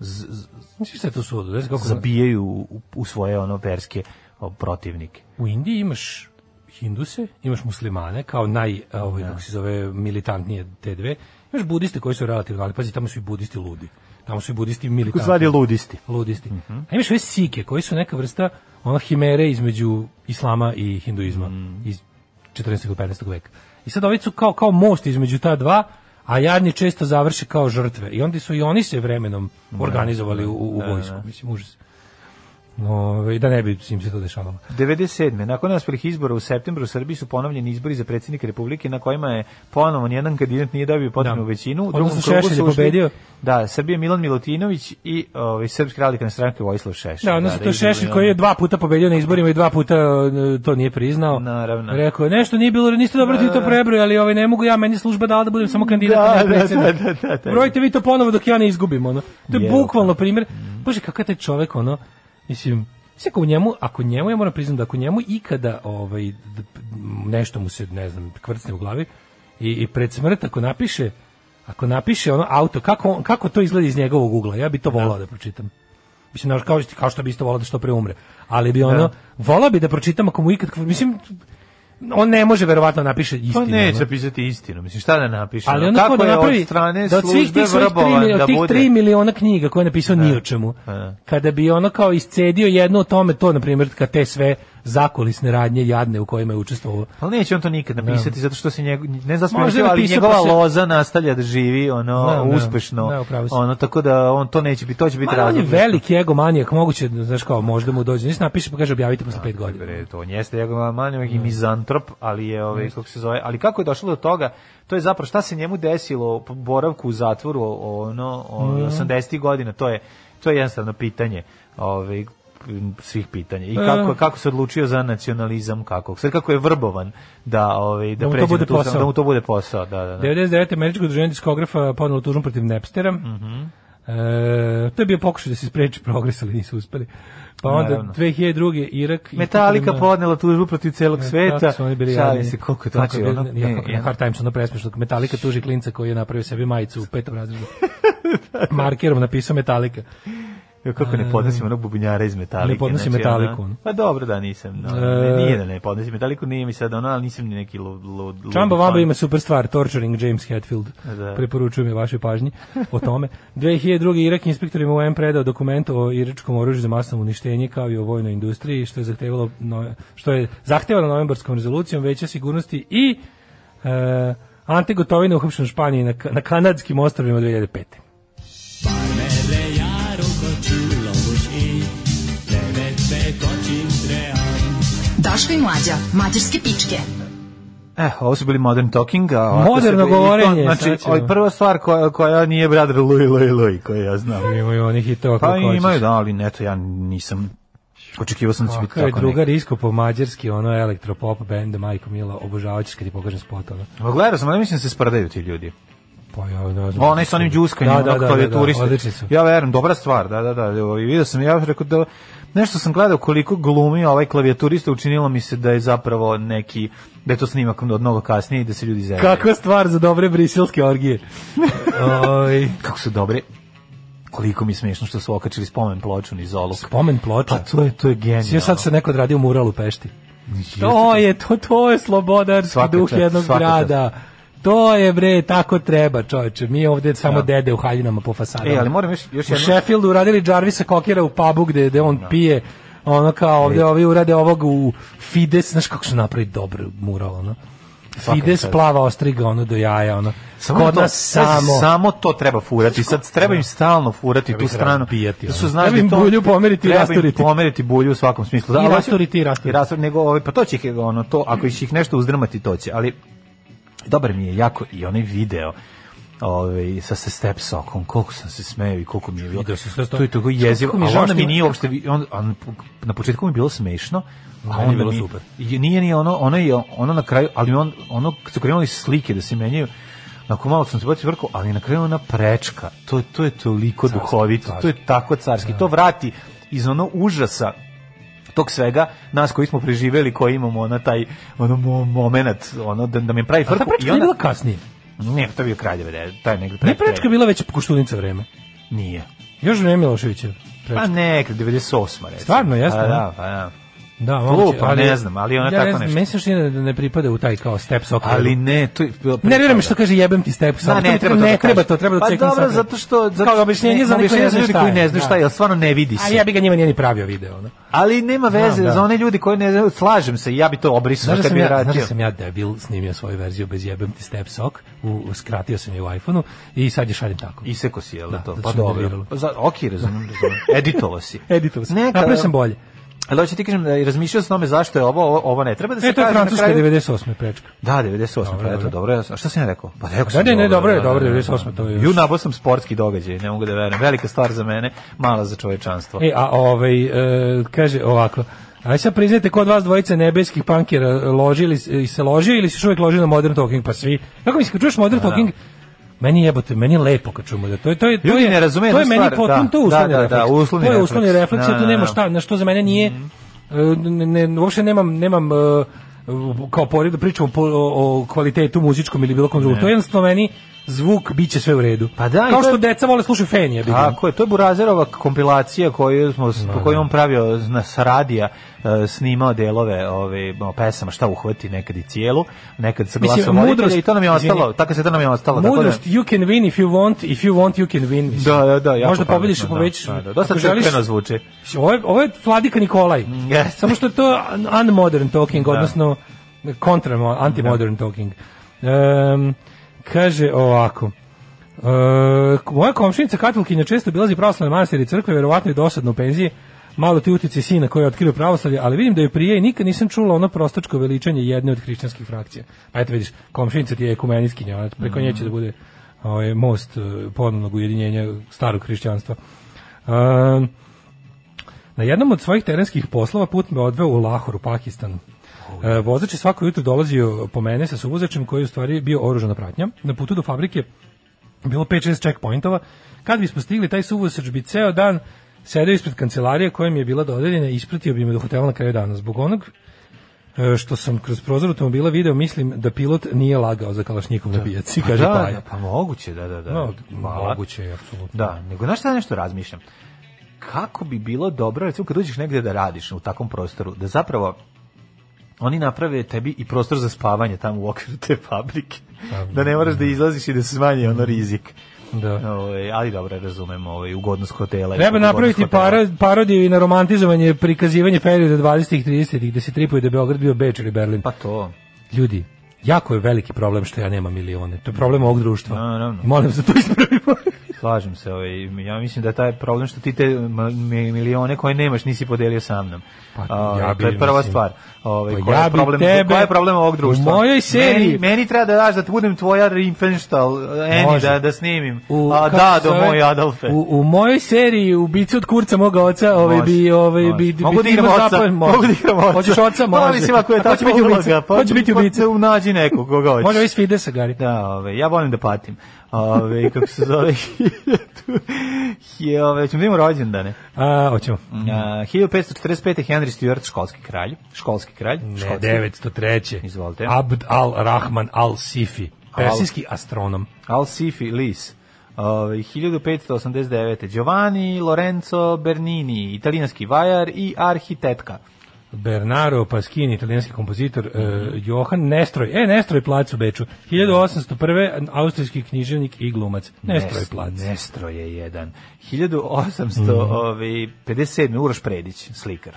S1: z, z,
S2: šta je to sudo? Znaš kako
S1: zabijaju u, u svoje ono verske o, protivnike.
S2: U Indiji imaš hinduse, imaš muslimane kao naj, ovaj, kako se zove, militantnije te dve. Imaš budiste koji su relativno, ali pazi, tamo su i budisti ludi. Tamo su i budisti militantni.
S1: Zvani ludisti.
S2: ludisti. A imaš ove sike koji su neka vrsta ona himere između islama i hinduizma iz 14. ili 15. veka. I sad ovi su kao, kao most između ta dva, a jadni često završe kao žrtve. I onda su i oni se vremenom organizovali u, u vojsku. Mislim, užas. Ove, da ne bi im se to dešavalo.
S1: 97. Nakon neuspelih izbora u septembru u Srbiji su ponovljeni izbori za predsjednika Republike na kojima je ponovo nijedan kandidat nije dobio potrebnu
S2: Da.
S1: većinu. U drugom krugu su
S2: pobedio.
S1: Da, Srbije Milan Milutinović i ovaj Srpska radikalna stranka Vojislav Šešelj.
S2: Da, odnosno to je
S1: izbori,
S2: Šešelj koji je dva puta pobedio na izborima i dva puta e, to nije priznao.
S1: Naravno.
S2: Rekao nešto nije bilo, niste dobro ti to prebroj, ali ovaj, ne mogu ja, meni služba dala da budem samo kandidat,
S1: Da, da, da, da, da.
S2: Brojite vi to ponovo dok ja ne izgubim, ono. To je
S1: Je,
S2: bukvalno primjer. Bože, kakav je taj čovek, ono, mislim, sve ako njemu, ako njemu, ja moram priznati da ako njemu ikada ovaj, nešto mu se, ne znam, kvrcne u glavi i, i pred smrt ako napiše ako napiše ono auto, kako, kako to izgleda iz njegovog ugla, ja bi to volao da pročitam. Mislim, kao, kao što bi isto volao da što pre umre. Ali bi ono, volao bi da pročitam ako mu ikad, mislim, on ne može verovatno napiše
S1: Pa
S2: istinu.
S1: neće
S2: ono.
S1: pisati istinu. Mislim, šta da napiše?
S2: Ali
S1: ono kako
S2: da napravi,
S1: od strane
S2: da od svih tih svojih tri,
S1: vrbovan
S2: mili- od
S1: da
S2: tih
S1: bude...
S2: 3 miliona knjiga koje je napisao ni o čemu,
S1: Da.
S2: kada bi ono kao iscedio jednu o tome, to na primjer, kad te sve zakulisne radnje jadne u kojima je učestvovao.
S1: Ali neće on to nikad napisati zato što se njegov ne znam ali njegova
S2: pa se-
S1: loza nastavlja da živi ono
S2: da.
S1: uspešno.
S2: Da, upravo si.
S1: ono tako da on to neće biti to će biti
S2: Ma, on je
S1: razlog.
S2: veliki egomanijak, moguće, znaš kao, možda mu dođe, nisi napiše pa kaže objavite posle pet godina.
S1: Bre, to on jeste manjak i mizantrop, ali je ovaj kako se zove, ali kako je došlo do toga? To je zapravo šta se njemu desilo po boravku u zatvoru ono o,
S2: Mhm.
S1: 80 godina, to je to je jednostavno pitanje. Ovaj svih pitanja. I kako,
S2: E.
S1: kako se odlučio za nacionalizam, kako? Sad kako je vrbovan da ovaj da,
S2: Da mu to
S1: pređe
S2: bude
S1: na tu-
S2: posao.
S1: da mu to bude posao, da, da, da.
S2: 99. američko udruženje diskografa podnelo tužbu protiv Napstera.
S1: Mhm.
S2: E, to je bio pokušaj da se spreči progres, ali nisu uspeli. Pa onda
S1: Naravno.
S2: 2002. Irak...
S1: Metallica
S2: na-
S1: podnela tužbu protiv celog sveta.
S2: Bili
S1: Šalim
S2: jadni.
S1: se koliko je to znači ono. ne, ja-
S2: na Hard Times ono presmešno. Metallica tuži klinca koji je napravio sebi majicu u petom razredu. Markerom napisao Metallica.
S1: Ja, kako ne podnosim onog bubnjara iz Metalike.
S2: Ne podnosi Metaliku, ono.
S1: Pa dobro da nisam. No,
S2: E.
S1: ne, nije da ne podnosim Metaliku, nije mi sad ono, ali nisam ni neki lud, lud,
S2: Čamba. Vamba ima super stvar, Torturing James Hetfield.
S1: Da.
S2: Preporučujem je vašoj pažnji o tome. 2002. Irak inspektorima UN predao dokument o iračkom oružju za masno uništenje kao i o vojnoj industriji, što je zahtevalo no, što je zahtevano novembarskom rezolucijom veća sigurnosti i e, Ante Gotovina uhapšen u Španiji na, na kanadskim ostrovima 2005.
S5: Daško i mlađa, mađarske pičke.
S1: Eh, ovo su bili Modern Talking. A
S2: Moderno
S1: i to-
S2: govorenje,
S1: Znači,
S2: sad ćemo.
S1: prva stvar koja, koja nije Brother Louis Louis Louis, koju ja znam.
S2: Imaju onih hitova
S1: Pa
S2: kako
S1: imaju, da, ali neto, ja nisam očekivao sam da će biti
S2: je
S1: tako
S2: drugar
S1: neki.
S2: isko po mađarski, ono elektropop band, majko Mila, obožavaćeš kad ti pokažem spot, ono.
S1: Gledao sam, ali mislim da se sprdaju ti ljudi.
S2: Pa ja ne znam.
S1: Onaj sa onim đuskanjem,
S2: Da,
S1: da,
S2: da,
S1: onog
S2: da, da,
S1: klavijaturiste.
S2: odlični su.
S1: Ja verujem, dobra stvar, da, da, da. I vidio sam, ja rekao da nešto sam gledao koliko glumi ovaj klavijaturista, učinilo mi se da je zapravo neki, da je to snimak od mnogo kasnije i da se ljudi zezaju.
S2: Kakva stvar za dobre briselske orgije. Oj,
S1: Kako su dobre koliko mi je smiješno što su okačili spomen ploču niz oluk.
S2: spomen ploča.
S1: Pa to je, to je genijalno.
S2: Svi sad se neko mural u Pešti.
S1: Jeste
S2: To je, to, to je slobodarski
S1: Svaka
S2: duh
S1: čast,
S2: jednog grada. To je bre, tako treba, čoveče. Mi ovde samo
S1: Da.
S2: dede u haljinama po fasadama.
S1: E, ali moram još, još
S2: u. Sheffieldu uradili Jarvisa Kokera u pubu gde, gde on pije ono kao ovde ovi urade ovog u Fides, znaš kako su napravili dobro mural, ono. Fides plava ostriga ono do jaja, ono.
S1: Samo
S2: Kod
S1: to,
S2: nas samo.
S1: samo to treba furati. Sad treba im stalno furati
S2: Treba
S1: tu stranu.
S2: razbijati,
S1: Da su znaš
S2: Treba
S1: da
S2: im
S1: to
S2: bulju pomeriti i rasturiti.
S1: pomeriti bulju u svakom smislu. Da,
S2: I rasturiti i rasturiti.
S1: I rasturiti, nego ovaj pa to će ih ono to ako će ih nešto uzdrmati to će, ali dobar mi je jako i onaj video ovaj sa se step sokom koliko sam se smejao i koliko mi je bilo
S2: sve to.
S1: je tako jezivo a onda
S2: što
S1: mi nije uopšte on, on, na početku mi je bilo smešno a
S2: Meni je
S1: onda
S2: bilo
S1: mi
S2: super.
S1: nije ni ono ono je ono na kraju ali on ono kad su krenuli slike da se menjaju Nakon malo sam se bacio vrko, ali na kraju ona prečka, to, to je toliko duhovito, to je tako carski, to vrati iz ono užasa tog svega, nas koji smo preživeli, koji imamo ona taj ono mo, moment, ono da, da mi pravi frku
S2: prečka
S1: i
S2: je
S1: onda
S2: bila kasnije.
S1: ne, to je bio kraljeve, da, taj negde
S2: Nije
S1: pred-
S2: prečka bila već koštunica vreme.
S1: Nije.
S2: Još vreme Miloševića.
S1: Pa nekad 98. recimo.
S2: Stvarno, jeste,
S1: Pa da, pa da.
S2: Da,
S1: Glupo, ne znam, ali ona
S2: ja
S1: tako
S2: ne
S1: nešto.
S2: Se još nije da ne pripada u taj kao step sok.
S1: Ali ne, to je
S2: me
S1: toga.
S2: što kaže jebem ti step sok.
S1: Da, ne, treba to
S2: ne
S1: da
S2: treba to, treba da
S1: Pa
S2: ceknem
S1: dobro, zato što... Zato
S2: Kao
S1: što-
S2: objašnjenje za
S1: ne,
S2: ne zna
S1: ljudi
S2: šta
S1: koji
S2: je,
S1: ne znaju šta
S2: da.
S1: je, jer stvarno ne vidi se.
S2: Ali ja bi ga njima nije ni pravio video, ono.
S1: Ali nema veze,
S2: da.
S1: za one ljudi koji ne slažem se, ja bi to obrisao
S2: da
S1: kad bi
S2: ja, znaš
S1: radio.
S2: da sam ja debil snimio svoju verziju bez jebem ti step sok, u, skratio sam je u iPhoneu i sad je šaljem tako.
S1: Iseko si, jel da,
S2: Da,
S1: to? Pa
S2: što
S1: dobro. Pa Za, ok, razumem, razumem. Editovao si.
S2: Editovao sam.
S1: Neka-
S2: Napravio sam bolje.
S1: Ali hoće ti kažem da razmišljao sam o tome zašto je ovo, ovo, ne treba da se
S2: E, to je
S1: kaže
S2: francuska
S1: kraju.
S2: 98. prečka.
S1: Da, 98.
S2: Dobro,
S1: pa eto,
S2: dobro.
S1: A šta sam ja rekao? Pa rekao
S2: Da,
S1: sam.
S2: ne, ne, dobro je, dobro je,
S1: da, da,
S2: 98. to je još.
S1: Ju nabao sam sportski događaj, ne mogu da verujem. Velika stvar za mene, mala za čovečanstvo.
S2: E, a ovaj, e, kaže ovako, Aj sad priznajte kod vas dvojice nebeskih punkera ložili i se ložio ili se još uvijek loži na Modern Talking, pa svi. Kako mislim, kad čuješ Modern Talking, meni je jebote, meni je lepo kad čujemo da to je to je to
S1: Ljudi
S2: je
S1: ne razumeju
S2: to je meni
S1: stvar,
S2: potpuno
S1: da,
S2: to uslovni
S1: da, da,
S2: refleks.
S1: da, uslovni
S2: to je
S1: refleks.
S2: uslovni refleks,
S1: Da,
S2: ja tu
S1: da,
S2: nema
S1: da.
S2: šta, na što za mene nije e, ne, ne, uopšte nemam nemam e, kao pored da pričamo po, o, o kvalitetu muzičkom ili bilo kom drugom. To je jednostavno meni zvuk biće sve u redu.
S1: Pa da, i
S2: kao
S1: to
S2: što
S1: je-
S2: deca vole slušaju Fenija.
S1: Tako je, to je Burazerova kompilacija koju smo po kojoj on pravio na sa radija e, snimao delove ove pesama šta uhvati nekad i cijelu, nekad sa glasom voditelja
S2: mudrost-
S1: i to nam je ostalo, tako se to nam je ostalo. tako da-
S2: Mudrost, you can win if you want, if you want, you can win. Mislim.
S1: Da, da, da,
S2: Možda pobediš ako
S1: da,
S2: već...
S1: da, da, dosta crkveno zvuči.
S2: Ovo je, ovo je Vladika Nikolaj.
S1: yes.
S2: Samo što je to un- unmodern talking,
S1: Da.
S2: odnosno kontra anti-modern talking. Em, kaže ovako. E, moja komšinica katolkinja često bilazi pravoslavne manastire i crkve, verovatno je dosadno u penziji, malo ti utice sina koji je otkrio pravoslavlje, ali vidim da je prije i nikad nisam čula ono prostačko veličanje jedne od hrišćanskih frakcija. Pa eto vidiš, komšinica ti je ekumenistkinja, ona preko nje će da bude ovaj, most e, ponovnog ujedinjenja starog hrišćanstva. Um, na jednom od svojih terenskih poslova put me odveo u Lahor u Pakistanu. E, vozač je svako jutro dolazio po mene sa suvozačem koji je u stvari bio oružana pratnja. Na putu do fabrike bilo 5-6 checkpointova. Kad bismo stigli, taj suvozač bi ceo dan sedeo ispred kancelarije koja mi je bila dodeljena i ispratio bi me do hotela na kraju dana. Zbog onog e, što sam kroz prozor automobila video, mislim da pilot nije lagao za kalašnjikov na pijaci, kaže
S1: da,
S2: Paja.
S1: da, pa moguće, da, da, da.
S2: No, moguće je, apsolutno.
S1: Da, nego znaš šta ja nešto razmišljam? Kako bi bilo dobro, recimo kad uđeš negde da radiš u takvom prostoru, da zapravo oni naprave tebi i prostor za spavanje tamo u okviru te fabrike. Da ne moraš da izlaziš i da se smanji ono rizik.
S2: Da.
S1: Ove, ali dobro, razumem ovaj, ugodnost hotela.
S2: Treba napraviti para, parodiju i na romantizovanje, prikazivanje perioda 20. i 30. gde se tripuje da je Beograd bio Beč ili Berlin.
S1: Pa to.
S2: Ljudi, jako je veliki problem što ja nemam milione. To je problem ovog društva.
S1: Naravno.
S2: Molim se to ispravimo.
S1: Slažem se, ovaj, ja mislim da je taj problem što ti te milione koje nemaš nisi podelio sa mnom.
S2: Pa,
S1: Ovaj,
S2: ja
S1: to je
S2: bi,
S1: prva
S2: mislim,
S1: stvar. Ovaj,
S2: pa ja
S1: je
S2: bi
S1: problem,
S2: tebe
S1: koji je problem ovog društva?
S2: u mojoj seriji-
S1: Meni, meni treba da daš da budem tvoja Riefenstahl, Eni, da, da snimim.
S2: U,
S1: A da, do moj Adolfe.
S2: U, u mojoj seriji ubice od kurca moga oca, ovaj bi ovaj bi bi
S1: Mogu da igram oca, mogu da igram oca.
S2: Hoćeš oca, može.
S1: Pa mislim ako je
S2: biti
S1: uloga, pa,
S2: Ko će biti
S1: pa
S2: ubica?
S1: te nađi nekog koga hoćeš.
S2: Može ovaj s Fidesa, Gari.
S1: Da, ove, ja volim da patim. Ove, kako se zove, je, ove, ćemo da imamo rođendane.
S2: A, hoćemo.
S1: A, 1545. Henry Stuart, školski kralj. Školski kralj.
S2: Ne,
S1: školski.
S2: 903.
S1: Izvolite.
S2: Abd al-Rahman al-Sifi, persijski astronom.
S1: Al-Sifi Lis. Ove, 1589. Giovanni Lorenzo Bernini, italijanski vajar i arhitetka.
S2: Bernardo Paschini, italijanski kompozitor, uh, Johan Nestroj, e, Nestroj plac u Beču, 1801. austrijski književnik i glumac, Nestroj
S1: Nes-
S2: plac.
S1: Nestro je jedan. 1857. Uroš Predić, slikar.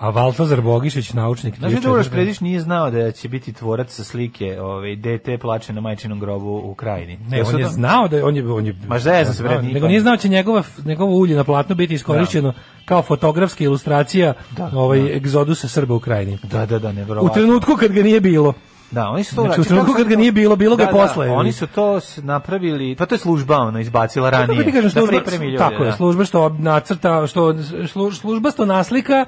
S2: A Valtazar Bogišić, naučnik.
S1: Znači da
S2: 34.
S1: Uroš Predić nije znao da će biti tvorac sa slike ovaj, dete plače na majčinom grobu u krajini.
S2: Ne,
S1: Jesu
S2: on je znao da je, on je, on je
S1: Ma zezam se, bre,
S2: znao,
S1: nikad.
S2: nego nije znao da će njegova, njegovo ulje na platnu biti iskorišćeno kao fotografska ilustracija
S1: Da,
S2: ovaj, egzodusa Srba u krajini.
S1: Da, da, da,
S2: U
S1: nevjerovatno.
S2: trenutku kad ga nije bilo.
S1: Da, oni su to
S2: Znači, u trenutku kad ga nije bilo, bilo ga
S1: Da,
S2: posle,
S1: Da, oni su to napravili, pa to je služba ono izbacila ranije.
S2: Kako ti kažem, služba,
S1: da ljude,
S2: tako je,
S1: da.
S2: služba što nacrta, što slu- služba što naslika,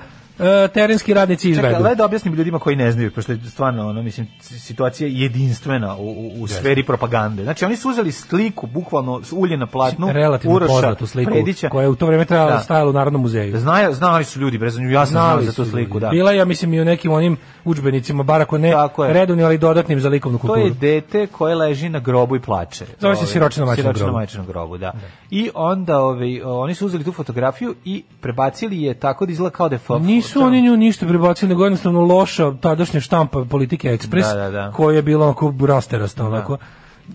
S2: terenski radnici
S1: Čekaj,
S2: izvedu.
S1: ali da objasnim ljudima koji ne znaju, pošto je stvarno, ono, mislim, situacija jedinstvena u, u, u sferi propagande. Znači, oni su uzeli sliku, bukvalno, ulje na platnu,
S2: relativno
S1: Uroša
S2: poznatu sliku
S1: Predića.
S2: koja je u to vreme trajala
S1: Da.
S2: stajala u Narodnom muzeju.
S1: Znaju, znali su ljudi, brez ja sam znao
S2: Znali
S1: za tu sliku, da.
S2: Bila je, ja mislim, i u nekim onim udžbenicima, bar ako ne
S1: je.
S2: redovni, ali dodatnim za likovnu
S1: To
S2: kulturu.
S1: je dete koje leži na grobu i plače.
S2: Zove se
S1: Ovaj,
S2: siročina majčinom grobu.
S1: grobu, da. I onda ovaj, oni su uzeli tu fotografiju i prebacili je tako da izgleda kao da je
S2: Nisu oni nju ništa prebacili, nego jednostavno loša tadašnja štampa politike Ekspres,
S1: Da, da, da.
S2: koja je bila onako rasterasta, onako.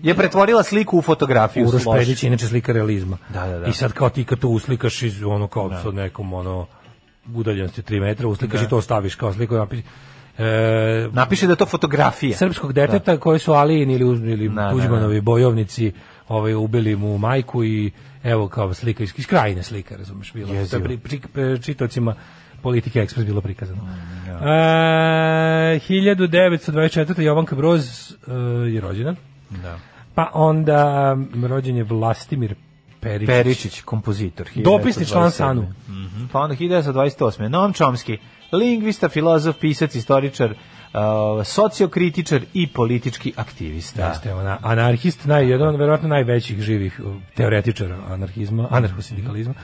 S1: Je pretvorila sliku u fotografiju.
S2: Uroš je inače slika realizma.
S1: Da, da, da.
S2: I sad kao ti kad to uslikaš iz ono kao sa nekom ono udaljenosti 3 metra, uslikaš i to staviš kao sliku napis. E,
S1: Napiše da je to fotografija.
S2: srpskog deteta koji su Alijin ili, ili
S1: Da, da,
S2: Tuđmanovi bojovnici ovaj, ubili mu majku i evo kao slika iz, iz krajine slika, razumeš, je
S1: Jezivo.
S2: pri, pri, pri, čitocima Politike Ekspres bilo prikazano.
S1: Mm,
S2: E, 1924. Jovanka Broz e, je rođena.
S1: Da.
S2: Pa onda rođen je Vlastimir Perišić.
S1: Peričić, kompozitor.
S2: Dopisni član
S1: 1927.
S2: SANU.
S1: Mhm. Pa onda 1928. Noam Chomsky, lingvista, filozof, pisac, istoričar, uh, sociokritičar i politički aktivista.
S2: Jeste, ona, anarhist, naj, jedan od verovatno najvećih živih teoretičara anarhizma, anarhosindikalizma.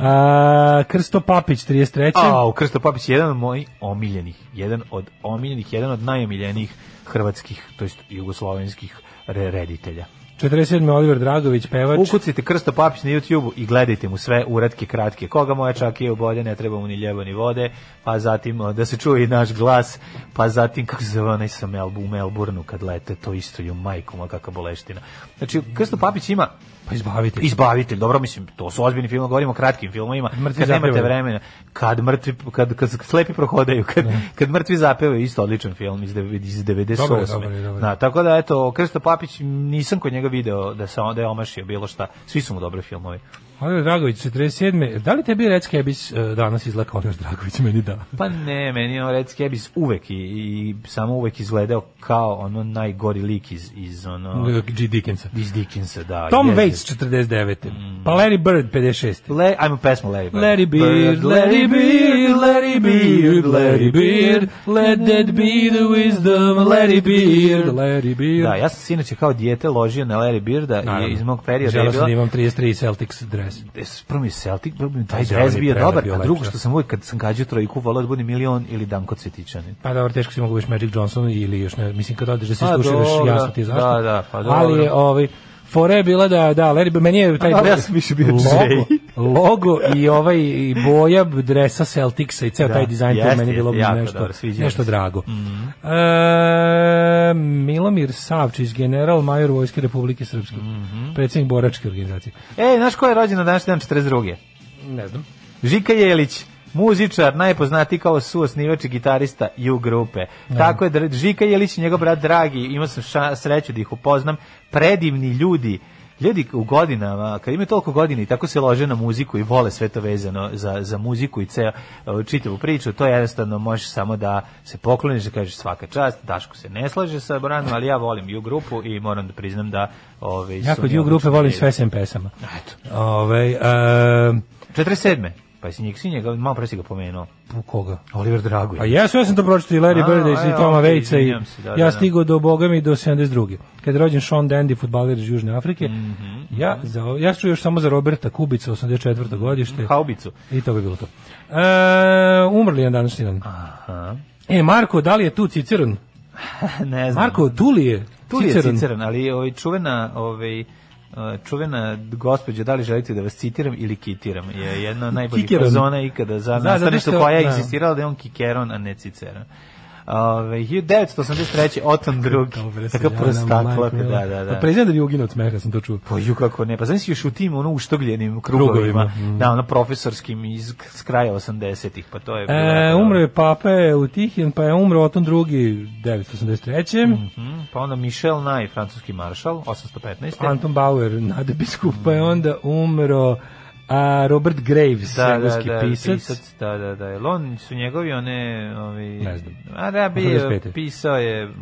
S2: A, Krsto Papić, 33.
S1: A, Krsto Papić je jedan od mojih omiljenih, jedan od omiljenih, jedan od najomiljenijih hrvatskih, to jest jugoslovenskih re- reditelja.
S2: 47. Oliver Dragović, pevač.
S1: Ukucite Krsto Papić na YouTube i gledajte mu sve uratke kratke. Koga moja čakija obolje, ne treba mu ni ljeba ni vode, pa zatim da se čuje i naš glas, pa zatim kako se zove onaj sa u Melbourneu kad lete, to isto je u majku, ma kakva boleština. Znači, Krsto Papić ima
S2: Pa izbavitelj.
S1: Izbavitelj, dobro mislim, to su ozbiljni film, govorimo o kratkim filmovima,
S2: Mrtvi
S1: kad nemate vremena, kad mrtvi, kad, kad slepi prohodaju, kad, kad mrtvi zapevaju, isto odličan film iz, iz 98.
S2: Dobar je, dobar je, dobar je.
S1: Da, tako da, eto, Krsto Papić, nisam kod njega video da, se, da je omašio bilo šta, svi su mu dobri filmovi.
S2: Oliver Dragović, 47. Da li tebi Red Skebis uh, danas izgleda kao Oliver Dragović? Meni da.
S1: Pa ne, meni je on Red Skebis uvek i, i samo uvek izgledao kao ono najgori lik iz, iz ono...
S2: G. Dickensa.
S1: Iz Dickensa, da.
S2: Tom
S1: jeste.
S2: Waits, 49. Pa Larry Bird, 56.
S1: Le, ajmo pesmu Larry Bird.
S2: Larry Beard, Larry Beard, Larry Beard, Larry Beard, let that be the wisdom, Larry Beard, Larry Beard.
S1: Da, ja sam sinoć kao dijete ložio na Larry
S2: Naravno.
S1: i iz mog perioda je
S2: Želeo sam da imam 33 Celtics dres.
S1: Prvo mi Celtic, prvo mi taj dres bio dobar, a drugo
S2: da.
S1: što sam uvijek kad sam gađao trojku, volao da bude milion ili Danko Cvetićanin.
S2: Pa dobro, teško si mogu biti Magic Johnson ili još ne, mislim kad odeš da se
S1: Pa
S2: slušaš,
S1: dobro,
S2: jasno ti je zašto.
S1: da, da, pa dobro.
S2: Ali je, ovaj, fora je bila da, da, Larry meni je taj
S1: Ali ja sam više bio
S2: logo,
S1: Jay.
S2: logo i ovaj i boja dresa Celticsa i ceo
S1: Da,
S2: taj dizajn, to
S1: jeste,
S2: meni je bilo
S1: jako
S2: nešto,
S1: dobro,
S2: nešto drago. E, Milomir Savčić, general major Vojske Republike Srpske, predsjednik boračke organizacije.
S1: Ej, znaš ko je rođen na današnji dan 42.
S2: Ne znam.
S1: Žika Jelić, muzičar, najpoznatiji kao suosnivač i gitarista U grupe. Tako je, Žika Jelić i njegov brat Dragi, imao sam ša, sreću da ih upoznam, predivni ljudi, ljudi u godinama, kad imaju toliko godina i tako se lože na muziku i vole sve to vezano za, za muziku i ceo, uh, čitavu priču, to jednostavno možeš samo da se pokloniš da kažeš svaka čast, Daško se ne slaže sa Brandom, ali ja volim U grupu i moram da priznam da ove,
S2: Ja
S1: su
S2: kod U grupe volim sve sem pesama.
S1: Eto.
S2: Ove, e,
S1: 47. Pa si njeg, si njega, malo pre si ga pomenuo.
S2: u koga?
S1: Oliver Dragović.
S2: A jesu, ja sam to pročitao i Larry
S1: A,
S2: Birda i Toma Vejca i
S1: da, da,
S2: ja
S1: da.
S2: stigao do Boga mi do 72. Kad je rođen Sean Dandy, futbaler iz Južne Afrike,
S1: Mhm,
S2: ja, za, ja ću još samo za Roberta Kubica, 84. godište.
S1: Haubicu.
S2: I to bi bilo to. E, umrli je na današnji dan.
S1: Aha.
S2: E, Marko, da li je tu Ciceron?
S1: ne znam.
S2: Marko, Tuli je
S1: tu je
S2: Ciceron.
S1: Ali ovaj čuvena, ovaj čuvena gospođa, da li želite da vas citiram ili kitiram, je jedna od najboljih fazona ikada za
S2: Da, što-
S1: koja je
S2: da.
S1: insistirala da je on Kikeron, a ne Ciceron. Ove, 1983. Oton drugi. Prostaklak,
S2: majko mila.
S1: da, da,
S2: Pa
S1: da.
S2: Prezident da bi uginuo od smeha, sam to čuo.
S1: Pa ju kako ne, pa znaš još u tim ono uštogljenim krugovima,
S2: Krugovima, mm.
S1: da, ono profesorskim iz s kraja 80-ih, pa to je bilo
S2: E, umro je Pape u Tihin, pa je umro Oton drugi 983.
S1: Mhm, pa onda Michel Naj, francuski maršal, 815.
S2: Anton Bauer, nadebiskup, pa je onda umro a, Robert Graves,
S1: da, da,
S2: engleski
S1: da,
S2: pisac.
S1: Da, da, da. Jel on su njegovi one... Ovi,
S2: Ne znam.
S1: A da, bio,
S2: 85..
S1: pisao je... uh,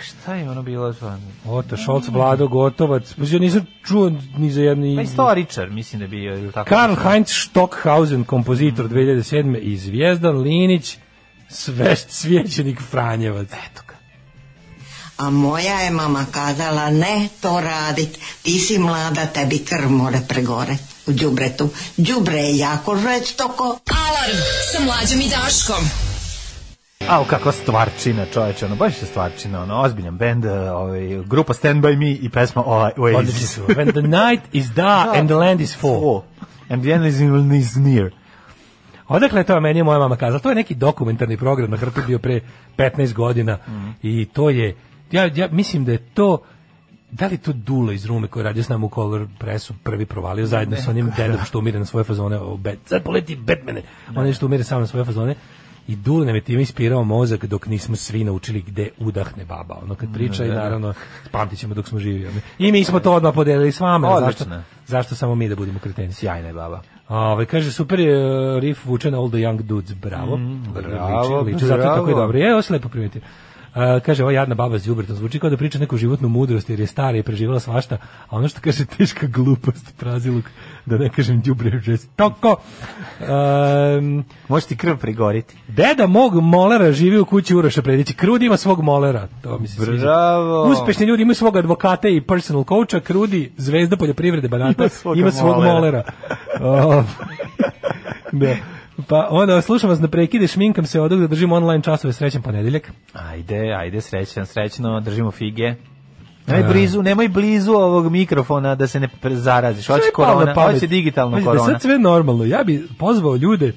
S1: šta je ono bilo? zvan?
S2: Oto, Šolc, Vlado, Gotovac, pa ja nisam čuo ni za jedni...
S1: Pa istoričar, mislim da bio. Ili tako
S2: Karl. Heinz Stockhausen, kompozitor 2007. i Zvijezdan Linić, svešt svjećenik Franjevac. Eto.
S6: A moja je mama kazala, ne to radit, ti si mlada, tebi krv more pregore u đubretu. Đubre je jako žestoko.
S5: Alarm sa mlađom i Daškom.
S1: Au, kakva stvarčina, čoveče, ono, baš je stvarčina, ono, ozbiljan bend, uh, ovaj, grupa Stand By Me i pesma Oasis.
S2: Odlični su. When the night is da and the land is full.
S1: Full. And the end is, is near.
S2: Odakle je to meni je moja mama kazala? To je neki dokumentarni program na hrtu bio pre 15 godina i to je, ja, ja mislim da je to da li to Dula iz Rume koji radio s nama u Color Pressu prvi provalio zajedno sa onim dedom što umire na svoje fazone o Bat, sad poleti Batmane on je što umire samo na svoje fazone i Dula nam je time ispirao mozak dok nismo svi naučili gde udahne baba ono kad priča i naravno pamtit ćemo dok smo živi i mi smo to odmah podelili s vama zašto,
S1: Odlično.
S2: zašto samo mi da budemo kreteni
S1: Sjajna je baba.
S2: Ove, kaže, super je uh, riff vučen All the Young Dudes, bravo.
S1: bravo,
S2: liči, liči, zato je tako
S1: bravo.
S2: je dobro. Je, ovo se lepo primetio. Uh, kaže, ova jadna baba s đubretom zvuči kao da priča neku životnu mudrost jer je stara i preživala svašta, a ono što kaže teška glupost, praziluk, da ne kažem đubre žestoko. Um,
S1: Može ti krv prigoriti.
S2: Deda mog molera živi u kući Uroša Predića. Krudi ima svog molera. To mi se sviđa.
S1: Bravo.
S2: Uspešni ljudi imaju svog advokata i personal coacha. Krudi, zvezda poljoprivrede Banata,
S1: Ima svoga
S2: ima svog
S1: molera.
S2: molera. Da. Pa onda slušam vas na prekide, šminkam se odog da držim online časove srećan ponedeljak.
S1: Ajde, ajde, srećan, srećno, držimo fige. Nemoj blizu, nemoj blizu ovog mikrofona da se ne zaraziš. Hoće korona, hoće digitalno
S2: Da
S1: korona.
S2: sad sve normalno. Ja bi pozvao ljude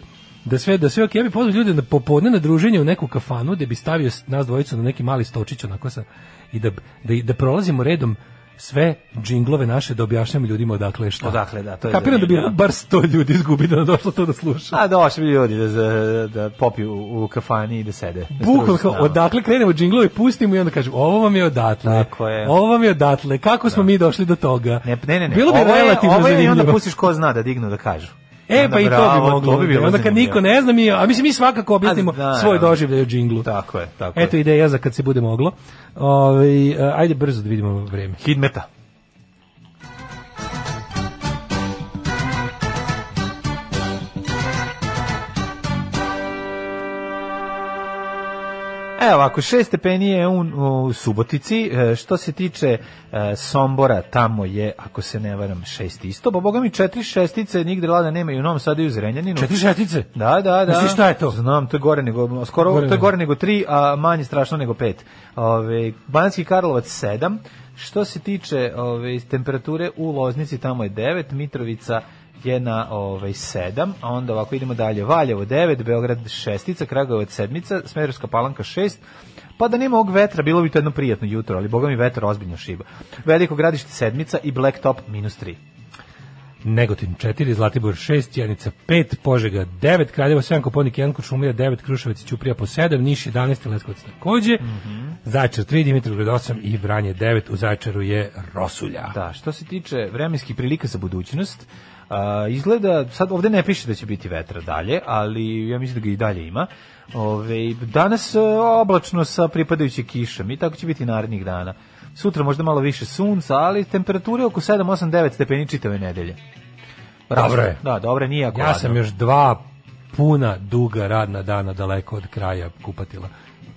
S2: da sve da sve ok, ja bih pozvao ljude na popodne na druženje u neku kafanu gde bi stavio nas dvojicu na neki mali stočić onako sa i da da, da prolazimo redom sve džinglove naše da objašnjamo ljudima odakle je šta.
S1: Odakle, da, to je
S2: Kapiram da bi
S1: zanimljivo.
S2: bar 100 ljudi izgubi da došlo to da sluša.
S1: A došli ljudi da, da, da popiju u, u kafani i da sede. da
S2: Bukvalno odakle krenemo džinglove, pustimo i onda kažemo, ovo vam je odatle.
S1: Tako je.
S2: Ovo vam je odatle. Kako smo mi došli do toga?
S1: Ne, ne, ne, ne.
S2: Bilo bi
S1: ovo je,
S2: relativno
S1: ovo je i onda
S2: zanimljivo.
S1: pustiš ko zna da dignu da kažu.
S2: E,
S1: Onda
S2: pa i to bi
S1: bravo,
S2: moglo.
S1: To bi bilo
S2: onda kad niko ne zna, mi, a mislim mi svakako objasnimo
S1: da,
S2: svoj
S1: da.
S2: doživljaj o džinglu.
S1: Tako je, tako
S2: Eto
S1: je.
S2: ideja za kad se bude moglo. Ovaj, a, ajde brzo da vidimo vreme.
S1: Hidmeta. Evo ovako, šest stepeni je u, u Subotici, E, što se tiče e, Sombora, tamo je, ako se ne varam, šest isto, pa boga mi četiri šestice nigde lada nema i u Novom Sadu i u Zrenjaninu.
S2: Četiri šestice?
S1: Da, da, da.
S2: Misliš šta je to?
S1: Znam, to je gore nego, skoro,
S2: Gore
S1: to je gore nego tri, a manje strašno nego pet. Ove, Banski Karlovac 7, što se tiče ove, temperature u Loznici, tamo je 9, Mitrovica je na ovaj 7, a onda ovako idemo dalje. Valjevo 9, Beograd 6, Kragujevac 7, Smederevska Palanka 6, pa da nema ovog vetra, bilo bi to jedno prijatno jutro, ali boga mi vetar ozbiljno šiba. Veliko gradište sedmica i Blacktop minus 3.
S2: Negotin 4, Zlatibor 6, Janica 5, Požega 9, Kraljevo 7, Koponik 1, Kuršumlija 9, Kruševac i Ćuprija po 7, Niš 11, Leskovac takođe, Zaječar 3, Dimitrovgrad 8 i Vranje 9, u Zaječaru je Rosulja.
S1: Da, što se tiče vremenskih prilika za budućnost, izgleda, sad ovde ne piše da će biti vetra dalje, ali ja mislim da ga i dalje ima. Ove, danas e, oblačno sa pripadajućim kišom i tako će biti narednih dana. Sutra možda malo više sunca, ali temperature oko 7, 8, 9 stepeni čitave nedelje.
S2: Dobro je.
S1: Da, dobro je, nije jako
S2: Ja
S1: ladno.
S2: sam još dva puna, duga radna dana daleko od kraja kupatila.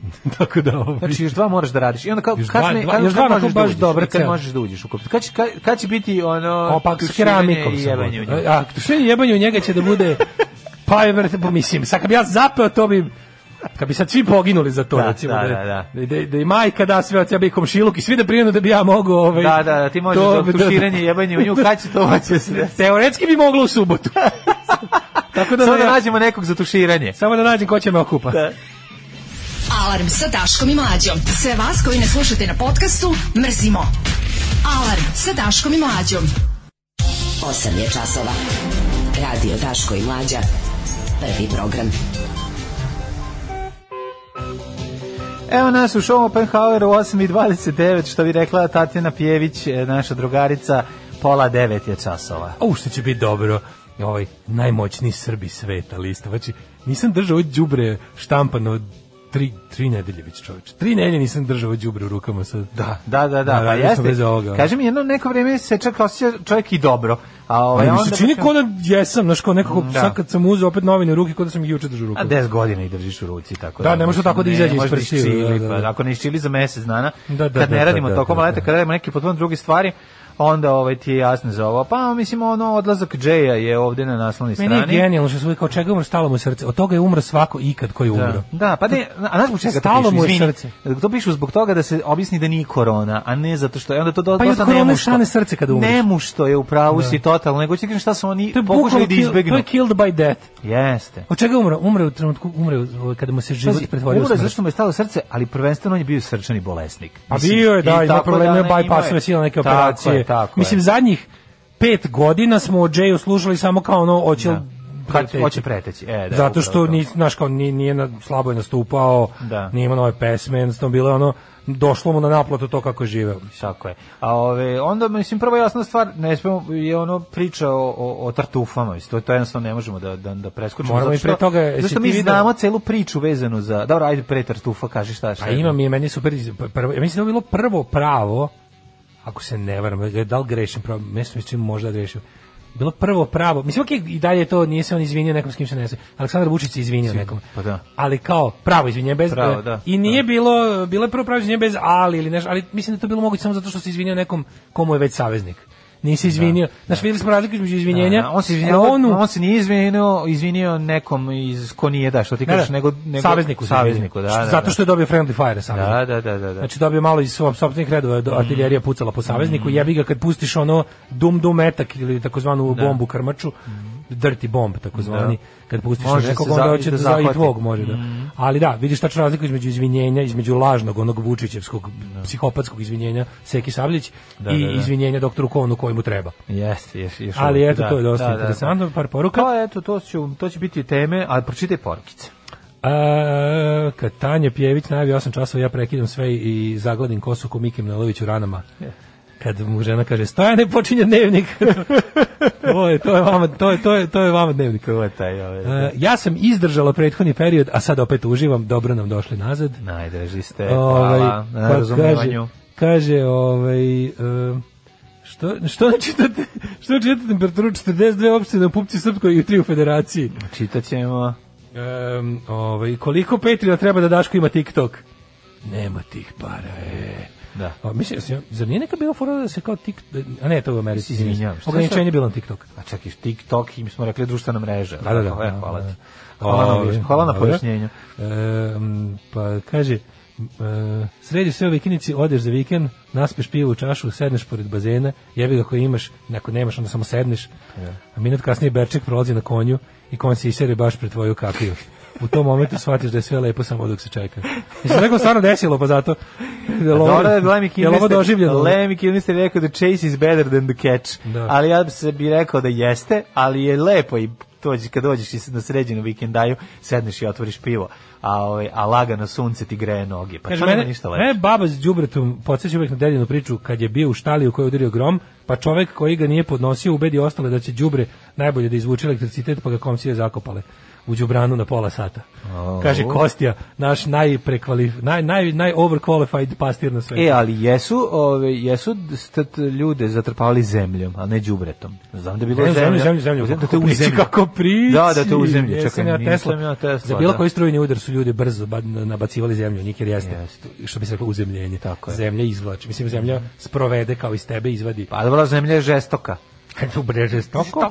S2: Tako da ovaj,
S1: Znači još dva moraš da radiš. I onda kao
S2: Još
S1: kad,
S2: dva- još dva
S1: možeš da
S2: baš
S1: I kad možeš da uđeš u kupit. Kad, će- kad, će biti ono
S2: opak s keramikom
S1: i?
S2: A, tušenje jebanje u njega će da bude pa je vrte, mislim, sad kad bi ja zapeo to bi kad bi sad svi poginuli za to,
S1: Da,
S2: recimo,
S1: da,
S2: da,
S1: da,
S2: da, da, da i majka da sve, od ja bi komšiluk i svi da prijenu da bi ja mogao... Ovaj,
S1: Da, da, da, ti možeš
S2: to-
S1: da tuširanje i jebanje u nju, kad će to hoće se desiti?
S2: Teoretski bi moglo u subotu. Tako da,
S1: Samo da nađemo nekog za tuširanje.
S2: samo da nađem ko će me okupa.
S5: Alarm sa Daškom i Mlađom. Sve vas koji ne slušate na podcastu, mrzimo. Alarm sa Daškom i Mlađom.
S7: 8 je časova. Radio Daško i Mlađa. Prvi program.
S1: Evo nas u show Oppenhauer u 8.29, što bi rekla Tatjana Pjević, e, naša drugarica, pola devet je časova.
S2: U, što će biti dobro. Ovaj najmoćniji Srbi sveta lista. Znači, nisam držao ovo đubre štampano tri, tri nedelje već čoveče. Tri nedelje nisam držao ovo đubre u rukama sad.
S1: Da, da, da, da, pa
S2: bez
S1: jeste.
S2: ovoga.
S1: Kaže mi, jedno neko vrijeme se čak osjeća čovjek i dobro. A ovaj,
S2: Ali mi
S1: onda
S2: se čini kao da jesam, znaš, kao nekako,
S1: Da.
S2: sad kad sam uzeo opet novine u ruke, kao da sam ih juče držao u
S1: A
S2: rukama.
S1: 10 godina i držiš u ruci, tako
S2: Da, ne može to tako da
S1: ne
S2: izađe iz prstiju, da, da, da.
S1: Pa, ako ne iščili za mesec dana,
S2: Da, da,
S1: kad
S2: da,
S1: ne radimo
S2: da,
S1: tokom
S2: da,
S1: leta,
S2: da.
S1: kad radimo neke potpuno druge stvari, onda ovaj ti je jasno za ovo. Pa mislim ono odlazak Džeja je ovde na naslovnoj
S2: Meni je
S1: strani.
S2: genijalno što su uvijek kao čega umro, stalo mu srce. Od toga je umro svako ikad koji je umro.
S1: Da, da, pa ne, a znaš zbog čega
S2: Stalo mu srce.
S1: To pišu zbog toga da se objasni da nije korona, a ne zato što je onda to do,
S2: Pa
S1: dosta
S2: korone
S1: nemušto.
S2: stane srce kada umreš.
S1: Nemušto je u pravu
S2: Da.
S1: si totalno, nego ti kažem šta su oni pokušali da izbegnu.
S2: To je killed by death.
S1: Jeste.
S2: Od čega umro? Umre u trenutku, umre kada mu se život pretvorio u
S1: umro
S2: smrt.
S1: zašto mu je stalo srce, ali prvenstveno on je bio srčani bolesnik.
S2: Pa
S1: Mislim,
S2: bio je, da, ima probleme,
S1: da
S2: bypassove sile, neke operacije.
S1: Je, tako
S2: Mislim,
S1: je.
S2: zadnjih pet godina smo o Jayu slušali samo kao ono, hoće li
S1: Kad
S2: preteći.
S1: hoće preteći. E, da,
S2: Zato što ni, znaš, kao, nije, nije na, slabo je nastupao,
S1: Da.
S2: nije imao nove pesme, jednostavno bilo je ono, došlo mu na naplatu to kako je živeo.
S1: Tako je. A ove, onda, mislim, prva jasna stvar, ne smemo, je ono priča o, o, o tartufama, to, to jednostavno ne možemo da, da, da preskočimo.
S2: Moramo
S1: zato
S2: i pre
S1: što-
S2: toga,
S1: Zašto
S2: ti
S1: mi znamo celu priču vezanu za... Dobro, ajde pre tartufa, kaži šta šta.
S2: A
S1: je.
S2: ima mi je meni super, prvo, ja mislim da je bilo prvo pravo, ako se ne varam, da li grešim, pravo, mislim možda grešim, bilo prvo pravo, mislim okej, i dalje to nije se on izvinio nekom s kim se ne sve. Aleksandar Vučić se izvinio nekom.
S1: pa da.
S2: Ali kao pravo izvinjenje bez
S1: Pravo, da.
S2: i nije bilo bilo je prvo pravo izvinjenje bez ali ili nešto, ali mislim da to bilo moguće samo zato što se izvinio nekom komu je već saveznik. Nisi izvinio. Znaš, vidjeli smo razliku između izvinjenja.
S1: Da, on se izvinio,
S2: sklonu-
S1: on se nije izvinio, izvinio nekom iz ko nije da, što ti
S2: Da, da,
S1: kažeš, nego, nego
S2: savezniku,
S1: savezniku, da, da,
S2: Zato
S1: da.
S2: što je dobio friendly fire saveznik.
S1: Da, da, da, da, da.
S2: Znači dobio malo iz svog sopstvenih redova do artiljerija pucala po savezniku, jebi ga kad pustiš ono dum dum metak ili takozvanu bombu krmaču, dirty bomb takozvani, kad pustiš
S1: Može
S2: nekog onda hoće
S1: da
S2: da za i
S1: zahvati.
S2: tvog može da. Ali da, vidiš tačno razliku između izvinjenja, između lažnog onog Vučićevskog psihopatskog izvinjenja Seki Sabljić
S1: Da,
S2: i
S1: da, da.
S2: izvinjenja doktoru Kovnu koji mu treba.
S1: Jeste, još, još
S2: Ali eto,
S1: da,
S2: to je dosta
S1: da, da,
S2: interesantno, par poruka.
S1: To, eto, to, će, to će biti teme, ali pročitaj porukice.
S2: A, kad Tanja Pjević najavi 8 časova, ja prekidam sve i zagladim kosu ko Miki Manojlović u ranama. Kad mu žena kaže, stojane počinje dnevnik. to, je, to, je vama, to, je, to, je, to je vama dnevnik.
S1: To je taj, ovaj,
S2: A, ja sam izdržala prethodni period, a sad opet uživam, dobro nam došli nazad.
S1: Najdraži ste,
S2: Ovaj,
S1: hvala na
S2: pa
S1: razumijevanju.
S2: Kaže, kaže ovaj, e, što, što ne čitate, što čitate temperaturu 42 opštine u Pupci Srpskoj i 3 u Federaciji?
S1: Čitat ćemo.
S2: Um, ovaj, koliko Petrina treba da Daško ima TikTok? Nema tih para, e.
S1: Da.
S2: A, mislim, zar nije neka bila fora da se kao tik... A ne, to je u Americi.
S1: Izvinjavam, šta
S2: Ograničenje bilo na TikTok.
S1: A i TikTok, im smo rekli društvena mreža.
S2: Da, da, da.
S1: E, hvala
S2: Da,
S1: ti.
S2: da.
S1: Hvala na,
S2: Ovaj,
S1: hvala na pojašnjenju.
S2: Em, pa kaže, e, središ sve u vikinici, odeš za vikend, naspeš pivo u čašu, sedneš pored bazena, jebi ga koji imaš, neko nemaš, onda samo sedneš, a minut kasnije Berček prolazi na konju i konj se isere baš pred tvoju kapiju. U tom momentu shvatiš da je sve lepo samo dok se čeka. Mislim, neko stvarno desilo, pa zato...
S1: Lemmy
S2: je ovo doživljeno?
S1: Lemmy Kilmister rekao da chase is better than the catch.
S2: Da.
S1: Ali ja bi se bi rekao da jeste, ali je lepo i dođi, kad dođeš i na sređenu vikendaju, sedneš i otvoriš pivo, a, ovaj, a lagano sunce ti greje noge. Pa
S2: Kaže, mene,
S1: ništa lepo.
S2: mene baba s đubretom podsjeća uvek na dedinu priču kad je bio u štali u kojoj udario grom, pa čovek koji ga nije podnosio ubedi ostale da će đubre najbolje da izvuče elektricitet, pa ga komsije zakopale u đubranu na pola sata. Kaže Kostija, naš najprekvalif, naj, naj, naj overqualified pastir na svetu.
S1: E, ali jesu, ove, jesu stat ljude zatrpavali zemljom, a ne đubretom. Znam da bilo
S2: Ne,
S1: zemlja.
S2: zemlju, zemlju, zemlju.
S1: Da te u zemlju.
S2: kako priči.
S1: Da, da te u zemlju. Čekaj,
S2: ja Tesla.
S1: ja Tesla.
S2: Za bilo
S1: da.
S2: koji strujni udar su ljudi brzo ba- nabacivali zemlju, u njih jer jeste,
S1: Jeste.
S2: što bi se reklo uzemljenje.
S1: Tako je.
S2: Zemlja izvlači. Mislim, zemlja sprovede kao iz tebe, izvadi.
S1: Pa dobra, zemlja je žestoka.
S2: Kad tu breže stoko.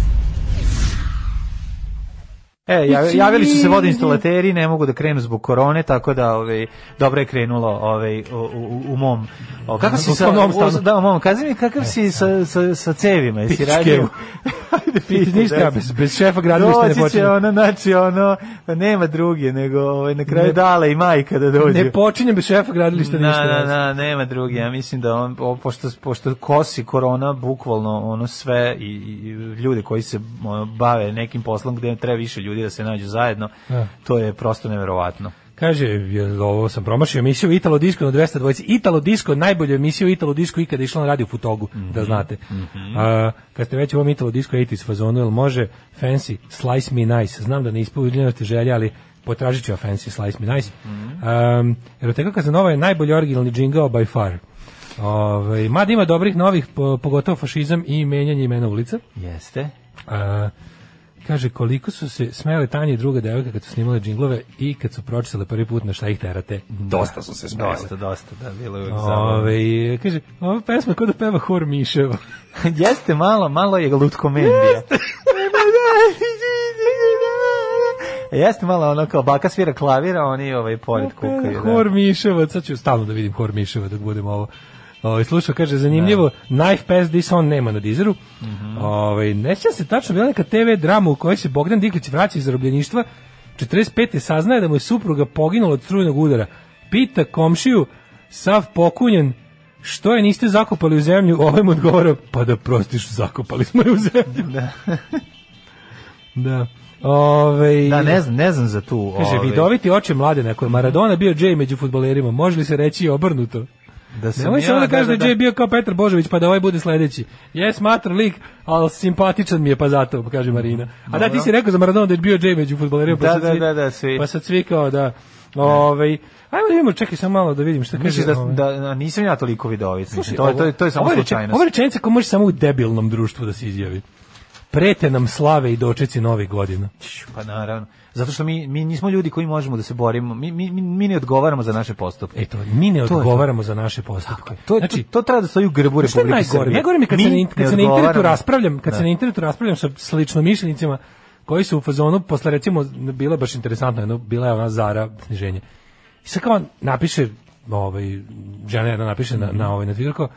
S1: E, jav- javili su se vodoinstalateri, ne mogu da krenu zbog korone, tako da ovaj dobro je krenulo ovaj u, u, u mom. O, kako si sa u- da, mom, kaži mi kakav si sa sa sa cevima, jesi radio?
S2: Piti ništa, bez, bez šefa gradilišta ne počinje.
S1: ono, znači ono, nema druge, nego ovaj, na kraju
S2: Ne-
S1: dale i majka da dođe.
S2: Ne počinje bez šefa gradilišta
S1: Na,
S2: ništa.
S1: na, na, nema drugi. Ja mislim da on, o, pošto, pošto kosi korona bukvalno ono sve i, i ljude koji se bave nekim poslom gde treba više ljudi da se nađu zajedno,
S2: Da.
S1: to je prosto neverovatno.
S2: Kaže, je, ovo sam promašio emisiju Italo Disco na 200 dvojici. Italo Disco, najbolju emisiju Italo Disco ikada išla na radio Futogu,
S1: Mhm.
S2: da znate. A, kad ste već u ovom Italo Disco 80s fazonu, jel može Fancy Slice Me Nice? Znam da ne ispunjavate želje, ali potražit ću ja Fancy Slice Me Nice.
S1: Mhm.
S2: Um, Eroteka Kazanova je najbolji originalni džingao by far. Ove, mada ima dobrih novih, po- pogotovo fašizam i menjanje imena ulica.
S1: Jeste.
S2: A, Kaže, koliko su se smele Tanja i druga devojka kad su snimale džinglove i kad su pročitale prvi put na šta ih terate. Dosta su se smele.
S1: Dosta, dosta, da, bilo je.
S2: Ove, kaže, ova pesma je kod da peva hor Miševa.
S1: Jeste malo, malo je lutkomendija. Jeste malo ono kao baka svira klavira, oni ovaj pored kukaju. da.
S2: Hor Miševa, sad ću stalno da vidim Hor Miševa dok budem ovo. Ovaj slušao kaže zanimljivo Knife Pass This On nema na Dizeru. Ovaj ne sjećam se tačno bila neka TV drama u kojoj se Bogdan Diklić vraća iz zarobljeništva. 45. saznaje da mu je supruga poginula od strujnog udara. Pita komšiju sav pokunjen što je niste zakopali u zemlju? Ovaj mu odgovara pa da prostiš zakopali smo je u zemlju.
S1: Da.
S2: Da. Ove,
S1: Da, ne znam, ne znam za tu.
S2: Kaže,
S1: ovaj,
S2: vidoviti oče mlade, ako je Maradona bio Jay među futbolerima, može li se reći obrnuto?
S1: Da sam
S2: Nemoj
S1: ja,
S2: se onda
S1: da,
S2: kaže da,
S1: da,
S2: je
S1: da.
S2: Bio kao Petar Božović, pa da ovaj bude sledeći. Je smatra lik, ali simpatičan mi je pa zato, kaže Marina. A da, ti si rekao za Maradona da je bio Jay među futbolerima, pa
S1: Da,
S2: sad
S1: da, da, da, svi.
S2: Pa sad svi kao da... Ovaj, ajmo da vidimo, čekaj samo malo da vidim šta kaže.
S1: Misliš da,
S2: ovaj.
S1: da, da, nisam ja toliko
S2: Slušaj,
S1: to, to, je- to je samo slučajnost.
S2: Ovo je rečenica koja može samo u debilnom društvu da se izjavi. Prete nam slave i dočeci novih godina.
S1: Pa naravno. Zato što mi, mi nismo ljudi koji možemo da se borimo. Mi, mi, mi- mi ne odgovaramo za naše postupke.
S2: E to, mi ne
S1: To je to.
S2: odgovaramo za naše postupke.
S1: To,
S2: znači,
S1: to, to treba da stoji u grbu
S2: je
S1: Republike
S2: najgore?
S1: Srbije.
S2: Najgore mi je kad, se, na, kad se na internetu
S1: odgovaramo.
S2: raspravljam, kad se
S1: Da.
S2: na internetu raspravljam sa slično mišljenicima koji su u fazonu posle recimo bila je baš interesantno, jedno bila je ona Zara sniženje. I sad kao napiše ovaj žena jedna napiše na na ovaj na Twitteru kao,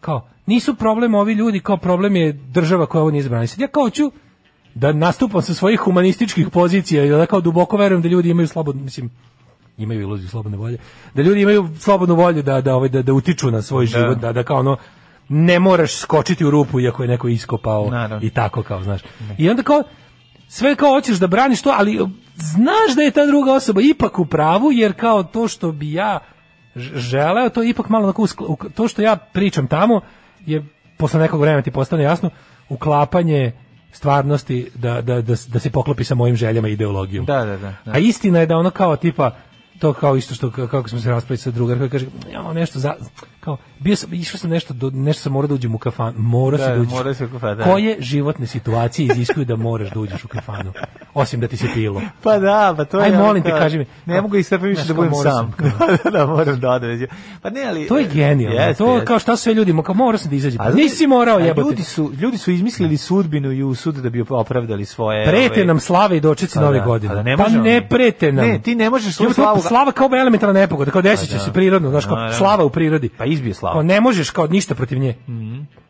S2: kao nisu problem ovi ljudi, kao problem je država koja ovo nije zabrana. I sad ja kao ću da nastupam sa svojih humanističkih pozicija i da kao duboko verujem da ljudi imaju slobodno, mislim, imaju iluziju slobodne volje, da ljudi imaju slobodnu volju da da ovaj da, da utiču na svoj život, da da kao ono ne moraš skočiti u rupu iako je neko iskopao
S1: Naravno.
S2: i tako kao, znaš. I onda kao sve kao hoćeš da braniš to, ali znaš da je ta druga osoba ipak u pravu, jer kao to što bi ja želeo, to je ipak malo onako, to što ja pričam tamo je posle nekog vremena ti postane jasno uklapanje stvarnosti da, da, da, da se poklopi sa mojim željama i ideologijom.
S1: Da, da, da. da.
S2: A istina je da ono kao tipa to kao isto što ka- kako smo se raspravili sa drugarkom kaže ja nešto za kao bio sam išao sam nešto do, nešto sam morao da uđem u kafan mora
S1: Da,
S2: se da uđeš
S1: mora se u kafan, da.
S2: koje životne situacije iziskuju da moraš da uđeš u kafanu osim da ti se pilo
S1: Pa da, pa to je...
S2: Aj, molim te, kaži mi.
S1: Ne mogu istrpiti više
S2: Znaš,
S1: da budem sam.
S2: sam,
S1: da, da, moram da odem. Pa ne, ali...
S2: to je genijalno
S1: Jeste,
S2: to
S1: jeste.
S2: kao šta sve ljudi kao morao sam da izađem
S1: A
S2: pa nisi morao jebote
S1: Ljudi su, ljudi su izmislili sudbinu i usud da bi opravdali svoje...
S2: prete
S1: ove-
S2: nam slave i dočeci
S1: Pa
S2: nove
S1: da,
S2: godine
S1: a da ne
S2: pa ne prete nam
S1: Ne, ti ne možeš slavu-
S2: slava kao elementarna nepogoda kao desit će
S1: Pa da.
S2: se prirodno znaš kao
S1: Naravno.
S2: slava u prirodi
S1: Pa izbije slava.
S2: kao ne možeš kao ništa protiv nje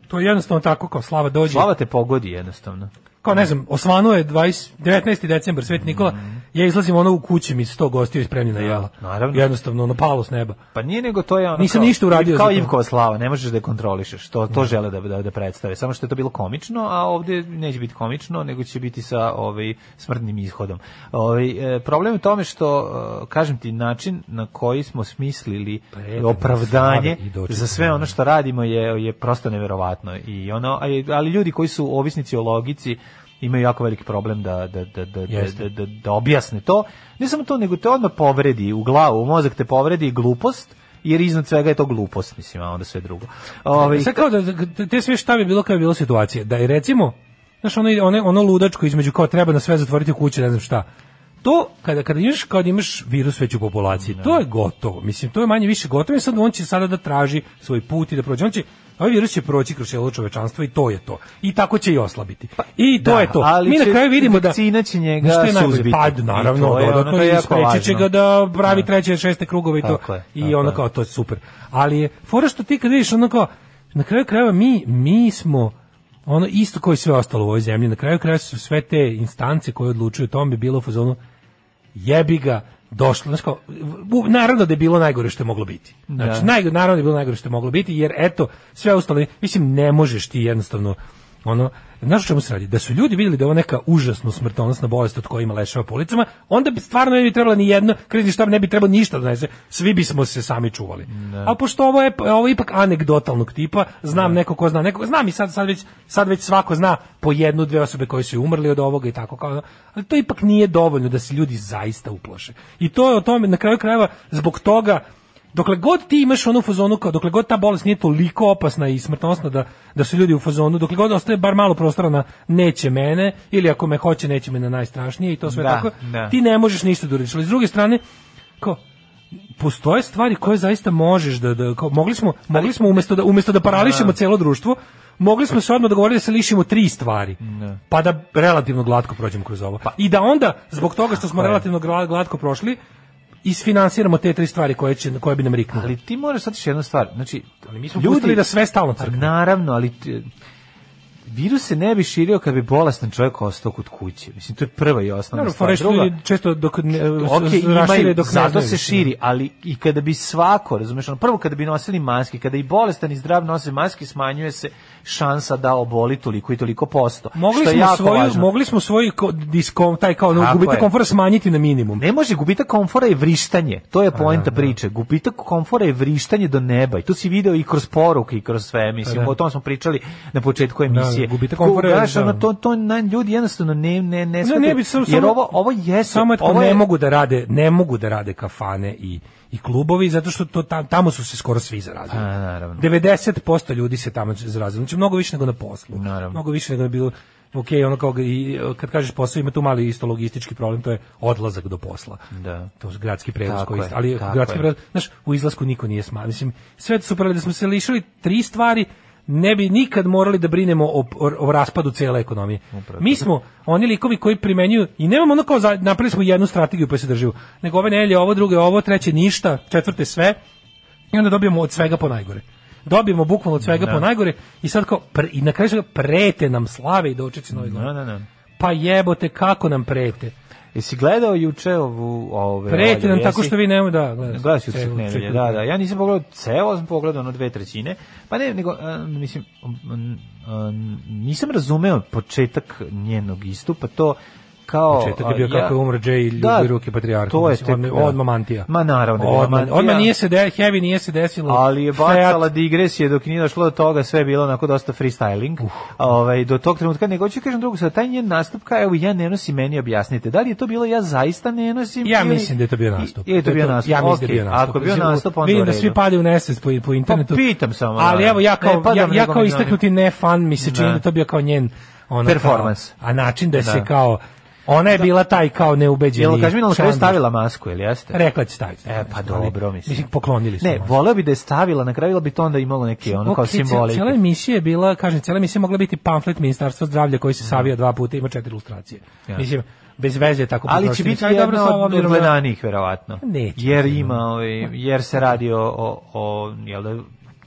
S2: to je jednostavno tako kao slava dođe
S1: Slava te pogodi jednostavno.
S2: Kao ne znam, osvanuo je 20, 19. decembar, Sveti Nikola, ja izlazim ono u kući mi 100 gostiju ispremljena jela.
S1: naravno.
S2: Jednostavno, ono palo s neba.
S1: Pa nije nego to je ono
S2: Nisam
S1: kao,
S2: ništa uradio
S1: kao. Ivkova slava, ne možeš da je kontrolišeš. To to žele da da da predstave. Samo što je to bilo komično, a ovdje neće biti komično, nego će biti sa ovaj smrtnim ishodom. Ovaj e, problem je u tome što e, kažem ti način na koji smo smislili
S2: Predivne
S1: opravdanje za sve ono što radimo je je prosto neverovatno i ono ali ljudi koji su ovisnici o logici imaju jako veliki problem da, da, da, da,
S2: Jeste.
S1: da, da, da objasne to. Ne samo to, nego te odmah povredi u glavu, u mozak te povredi glupost, jer iznad svega je to glupost, mislim, a onda sve drugo. Ove,
S2: Sad kao da, da- te sve šta bi bilo kada bi bilo situacija, da je recimo, znaš, ono, ono, ono ludačko između kao treba na sve zatvoriti u kući, ne znam šta, to kada kada imaš kada imaš virus već u populaciji, to je gotovo. Mislim to je manje više gotovo i sad on će sada da traži svoj put i da prođe. On će ovaj virus će proći kroz cijelo čovečanstvo i to je to. I tako će i oslabiti. I to
S1: da,
S2: je to.
S1: ali
S2: Mi na kraju vidimo da
S1: vakcina će njega suzbiti.
S2: Pa
S1: I
S2: naravno,
S1: ono,
S2: dodatno
S1: je
S2: i sprečit će ga da pravi
S1: Da.
S2: treće, šeste krugove i to.
S1: Tako je,
S2: I
S1: tako
S2: ono
S1: je.
S2: kao to je super. Ali je fora što ti kad vidiš ono kao na kraju krajeva mi mi smo ono isto kao i sve ostalo u ovoj zemlji. Na kraju krajeva su sve te instance koje odlučuju o tom bi bilo u fazonu jebi ga došlo, znači kao, naravno da je bilo najgore što je moglo biti. Znači,
S1: Da.
S2: naj, naravno da je bilo najgore što je moglo biti, jer eto, sve ostalo, mislim, ne možeš ti jednostavno, ono, znaš o čemu se radi? Da su ljudi vidjeli da je ovo neka užasno smrtonosna bolest od koje ima leševa po ulicama, onda bi stvarno ne bi trebala ni jedno, krizni štab ne bi trebalo ništa da donese, svi bismo se sami čuvali. A pošto ovo je, ovo je ipak anegdotalnog tipa, znam neko ko zna, neko, znam i sad, sad, već, sad već svako zna po jednu, dve osobe koje su umrli od ovoga i tako kao, ali to ipak nije dovoljno da se ljudi zaista uplaše. I to je o tome, na kraju krajeva, zbog toga dokle god ti imaš onu fazonu kao dokle god ta bolest nije toliko opasna i smrtonosna da da su ljudi u fazonu dokle god ostaje bar malo prostora na neće mene ili ako me hoće neće me na najstrašnije i to sve
S1: Da,
S2: tako
S1: da.
S2: ti ne možeš ništa da uradiš. Ali s druge strane kao postoje stvari koje zaista možeš da, da kao, mogli smo mogli smo umesto da umesto da parališemo celo društvo mogli smo se odmah dogovoriti da se lišimo tri stvari pa da relativno glatko prođemo kroz ovo. I da onda zbog toga što smo
S1: je.
S2: relativno gla- glatko prošli isfinansiramo te tri stvari koje će koje bi nam riknule
S1: Ali ti moraš shvatiti jednu stvar. Znači,
S2: ali mi smo pustili da sve stalno
S1: Pa
S2: crkne.
S1: naravno, ali ti- virus se ne bi širio kad bi bolestan čovjek ostao kod kuće. Mislim, to je prva i osnovna
S2: Naravno,
S1: stvar.
S2: je
S1: Druga,
S2: često dok ne,
S1: Ok,
S2: rašire
S1: imaju,
S2: dok
S1: zato se širi, ali i kada bi svako, razumeš, ono, prvo kada bi nosili maske, kada i bolestan i zdrav nose maske, smanjuje se šansa da oboli toliko i toliko posto.
S2: Mogli
S1: što je
S2: smo
S1: jako
S2: svoju
S1: važno.
S2: mogli smo svoj ko- diskom taj kao
S1: Tako
S2: gubitak
S1: je.
S2: komfora smanjiti na minimum.
S1: Ne može, gubitak komfora je vrištanje. To je poenta priče. Gubitak komfora je vrištanje do neba. I to si video i kroz poruke i kroz sve. Mislim,
S2: da.
S1: o tom smo pričali na početku emisije.
S2: Da, gubitak komfora
S1: Znaš, ono,
S2: da.
S1: to, to na, ljudi jednostavno ne, ne, ne,
S2: Ne, ne bi samo,
S1: Jer ovo, ovo jeste...
S2: samo je
S1: ovo je-
S2: ne mogu da rade, ne mogu da rade kafane i i klubovi zato što to tam, tamo su se skoro svi zarazili.
S1: A, naravno.
S2: 90% ljudi se tamo zarazilo. Znači mnogo više nego na poslu.
S1: Naravno.
S2: Mnogo više nego je bilo Ok, ono kao i kad kažeš posao ima tu mali isto logistički problem, to je odlazak do posla.
S1: Da.
S2: To je gradski prevoz koji ali gradski prevoz, znaš, u izlasku niko nije sma. Mislim, sve je super ali da smo se lišili tri stvari ne bi nikad morali da brinemo o, o, o raspadu cele ekonomije. Mi smo oni likovi koji primenjuju i nemamo ono kao za, napravili smo jednu strategiju pa se držimo. Nego ove nelje, ovo druge, ovo treće ništa, četvrte sve i onda dobijemo od svega po najgore. Dobijemo bukvalno od svega
S1: Da.
S2: po najgore i sad kao pr- i na kraju svega prete nam slave i dočeci Novi
S1: Da, da, da.
S2: Pa jebote kako nam prete.
S1: Jesi gledao juče ovu... Ove,
S2: Prete nam tako što vi nemoj da gledaš.
S1: Gledaš juče nedelje,
S2: četvrtku.
S1: da, da. Ja nisam pogledao ceo, sam pogledao ono dve trećine. Pa ne, nego, a, mislim, um, um, nisam razumeo početak njenog istupa, to kao...
S2: Početak je bio kako je umro Jay i ljubi ruke patrijarha.
S1: To je tek, da.
S2: odmah mantija.
S1: Ma naravno, da
S2: Odmah,
S1: mantija.
S2: odmah nije se de, heavy nije se desilo.
S1: ali je bacala digresije dok nije došlo do toga, sve je bilo onako dosta freestyling. Ovaj do tog trenutka nego ću kažem drugo, sad taj njen nastup kao evo ja ne nosim meni objasnite. Da li je to bilo ja zaista ne nosim?
S2: Ja
S1: ili-
S2: mislim da je to bio nastup.
S1: I- Je to bio nastup.
S2: Ja mislim da je bio nastup.
S1: Ako bio nastup, onda
S2: Vidim da svi padaju u nesvest po, po internetu.
S1: Pa pitam samo,
S2: Ali
S1: da.
S2: evo, ja kao, ja, kao istaknuti ne fan, mi se čini
S1: Da.
S2: da to bio kao njen ono,
S1: Performance.
S2: Kao, a način da, se
S1: Da.
S2: kao, ona je bila taj kao neubeđeni.
S1: Jel kaži mi na kraju
S2: član.
S1: stavila masku, ili jeste?
S2: Rekla će staviti.
S1: E, pa dobro, mislim.
S2: Mislim, poklonili su.
S1: Ne, voleo bi da je stavila, na kraju bi to onda imalo neke ono kao simbolike.
S2: Cijela emisija je bila, kažem, cijela emisija mogla biti pamflet Ministarstva zdravlja koji se savija dva puta ima četiri ilustracije.
S1: Ja.
S2: Mislim, bez veze tako
S1: Ali će biti
S2: dobro, sa
S1: od
S2: da-
S1: gledanijih, verovatno.
S2: Neće
S1: Jer ima, ovaj, jer se radi o, o, o jel da,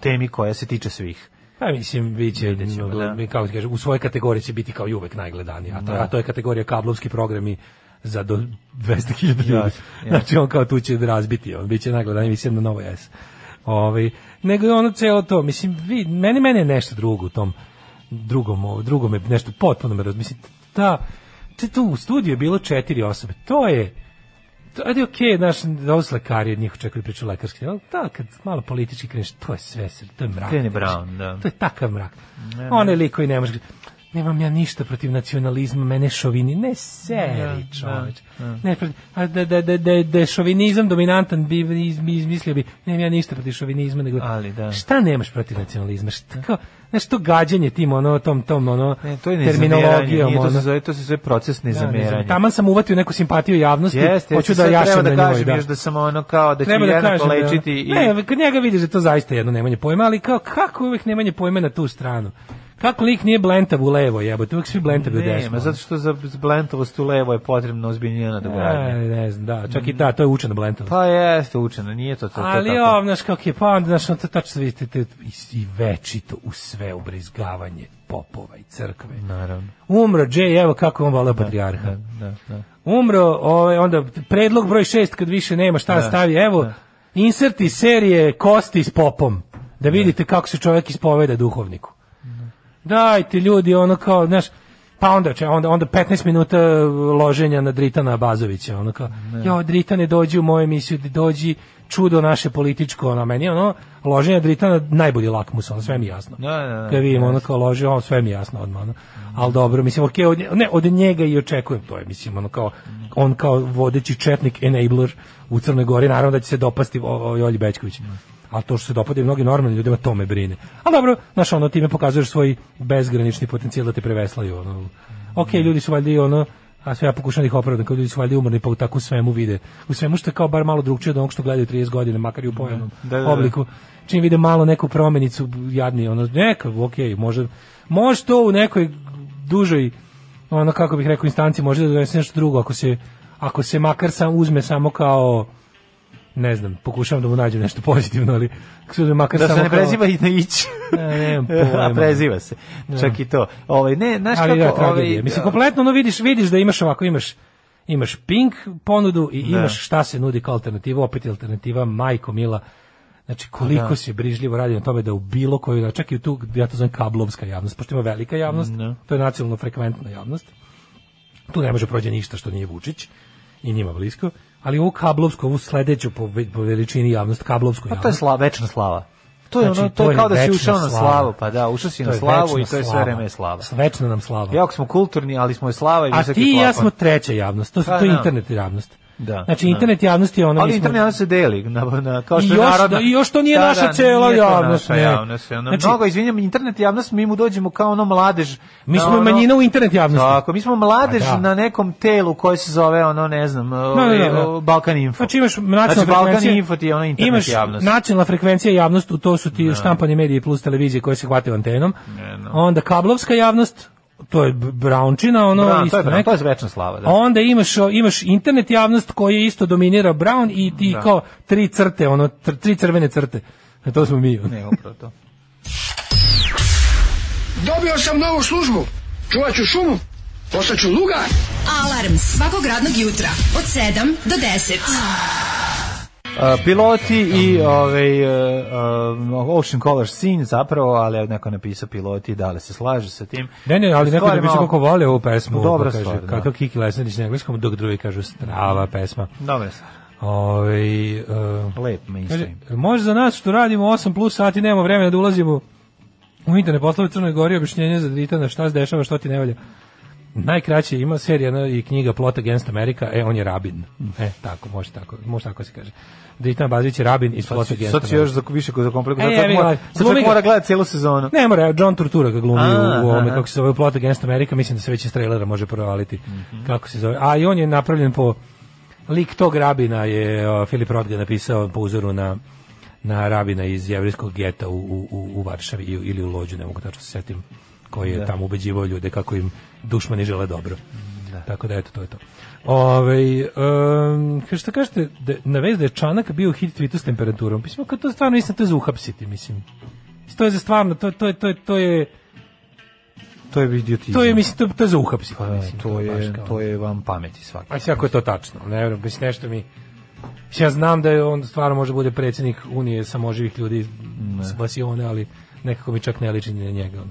S1: temi koja se tiče svih.
S2: Pa mislim, bit će,
S1: Vidjet ćemo,
S2: no,
S1: da.
S2: mi, kako ti kažem, u svojoj kategoriji će biti kao i uvek najgledaniji, a to,
S1: Da.
S2: a to je kategorija kablovski programi za do 200.000 ljudi.
S1: Jasno, jasno.
S2: Znači on kao tu će razbiti, on bit će najgledaniji emisija na Novo S. Ovaj, nego je ono celo to, mislim, vi, meni, meni je nešto drugo u tom drugom, drugom je nešto potpuno me raz, mislim, ta, te tu u studiju je bilo četiri osobe, to je, to je okej, znaš, da ovo su lekari, od njih očekuju priču lekarski, ali da, kad malo politički kreneš, to je sve, to je mrak.
S1: Krene Brown, da.
S2: To je takav mrak. One lik koji ne može... Nemam ja ništa protiv nacionalizma, mene šovini. Ne seri,
S1: Da,
S2: čoveč.
S1: da,
S2: Ne, a da, da, da, da, da je šovinizam dominantan, bi iz- izmislio bi, nemam ja ništa protiv šovinizma, nego
S1: Ali da.
S2: šta nemaš protiv nacionalizma? Šta, kao, znaš, to gađanje tim, ono, tom, tom, ono,
S1: Ne, to je
S2: terminologijom,
S1: nije to se
S2: ono.
S1: zove, to se zove proces
S2: Da,
S1: nezameranja.
S2: Taman sam uvatio neku simpatiju javnosti,
S1: Jeste,
S2: hoću da
S1: da
S2: na njoj,
S1: kažem
S2: da.
S1: još da sam ono kao da ću
S2: Treba da
S1: jednako
S2: kažem, da-
S1: lečiti i...
S2: Ne, kod njega vidiš da to zaista jedno nemanje pojma, ali kao kako uvek nemanje pojma na tu stranu. Kako lik nije blentav u levo, jebote, uvek svi blentavi u desno.
S1: Ne, zato što za blentavost u levo je potrebno ozbiljnija nadogradnja.
S2: Ne, ne znam, da, čak i ta, to je učena blentavost.
S1: Pa jeste učeno, nije to to, to
S2: Ali ovo, znaš kako je, pa onda, znaš, to tačno vidite, te, i, večito u sve ubrizgavanje popova i crkve.
S1: Naravno.
S2: Umro Jay, evo kako on voleo patrijarha.
S1: Da, da.
S2: Umro, ovaj, onda predlog broj šest kad više nema šta
S1: Da,
S2: stavi, evo,
S1: da.
S2: inserti serije Kosti s popom, da vidite kako se čovjek ispoveda duhovniku. Dajte ljudi, ono kao, znaš, Pa onda, če, onda, onda 15 minuta loženja na Dritana Bazovića, ono kao, jo, Dritane, dođi u moju emisiju, dođi, čudo naše političko, ono, meni ono, loženja Dritana najbolji lakmus, ono, sve mi jasno.
S1: Da, da, da.
S2: Kad vidim, ono, kao loži, ono, sve mi jasno odmah, ono. Ali dobro, mislim, okej, od, nje- ne, od njega i očekujem to je, mislim, ono, kao, on kao vodeći četnik enabler u Crnoj Gori, naravno da će se dopasti Olji Bećković. A to što se dopada i mnogim normalnim ljudima, to me brine. Ali dobro, znaš, ono, time pokazuješ svoj bezgranični potencijal da te preveslaju, ono. Ok, ljudi su valjda i ono, a sve ja pokušam da ih opravdam, kao ljudi su valjda umorni, pa u tako svemu vide. U svemu što je kao bar malo drugčije od onog što gledaju 30 godina, makar i u pojavnom
S1: Da, da, da.
S2: obliku. Čim vide malo neku promenicu, jadni, ono, neka, ok, može, može to u nekoj dužoj, ono, kako bih rekao, instanci, može da donese nešto drugo, ako se, ako se makar sam uzme samo kao, ne znam, pokušavam da mu nađem nešto pozitivno, ali uzme makar
S1: Da
S2: samo
S1: se ne
S2: kao-
S1: preziva i na ić.
S2: Ne, pojma.
S1: A preziva se. Čak i to. Ovaj ne, znaš
S2: ali da,
S1: kako,
S2: tragedija.
S1: ovaj
S2: Mislim, kompletno ono vidiš, vidiš da imaš ovako, imaš imaš Pink ponudu i imaš šta se nudi kao alternativa, opet je alternativa Majko Mila. Znači, koliko
S1: Da.
S2: se brižljivo radi na tome da u bilo koju, čak i tu, ja to zovem kablovska javnost, pošto ima velika javnost, to je nacionalno frekventna javnost, tu ne može prođe ništa što nije Vučić i njima blisko, ali ovu kablovsku, ovu sledeću po, po veličini javnost, kablovsku
S1: Pa
S2: javnost.
S1: to je slava, večna slava. To je
S2: Znači,
S1: ono, to je kao da si ušao na slavu, pa da, ušao si
S2: To
S1: na slavu i to je sve vreme slava.
S2: Večna nam slava.
S1: Jako smo kulturni, ali smo je slava i
S2: A ti i ja smo treća javnost, to,
S1: Pa,
S2: to je
S1: da.
S2: internet javnost.
S1: Da,
S2: Znači,
S1: da.
S2: internet javnost je ono...
S1: Ali internet javnost se deli, na, na, kao
S2: I
S1: što je
S2: još-
S1: narodna.
S2: da, i još to nije
S1: Da,
S2: naša
S1: da,
S2: cela
S1: nije
S2: javnost,
S1: naša
S2: ne.
S1: javnost. Ono,
S2: Znači-
S1: mnogo, izvinjam, internet javnost, mi mu dođemo kao ono mladež.
S2: Mi smo
S1: ono-
S2: manjina u internet javnosti.
S1: Tako, mi smo mladež
S2: da.
S1: na nekom telu koje se zove, ono, ne znam,
S2: Da, da, da.
S1: ovaj, Balkan Info.
S2: Znači imaš nacionalna
S1: Znači, Balkan. Info ti je ono internet
S2: imaš
S1: javnost.
S2: nacionalna frekvencija javnost, u to su ti štampani mediji plus televizije koje se hvataju antenom. Onda kablovska javnost, to je Brownčina, ono
S1: Brown,
S2: isto
S1: to je, Brown, to je večna slava, da.
S2: A onda imaš imaš internet javnost koji isto dominira Brown i ti
S1: Da.
S2: kao tri crte, ono tr- tri crvene crte. E, to smo mi. ono.
S1: Ne, upravo to.
S8: Dobio sam novu službu. Čuvat ću šumu. Postaću lugar.
S5: Alarm svakog radnog jutra od 7 do 10.
S1: Uh, piloti i ovaj uh, Ocean Color Scene zapravo, ali neko napisao piloti, da li se slaže sa tim.
S2: Ne, ne, ali neko da bi se kako vole ovu pesmu.
S1: Dobra
S2: kaže,
S1: stvar, da.
S2: Kakav Kiki Lesnerić na engleskom, dok drugi kažu strava pesma.
S1: Dobra stvar.
S2: Ovaj uh,
S1: Lep mainstream.
S2: Može za nas što radimo 8 plus sati, nemamo vremena da ulazimo u internet poslove Crnoj Gori, objašnjenje za Dritana, šta se dešava, što ti ne valja. Najkraće ima serija i knjiga Plot Against America, e, on je rabin. E, tako, može tako, može tako se kaže. Dritan Bazić je rabin iz Plot
S1: Sad,
S2: Against
S1: sad si
S2: America.
S1: još za više kod kompliku.
S2: E,
S1: Sad, mora, sad čovjek mora gledati cijelu sezonu.
S2: Ne mora, John Turturro ga glumi
S1: A,
S2: u, u ovome, kako se zove, Plot Against America, mislim da se već iz trailera može provaliti.
S1: Mhm.
S2: Kako se zove. A i on je napravljen po, lik tog rabina je, o, Filip Roth ga napisao po uzoru na na rabina iz jevrijskog geta u, u, u- u Varšavi ili u Lođu, ne mogu tačno se setim, koji je
S1: Da.
S2: tamo ubeđivao ljude kako im dušmani žele dobro. Tako da eto, to je to. Ove, um, šta kažete, da, na vez da je Čanak bio hit tweetu s temperaturom, mislim, kad to stvarno nisam, to je za uhapsiti, mislim. To je za stvarno, to, to, je, to, je, to je,
S1: To je idiotizam.
S2: to je, mislim, to, to je za uhapsiti.
S1: Pa,
S2: mislim,
S1: to
S2: baš
S1: je,
S2: kao-
S1: to je vam pameti svaki.
S2: A sve ako je to tačno, ne vjerujem, mislim nešto mi... Mislim, Ja znam da je on stvarno može bude predsjednik Unije samoživih ljudi s Basione, ali nekako mi čak ne liči ni na njega. ono.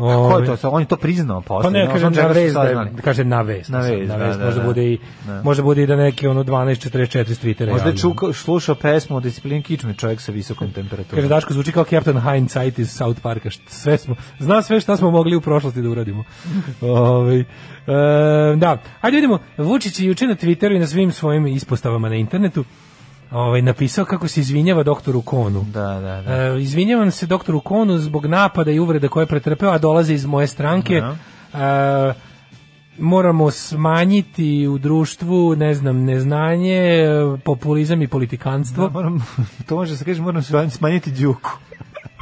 S1: Ko je
S2: Ove,
S1: to? On je to priznao
S2: Pa
S1: posle.
S2: ne,
S1: ono
S2: kaže
S1: čega
S2: na vez, da je,
S1: saznali.
S2: kaže na vez.
S1: Na vez,
S2: na
S1: da,
S2: vez.
S1: da,
S2: možda
S1: da.
S2: bude i,
S1: Da.
S2: možda bude i da neki ono 12.44 s Twittera
S1: Možda je čuka, slušao pesmu o disciplini kičme čovjek sa visokom temperaturom.
S2: Kaže Daško zvuči kao Captain Hindsight iz South Parka. Sve smo, zna sve šta smo mogli u prošlosti da uradimo. Ovaj, e, da, ajde vidimo. Vučić je juče na Twitteru i na svim svojim ispostavama na internetu ovaj, napisao kako se izvinjava doktoru Konu.
S1: Da, da, da.
S2: E, izvinjavam se doktoru Konu zbog napada i uvreda koje je pretrpeo, a dolaze iz moje stranke. E, moramo smanjiti u društvu, ne znam, neznanje, populizam i politikanstvo.
S1: Moram, to može se kaže, moram smanjiti- smanjiti đuku.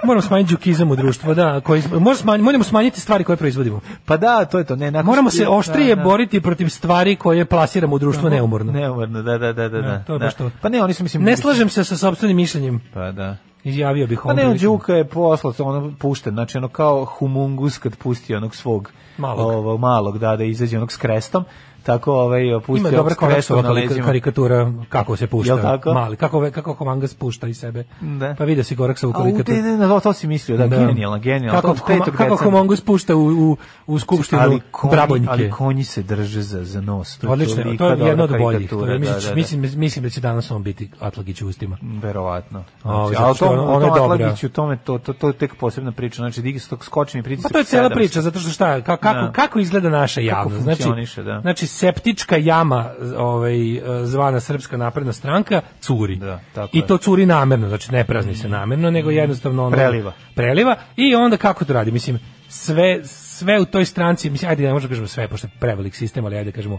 S2: Moramo smanjiti đukizam u društvu, da, koji moramo smanjiti, moramo smanjiti stvari koje proizvodimo.
S1: Pa da, to je to. Ne,
S2: Moramo se oštrije
S1: da, da.
S2: boriti protiv stvari koje plasiramo u društvu neumorno.
S1: Neumorno, da, da, da, da. da,
S2: to je
S1: da.
S2: baš to.
S1: Pa ne, oni su, mislim...
S2: Ne slažem se sa sopstvenim mišljenjem.
S1: Pa da.
S2: Izjavio bih
S1: Pa
S2: ovom
S1: ne. Đuka je poslao, ono pušten, znači ono kao humungus kad pusti onog svog
S2: Malog.
S1: ovog malog, da, da izađe onog s krestom. Tako ovaj pustio
S2: Ima dobra
S1: na leđima.
S2: karikatura kako se pušta.
S1: Jel tako?
S2: Mali, kako, kako komanga spušta iz sebe.
S1: Da.
S2: Pa vidio si
S1: A u
S2: karikaturu.
S1: te, ne, ne, to si mislio, da, genijalno, genijalno.
S2: Kako,
S1: To
S2: koma, kako komangu spušta u, u, u skupštinu
S1: ali konji,
S2: Brabojnike.
S1: ali konji se drže za, za nos. To je
S2: Odlično, to je jedno od boljih. To je,
S1: da,
S2: mislim,
S1: da, da.
S2: mislim, mislim da će danas on biti Atlagić u ustima.
S1: Verovatno.
S2: A,
S1: Znači,
S2: zato
S1: ali
S2: što
S1: to,
S2: ono-
S1: ono. Atlagić, u tome, to, to, to je tek posebna priča. Znači, digi tog skočni pritisak.
S2: Pa to je cela
S1: 700.
S2: priča, zato što šta, ka- kako,
S1: Da.
S2: kako izgleda naša javnost? Znači,
S1: da.
S2: znači, septička jama ovaj, zvana Srpska napredna stranka curi.
S1: Da, tako
S2: I
S1: je.
S2: to curi namerno, znači ne prazni se namerno, nego jednostavno ono,
S1: Preliva.
S2: Preliva i onda kako to radi? Mislim, sve, sve u toj stranci, mislim, ajde ne možemo kažemo sve, pošto je prevelik sistem, ali ajde kažemo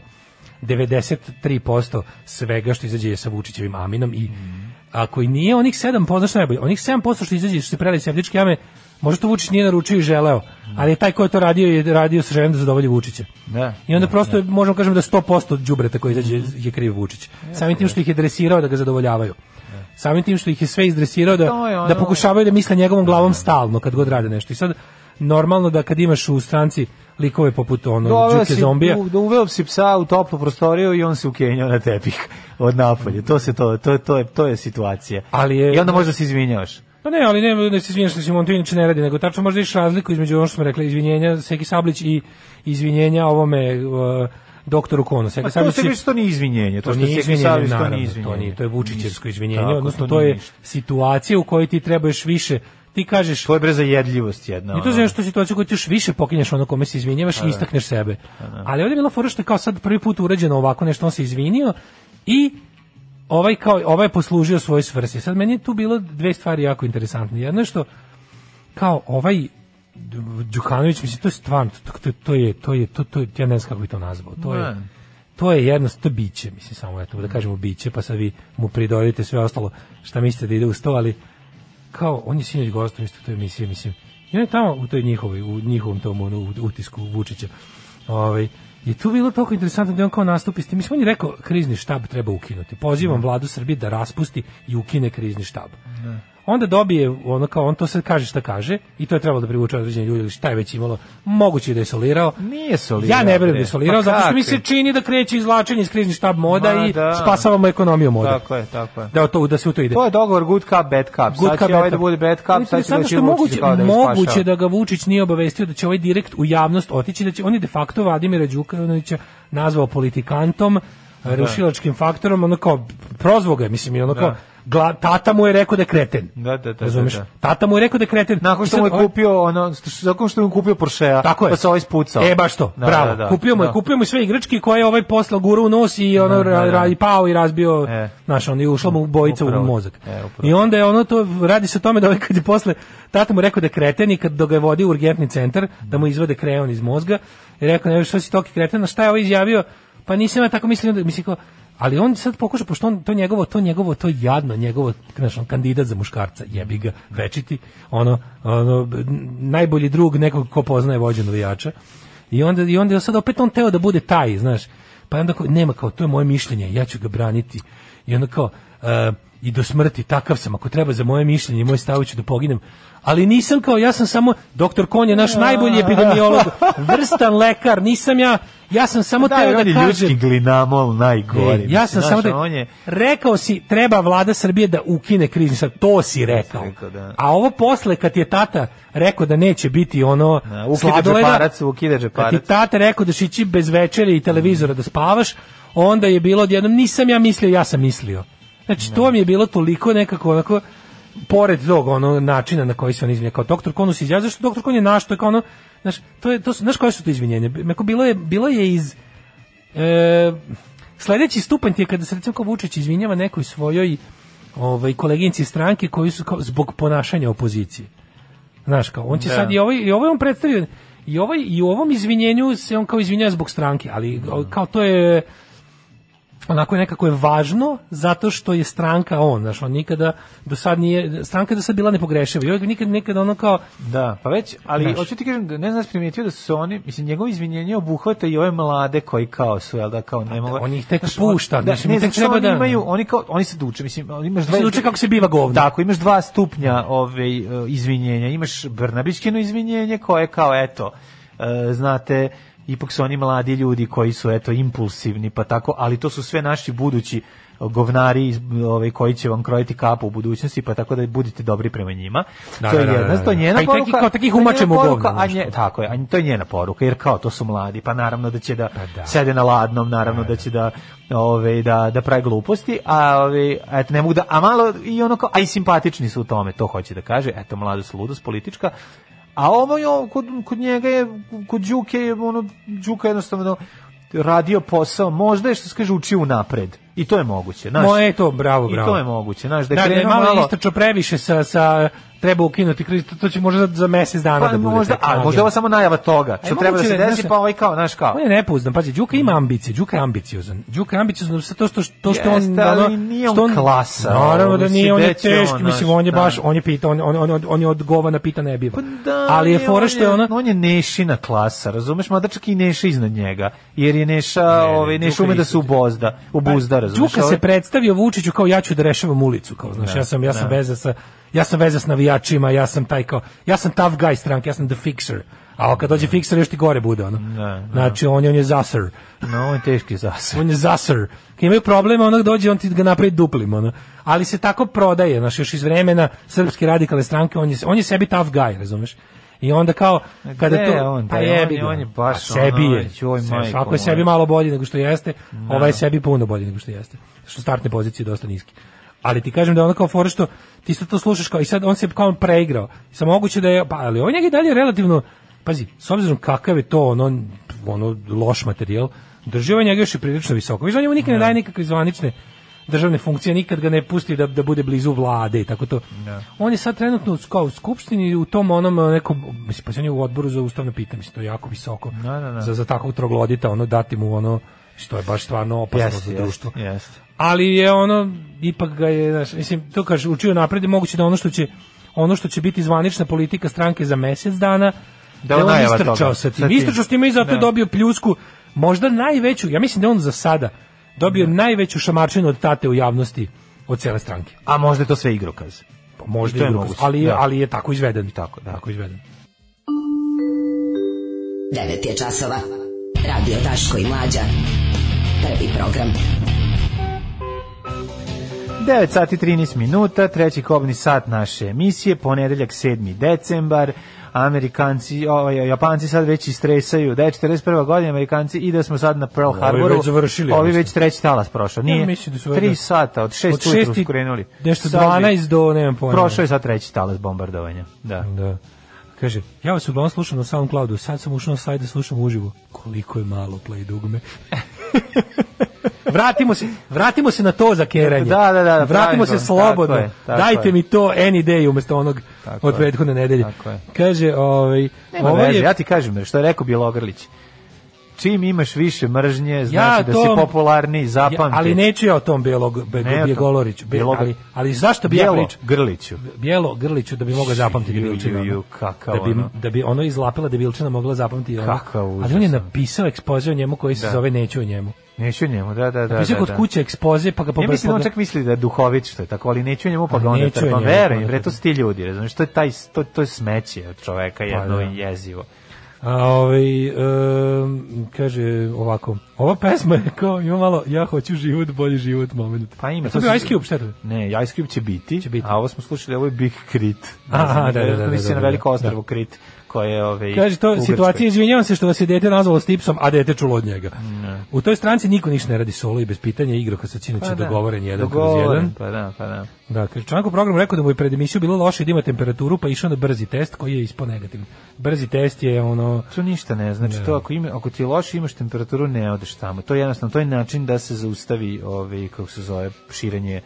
S2: 93% svega što izađe je sa Vučićevim aminom i ako i nije onih 7%, znaš šta je najbolje, onih 7% što izađe što se preli septičke jame, možda to Vučić nije naručio i želeo, ali taj ko je to radio je radio sa željom da zadovolji Vučića.
S1: Da.
S2: I onda prosto je, možemo kažemo da 100% đubreta koji izađe je kriv Vučić. Samim tim što ih je dresirao da ga zadovoljavaju. Samim tim što ih je sve izdresirao da,
S1: ono-
S2: da pokušavaju da misle njegovom glavom stalno kad god rade nešto. I sad normalno da kad imaš u stranci likove poput ono
S1: Doveo
S2: Đuke zombija,
S1: da uveo si psa u toplu prostoriju i on se ukenjao na tepih od napolje. To se to, to, to, je, to je situacija.
S2: Ali je-
S1: I onda možda se izvinjavaš.
S2: Pa ne, ali ne da se izvinjaš što se on to inače ne radi, nego tačno možda iš razliku između ono što smo rekli, izvinjenja Seki Sablić i izvinjenja ovome uh, doktoru Konu. Seki
S1: Pa to
S2: Sablić
S1: se
S2: je-
S1: više to nije izvinjenje. To,
S2: To
S1: što
S2: nije izvinjenje,
S1: to
S2: naravno,
S1: nije
S2: to,
S1: izvinjenje.
S2: nije, to je Vučićevsko izvinjenje,
S1: Tako,
S2: odnosno
S1: to
S2: to,
S1: nije
S2: je
S1: ništa.
S2: situacija u kojoj ti trebaš više, ti kažeš,
S1: To je bre za jedljivost jedna.
S2: I to je
S1: ono.
S2: nešto situacija u kojoj ti još više pokinješ ono kome se izvinjavaš i istakneš sebe. Ali ovdje je bila fora što je kao sad prvi put urađeno ovako nešto, on se izvinio i ovaj kao ovaj je poslužio svojoj svrsi. Sad meni je tu bilo dve stvari jako interesantne. Jedno je što kao ovaj Đukanović, mislim, to je stvarno, to, to, to je, to je, to, to, ja ne znam kako bi to nazvao. To je, to je jednostavno, biće, mislim, samo eto, da kažemo biće, pa sad vi mu pridodite sve ostalo šta mislite da ide uz to, ali kao, on je sinoć gostom isto u toj emisiji, mislim, i on je tamo u toj njihovoj, u njihovom tom ono, u- utisku Vučića, ovaj, I tu bilo toliko interesantno da je on kao nastupi s tim. Mislim, on je rekao krizni štab treba ukinuti. Pozivam vladu Srbije da raspusti i ukine krizni štab. Onda dobije ono kao on to sad kaže šta kaže i to je trebalo da privuče određene ljude ili šta je već imalo moguće da je solirao.
S1: Nije solirao,
S2: Ja ne vjerujem da je solirao
S1: Pa
S2: zato što mi se čini da kreće izvlačenje iz krizni štab moda
S1: Ma
S2: i
S1: da.
S2: spasavamo ekonomiju moda.
S1: Tako je, tako je.
S2: Da to da se u to ide.
S1: To je dogovor good cup, bad cup.
S2: Good
S1: sad će ovaj da bude bad cup, sad će
S2: što
S1: Vučić
S2: moguće,
S1: da
S2: moguće da ga Vučić nije obavestio da će ovaj direkt u javnost otići, da će on je de facto Vladimira Đukanovića nazvao politikantom, rušilačkim faktorom, ono kao prozvao ga je, mislim, i ono kao gla- tata mu je rekao da je kreten.
S1: Da, da, da,
S2: Razumeš?
S1: da, da.
S2: Tata mu je rekao da je kreten.
S1: Nakon
S2: I
S1: što mu je
S2: ovaj-
S1: kupio ono, nakon što mu je kupio Porschea,
S2: Tako je.
S1: pa se ovaj spucao.
S2: E baš to,
S1: Da,
S2: bravo.
S1: da, da.
S2: kupio mu je,
S1: Da.
S2: kupio mu sve igračke koje je ovaj poslao gura u nos i ono
S1: Da, da, da.
S2: ra- i pao i razbio,
S1: E.
S2: znaš, on je ušla mu bojica
S1: Upravo.
S2: u mozak.
S1: E, upravo.
S2: I onda je ono to radi se o tome da ovaj kad je posle tata mu rekao da je kreten i kad dok ga je vodio u urgentni centar da mu izvode kreon iz mozga i rekao ne što si toki kreten, a šta je ovaj izjavio? Pa nisam ja tako mislio da mislim kao ali on sad pokuša pošto on to njegovo to njegovo to jadno njegovo znaš, on kandidat za muškarca jebi ga večiti ono ono najbolji drug nekog ko poznaje vođu navijača. I onda i onda sad opet on teo da bude taj znaš. Pa onda kao, nema kao to je moje mišljenje ja ću ga braniti. I onda kao e, i do smrti takav sam ako treba za moje mišljenje i moj stav ću da poginem ali nisam kao ja sam samo doktor Kon je naš najbolji epidemiolog vrstan lekar nisam ja ja sam samo
S1: Da,
S2: teo da
S1: je
S2: kažem
S1: ljudski glinamol najgori.
S2: E, ja sam samo da
S1: on je,
S2: rekao si treba vlada Srbije da ukine krizni štab, to si rekao.
S1: rekao, da.
S2: A ovo posle kad je tata rekao da neće biti ono
S1: Da,
S2: sladoleda,
S1: džeparac, ukida
S2: kad ti tata rekao da šići bez večere i televizora da spavaš, onda je bilo odjednom nisam ja mislio, ja sam mislio. Znači to mi je bilo toliko nekako onako pored tog ono načina na koji se on izvinja kao doktor Konus izjavio zašto doktor Kon je naš to je kao ono znaš to je to su znaš koje su to izvinjenje Meko bilo je bilo je iz e, sledeći stupanj ti je kada se recimo kao Vučić izvinjava nekoj svojoj ovaj koleginici stranke koji su kao zbog ponašanja opozicije. Znaš kao on će
S1: Da.
S2: sad i ovaj i ovaj on predstavio i ovaj i u ovom izvinjenju se on kao izvinjava zbog stranke, ali kao to je onako je nekako je važno zato što je stranka on, znaš, on nikada do sad nije, stranka je do sad bila nepogrešiva i uvijek nikad, nikad ono kao,
S1: Da, pa već, ali
S2: Znaš.
S1: hoću ti kažem, da ne znam da primijetio da su oni, mislim, njegovo izvinjenje obuhvata i ove mlade koji kao su, jel da, kao ne mogu...
S2: on ih tek
S1: Znaš,
S2: pušta,
S1: da,
S2: mislim,
S1: ne,
S2: tek treba
S1: oni
S2: da-
S1: imaju, oni kao, oni se duče, mislim, imaš
S2: se duče kako se biva govno.
S1: Tako, imaš dva stupnja ove, izvinjenja, imaš Brnabićkino izvinjenje koje kao, eto, e, znate, ipak su oni mladi ljudi koji su eto impulsivni, pa tako, ali to su sve naši budući govnari ovaj koji će vam krojiti kapu u budućnosti pa tako da budite dobri prema njima.
S2: Da,
S1: to je
S2: da, da,
S1: jedna,
S2: da,
S1: to je
S2: da.
S1: njena
S2: Pa
S1: poruka.
S2: kao takih umačemo govno,
S1: a nje, tako je, a to je njena poruka jer kao to su mladi, pa naravno da će da, sede na ladnom, naravno da će da ove da da pravi gluposti, a ove eto ne mogu da a malo i ono kao a i simpatični su u tome, to hoće da kaže, eto mladost ludost politička. A ovo je kod, kod njega je kod Đuke je ono Đuka jednostavno radio posao, možda je što se kaže učio napred. I to je moguće, znaš.
S2: Moje je to, bravo,
S1: I
S2: bravo.
S1: to je moguće, znaš, da
S2: Da, da je
S1: krenuo
S2: malo,
S1: malo
S2: previše sa, sa treba ukinuti kriz, to, to će možda za mesec dana
S1: Pa
S2: da bude.
S1: možda, a možda ovo samo najava toga, što
S2: Aj,
S1: treba da se
S2: da
S1: desi,
S2: znaš,
S1: pa ovaj kao, znaš kao.
S2: On je nepouzdan, pazi, Đuka ima ambicije, Đuka je ambiciozan. Đuka je ambiciozan, sa to što, to što on...
S1: Jeste, ali nije on
S2: što
S1: klasa,
S2: Naravno da nije, on je
S1: će on,
S2: teški, mislim, on je
S1: da.
S2: baš, on je pita, on, on, on, on je od govana pita ne biva.
S1: Da,
S2: ali je fora
S1: on
S2: što je ona...
S1: On je Nešina klasa, razumeš, mada čak i Neša iznad njega, jer je Neša, ovaj, Neša ume da se ubozda, ubuzda, razumeš.
S2: Đuka se predstavio Vučiću kao ja ću da rešavam ulicu, kao znaš,
S1: Da,
S2: ja sam ja sam
S1: da.
S2: veza sa ja sam veza s navijačima, ja sam taj kao ja sam tough guy stranke, ja sam the fixer. A kad dođe fixer još ti gore bude ono.
S1: Da, da.
S2: Znači on je on je zasr.
S1: No, on je teški zasad.
S2: On je zasr. Kad imaju problema, onak dođe, on ti ga napravi duplim, ono. Ali se tako prodaje, znaš, još iz vremena srpske radikalne stranke, on je, on je sebi tough guy, razumeš? I onda kao, kada
S1: Gde
S2: to...
S1: on,
S2: pa
S1: bre,
S2: jebi
S1: on
S2: ga.
S1: on je baš
S2: Pa sebi
S1: ono,
S2: je.
S1: joj, majko
S2: Svako je sebi malo bolji nego što jeste,
S1: Da.
S2: ovaj je sebi puno bolji nego što jeste. Što startne pozicije dosta niski. Ali ti kažem da ono kao fora što ti sad to slušaš kao i sad on se kao preigrao. Sa moguće da je pa ali on je i dalje relativno pazi, s obzirom kakav je to ono ono loš materijal, drži ovaj njega još i prilično visoko. Viš on njemu nikad ne daje nikakve zvanične državne funkcije, nikad ga ne pusti da, da bude blizu vlade i tako to. On je sad trenutno u- kao u skupštini u tom onom eh, nekom, mislim, pa se on je u odboru za ustavne pitanje, mislim, to je jako visoko.
S1: Da, da, da.
S2: Za, za takvog troglodita, ono, dati mu ono, što je baš stvarno opasno
S1: Jeste,
S2: za društvo.
S1: jeste.
S2: Ali je ono, ipak ga je, znaš, mislim, to kaže, učio napred, moguće da ono što će ono što će biti zvanična politika stranke za mesec dana,
S1: Da
S2: da, on istrčao sa tim. Istrčao s time i zato je
S1: Da.
S2: dobio pljusku, možda najveću, ja mislim da on za sada dobio najveću šamarčinu od tate u javnosti od cele stranke.
S1: A možda je to sve igrokaz.
S2: Pa možda
S1: I
S2: i
S1: je
S2: igrokaz, ali, je,
S1: da.
S2: ali je tako izveden.
S1: Tako, da.
S2: Tako izveden.
S7: 9 je časova. Radio Daško i Mlađa. Prvi program.
S1: 9 sati 13 minuta, treći kobni sat naše emisije, ponedeljak 7. decembar, Amerikanci, o, Japanci sad već istresaju, da je 41. godina Amerikanci i da smo sad na Pearl
S2: Ovi
S1: Harboru.
S2: već završili,
S1: Ovi već treći talas prošao. Nije,
S2: Ja mislim da su
S1: 3
S2: valjda-
S1: sata, od 6
S2: od
S1: ujutru
S2: šest i
S1: su krenuli.
S2: nešto
S1: Sad bi-
S2: 12 do, nemam pojma.
S1: Prošao je sad treći talas bombardovanja. Da.
S2: Da. Kaže, ja vas uglavnom slušam na SoundCloudu, sad sam ušao na sajt da slušam uživo. Koliko je malo play dugme. vratimo se, vratimo se na to za keranje.
S1: Da, da, da,
S2: Vratimo se slobodno.
S1: Tako je, tako
S2: Dajte
S1: je.
S2: mi to any day umjesto onog
S1: Tako
S2: od prethodne nedelje.
S1: Tako je.
S2: Kaže, ovaj,
S1: Nema
S2: ovo
S1: veze,
S2: je,
S1: ja ti kažem, što je rekao Bjelogrlić. Čim imaš više mržnje, znači da
S2: to-
S1: si popularniji, zapamti.
S2: Ja, ali neću ja o tom
S1: tom.
S2: Bjegoloriću. Be,
S1: Bjelog-
S2: ali, ali zašto bi ja
S1: Bijelo
S2: pričao?
S1: Grliću.
S2: Bijelo Grliću da bi mogao zapamtiti debilčina.
S1: ju,
S2: da bi,
S1: ono.
S2: da bi ono izlapila debilčina mogla zapamtiti. ono.
S1: Kakav
S2: Ali on je napisao ekspoze o njemu koji se
S1: Da.
S2: zove Neću o njemu.
S1: Neću njemu, da, da, da.
S2: Napisao
S1: da,
S2: kod
S1: da.
S2: kuće ekspoze pa ga
S1: Ja
S2: pobra-
S1: mislim da on čak misli da je duhovit što je tako, ali neću njemu pa ga onda trpa.
S2: njemu,
S1: Verujem,
S2: pa
S1: bre, to su ti ljudi, razumiješ, to je taj, to, to je smeće od čoveka jedno
S2: da.
S1: i jezivo.
S2: A ovaj em, kaže ovako. Ova pesma je kao ima malo ja hoću život, bolji život moment.
S1: Pa ima.
S2: To
S1: su-
S2: bi Ice Cube, šta je to?
S1: Ne, Ice Cube će biti,
S2: Će biti.
S1: a ovo smo slušali, ovo je Big Crit.
S2: Aha,
S1: znam,
S2: da, da, da,
S1: Misli
S2: da,
S1: na
S2: da,
S1: veliko
S2: da.
S1: ostrvo Crit, koje je ovaj,
S2: Kaže to situacija, izvinjavam se što vas je dete nazvalo Stipsom, a dete čulo od njega. U toj stranci niko ništa ne radi solo i bez pitanja igra kad sa sinoć
S1: Pa da.
S2: dogovoren jedan kroz
S1: Dogovoren,
S2: jedan.
S1: Pa da, pa da.
S2: Da, kaže čovjek u programu rekao da mu je pred emisiju bilo loše da ima temperaturu, pa išao na brzi test koji je ispao negativan. Brzi test je ono
S1: To ništa ne znači, to ako, ima, ako ti je loše imaš temperaturu, ne odeš tamo. To je jednostavno, to je način da se zaustavi, ovaj, kako se zove, širenje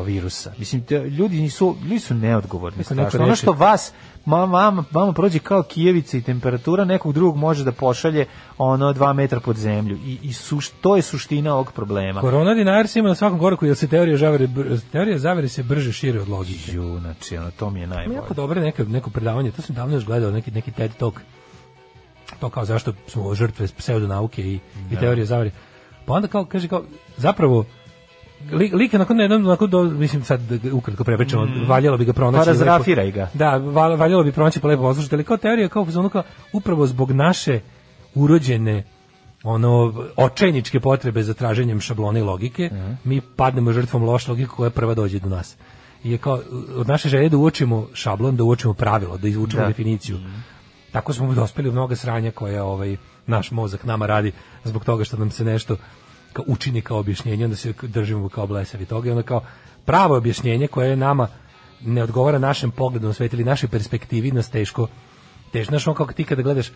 S1: virusa. Mislim, te, ljudi nisu, ljudi su neodgovorni.
S2: Neko.
S1: Ono što vas, mama, mama, vama prođe kao kijevica i temperatura, nekog drugog može da pošalje ono dva metra pod zemlju. I, i suš, to je suština ovog problema.
S2: Korona dinar se ima na svakom koraku jer se teorija zavere, teorija zavere se brže šire od logike.
S1: Ju, znači, ono, to mi je najbolje.
S2: Jako dobro neka, neko predavanje, to sam davno još gledao, neki, neki TED Talk, to kao zašto smo žrtve pseudonauke i, i teorije zavere. Pa onda kao, kaže kao, zapravo, lik, lik nakon jednom, nakon do, mislim sad da ukratko prepričamo, valjalo bi ga pronaći.
S1: Pa razrafiraj ga.
S2: Da, val- valjalo bi pronaći pa lepo poslušati, ali kao teorija, kao, kao, upravo zbog naše urođene ono očajničke potrebe za traženjem šablone i logike, mi padnemo žrtvom loše logike koja prva dođe do nas. I je kao od naše želje da uočimo šablon, da uočimo pravilo, da izvučemo
S1: Da.
S2: definiciju. Tako smo dospeli u mnoga sranja koje ovaj naš mozak nama radi zbog toga što nam se nešto kao učini kao objašnjenje, onda se držimo kao blesavi toga i onda kao pravo objašnjenje koje je nama ne odgovara našem pogledu na svet ili našoj perspektivi nas teško teško, znaš, ono kako ti kada gledaš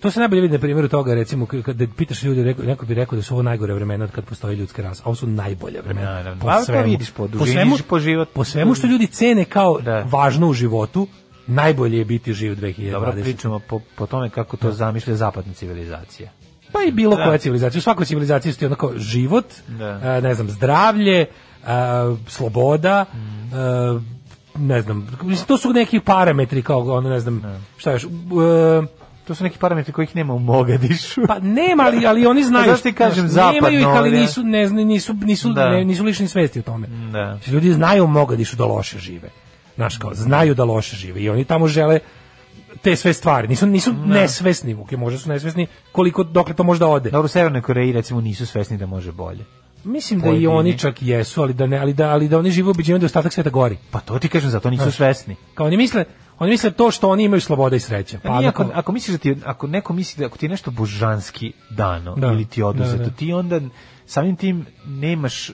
S2: to se najbolje vidi na primjeru toga, recimo, kada pitaš ljudi, reko- neko bi rekao da su ovo najgore vremena od kad postoji ljudska rasa, a ovo su najbolja vremena.
S1: Naravno. Pa to vidiš po dužini, po životu.
S2: po svemu što ljudi cene kao važno u životu, najbolje je biti živ 2020.
S1: Dobro, pričamo po, po tome kako to zamišlja zapadna civilizacija.
S2: Pa i bilo
S1: Da.
S2: koja civilizacija. U svakoj civilizaciji su ti onako život,
S1: Da.
S2: a, ne znam, zdravlje, a, sloboda, a, ne znam, to su neki parametri kao ono, ne znam, šta još, e,
S1: To su neki parametri kojih nema u Mogadišu.
S2: Pa nema, ali, ali oni znaju.
S1: Pa zašto ti kažem
S2: znaš, Nemaju ih,
S1: zapadno,
S2: ali nisu, ne, nisu, nisu,
S1: Da.
S2: ne, nisu lišni svesti o tome.
S1: Da.
S2: Ljudi znaju u Mogadišu da loše žive. Znaš kao, znaju da loše žive i oni tamo žele te sve stvari. Nisu, nisu nesvesni, ok, možda su nesvesni koliko, dokle to možda ode.
S1: Dobro, u Severnoj Koreji recimo nisu svesni da može bolje.
S2: Mislim da i
S1: Pojedini.
S2: oni čak jesu, ali da ne, ali da ali da oni žive ubeđenjem da ostatak sveta gori.
S1: Pa to ti kažem, zato nisu
S2: Znaš,
S1: svesni.
S2: Kao oni misle, oni misle to što oni imaju sloboda i sreća.
S1: Pa
S2: Pa
S1: ako,
S2: kao-
S1: ako misliš da ti, ako neko misli da ako ti je nešto božanski dano
S2: Da.
S1: ili ti oduzeto,
S2: Da, da.
S1: ti onda samim tim nemaš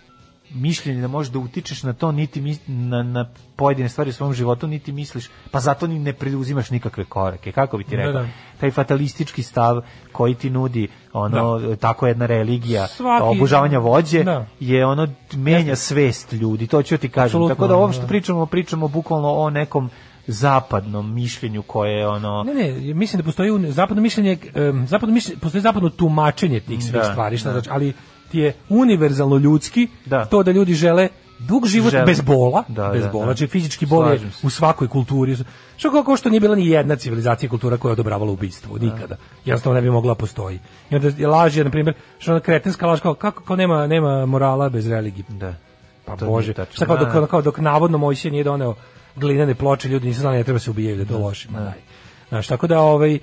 S1: mišljenje da možeš da utičeš na to niti mis- na, na pojedine stvari u svom životu niti misliš pa zato ni ne preduzimaš nikakve korake kako bi ti
S2: Da,
S1: rekao
S2: da.
S1: taj fatalistički stav koji ti nudi ono tako jedna religija
S2: Svaki-
S1: obožavanja vođe
S2: Da.
S1: je ono menja svest ljudi to ću ti kažem
S2: Apsolutno,
S1: tako da ovo što
S2: da.
S1: pričamo pričamo bukvalno o nekom zapadnom mišljenju koje je ono
S2: Ne, ne, mislim da postoji zapadno mišljenje, zapadno mišljenje, postoji zapadno tumačenje tih svih
S1: Da,
S2: stvari, šta
S1: da.
S2: znači, ali ti je univerzalno ljudski
S1: Da.
S2: to da ljudi žele dug život
S1: Žele.
S2: bez bola,
S1: Da,
S2: bez
S1: da,
S2: bola,
S1: da.
S2: znači fizički bol je u svakoj kulturi. Što kako što nije bila ni jedna civilizacija kultura koja je odobravala ubistvo, nikada. Jednostavno ne bi mogla postoji. I onda je laž je, na primjer, što ona kretenska laž kao, kako kao nema, nema morala bez religije.
S1: Da.
S2: Pa
S1: To
S2: bože, šta kao dok,
S1: Da.
S2: kao dok navodno Mojsije nije doneo glinene ploče, ljudi nisu znali da ne treba se ubijaju, da to loše. Znaš, tako da ovaj,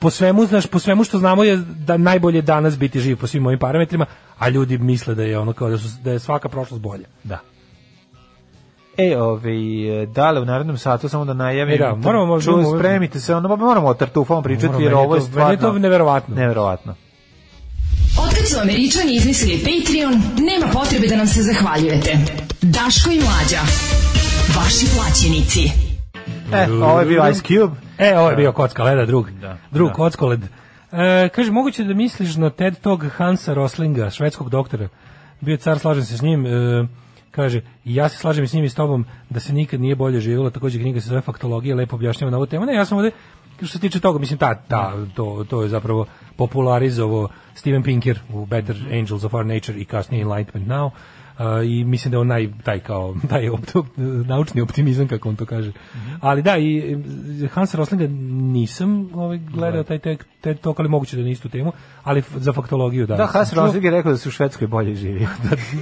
S2: po svemu, znaš, po svemu što znamo je da najbolje danas biti živ po svim ovim parametrima, a ljudi misle da je ono kao da, su, da je svaka prošlost bolja.
S1: Da. E, ovaj, dale u narednom satu samo da najavim.
S2: E da, moramo možda-
S1: Ču, spremite se, ono, pa moramo o tartufama pričati,
S2: Moramo,
S1: jer ovo je
S2: to- meni
S1: stvarno...
S2: je to neverovatno.
S1: Neverovatno.
S5: Otkad su Američani izmislili Patreon, nema potrebe da nam se zahvaljujete. Daško i Mlađa. Vaši plaćenici.
S1: E, ovo je bio Ice Cube.
S2: E, ovo je bio kocka leda, drug.
S1: Da.
S2: Drug
S1: Da.
S2: kockoled. E, kaže, moguće da misliš na TED Talk Hansa Roslinga, švedskog doktora. Bio car, slažem se s njim. E, kaže, ja se slažem s njim i s tobom da se nikad nije bolje živjelo, takođe knjiga se zove Faktologija, lepo objašnjava na ovu temu. Ne, ja sam ovde, što se tiče toga, mislim, ta, ta, to, to je zapravo popularizovo Steven Pinker u Better Angels of Our Nature i kasnije Enlightenment Now. I mislim da je on naj, taj kao taj opto, naučni optimizam kako on to kaže. Ali da i e, Hans Roslinga nisam ovaj gledao taj TED TED Talk, ali moguće da nije istu temu, ali za faktologiju da.
S1: Da,
S2: čuo.
S1: Rosling je rekao da se u Švedskoj bolje živi.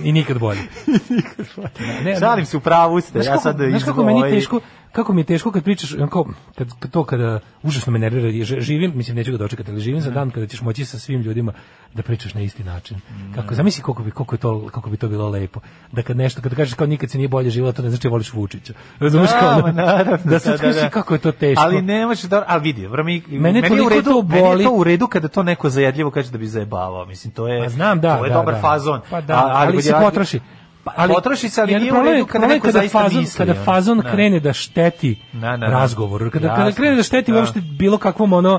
S2: I nikad bolje. Ne,
S1: Šalim se, u pravu ste. Ja sad
S2: znaš kako meni teško, kako mi je teško kad pričaš, onako, kad, kad to kada užasno me nervira, jer ž- živim, mislim neću ga dočekati, ali živim za dan kada ćeš moći sa svim ljudima da pričaš na isti način. Kako zamisli koliko bi koliko je to kako bi to bilo lepo. Da kad nešto kad kažeš kao nikad se nije bolje živelo, to ne znači da voliš Vučića. Razumeš kao?
S1: Da,
S2: da se
S1: da, da, da.
S2: kako je to teško.
S1: Ali ne može da, a vidi, dobro, mi,
S2: Mene
S1: meni, je u redu,
S2: to
S1: je
S2: boli.
S1: to u redu kada to neko zajedljivo kaže da bi zajebavao. Mislim, to je,
S2: Pa znam, da,
S1: to je
S2: da,
S1: dobar
S2: da.
S1: fazon.
S2: Pa da, ali,
S1: kad
S2: se potroši.
S1: Pa, potroši se, ali nije u redu kada neko zaista
S2: fazon,
S1: misli.
S2: Kada fazon
S1: Da.
S2: krene da šteti
S1: Da, da, da.
S2: razgovor, kada, kada
S1: Jasno.
S2: krene da šteti
S1: Da.
S2: uopšte bilo kakvom ono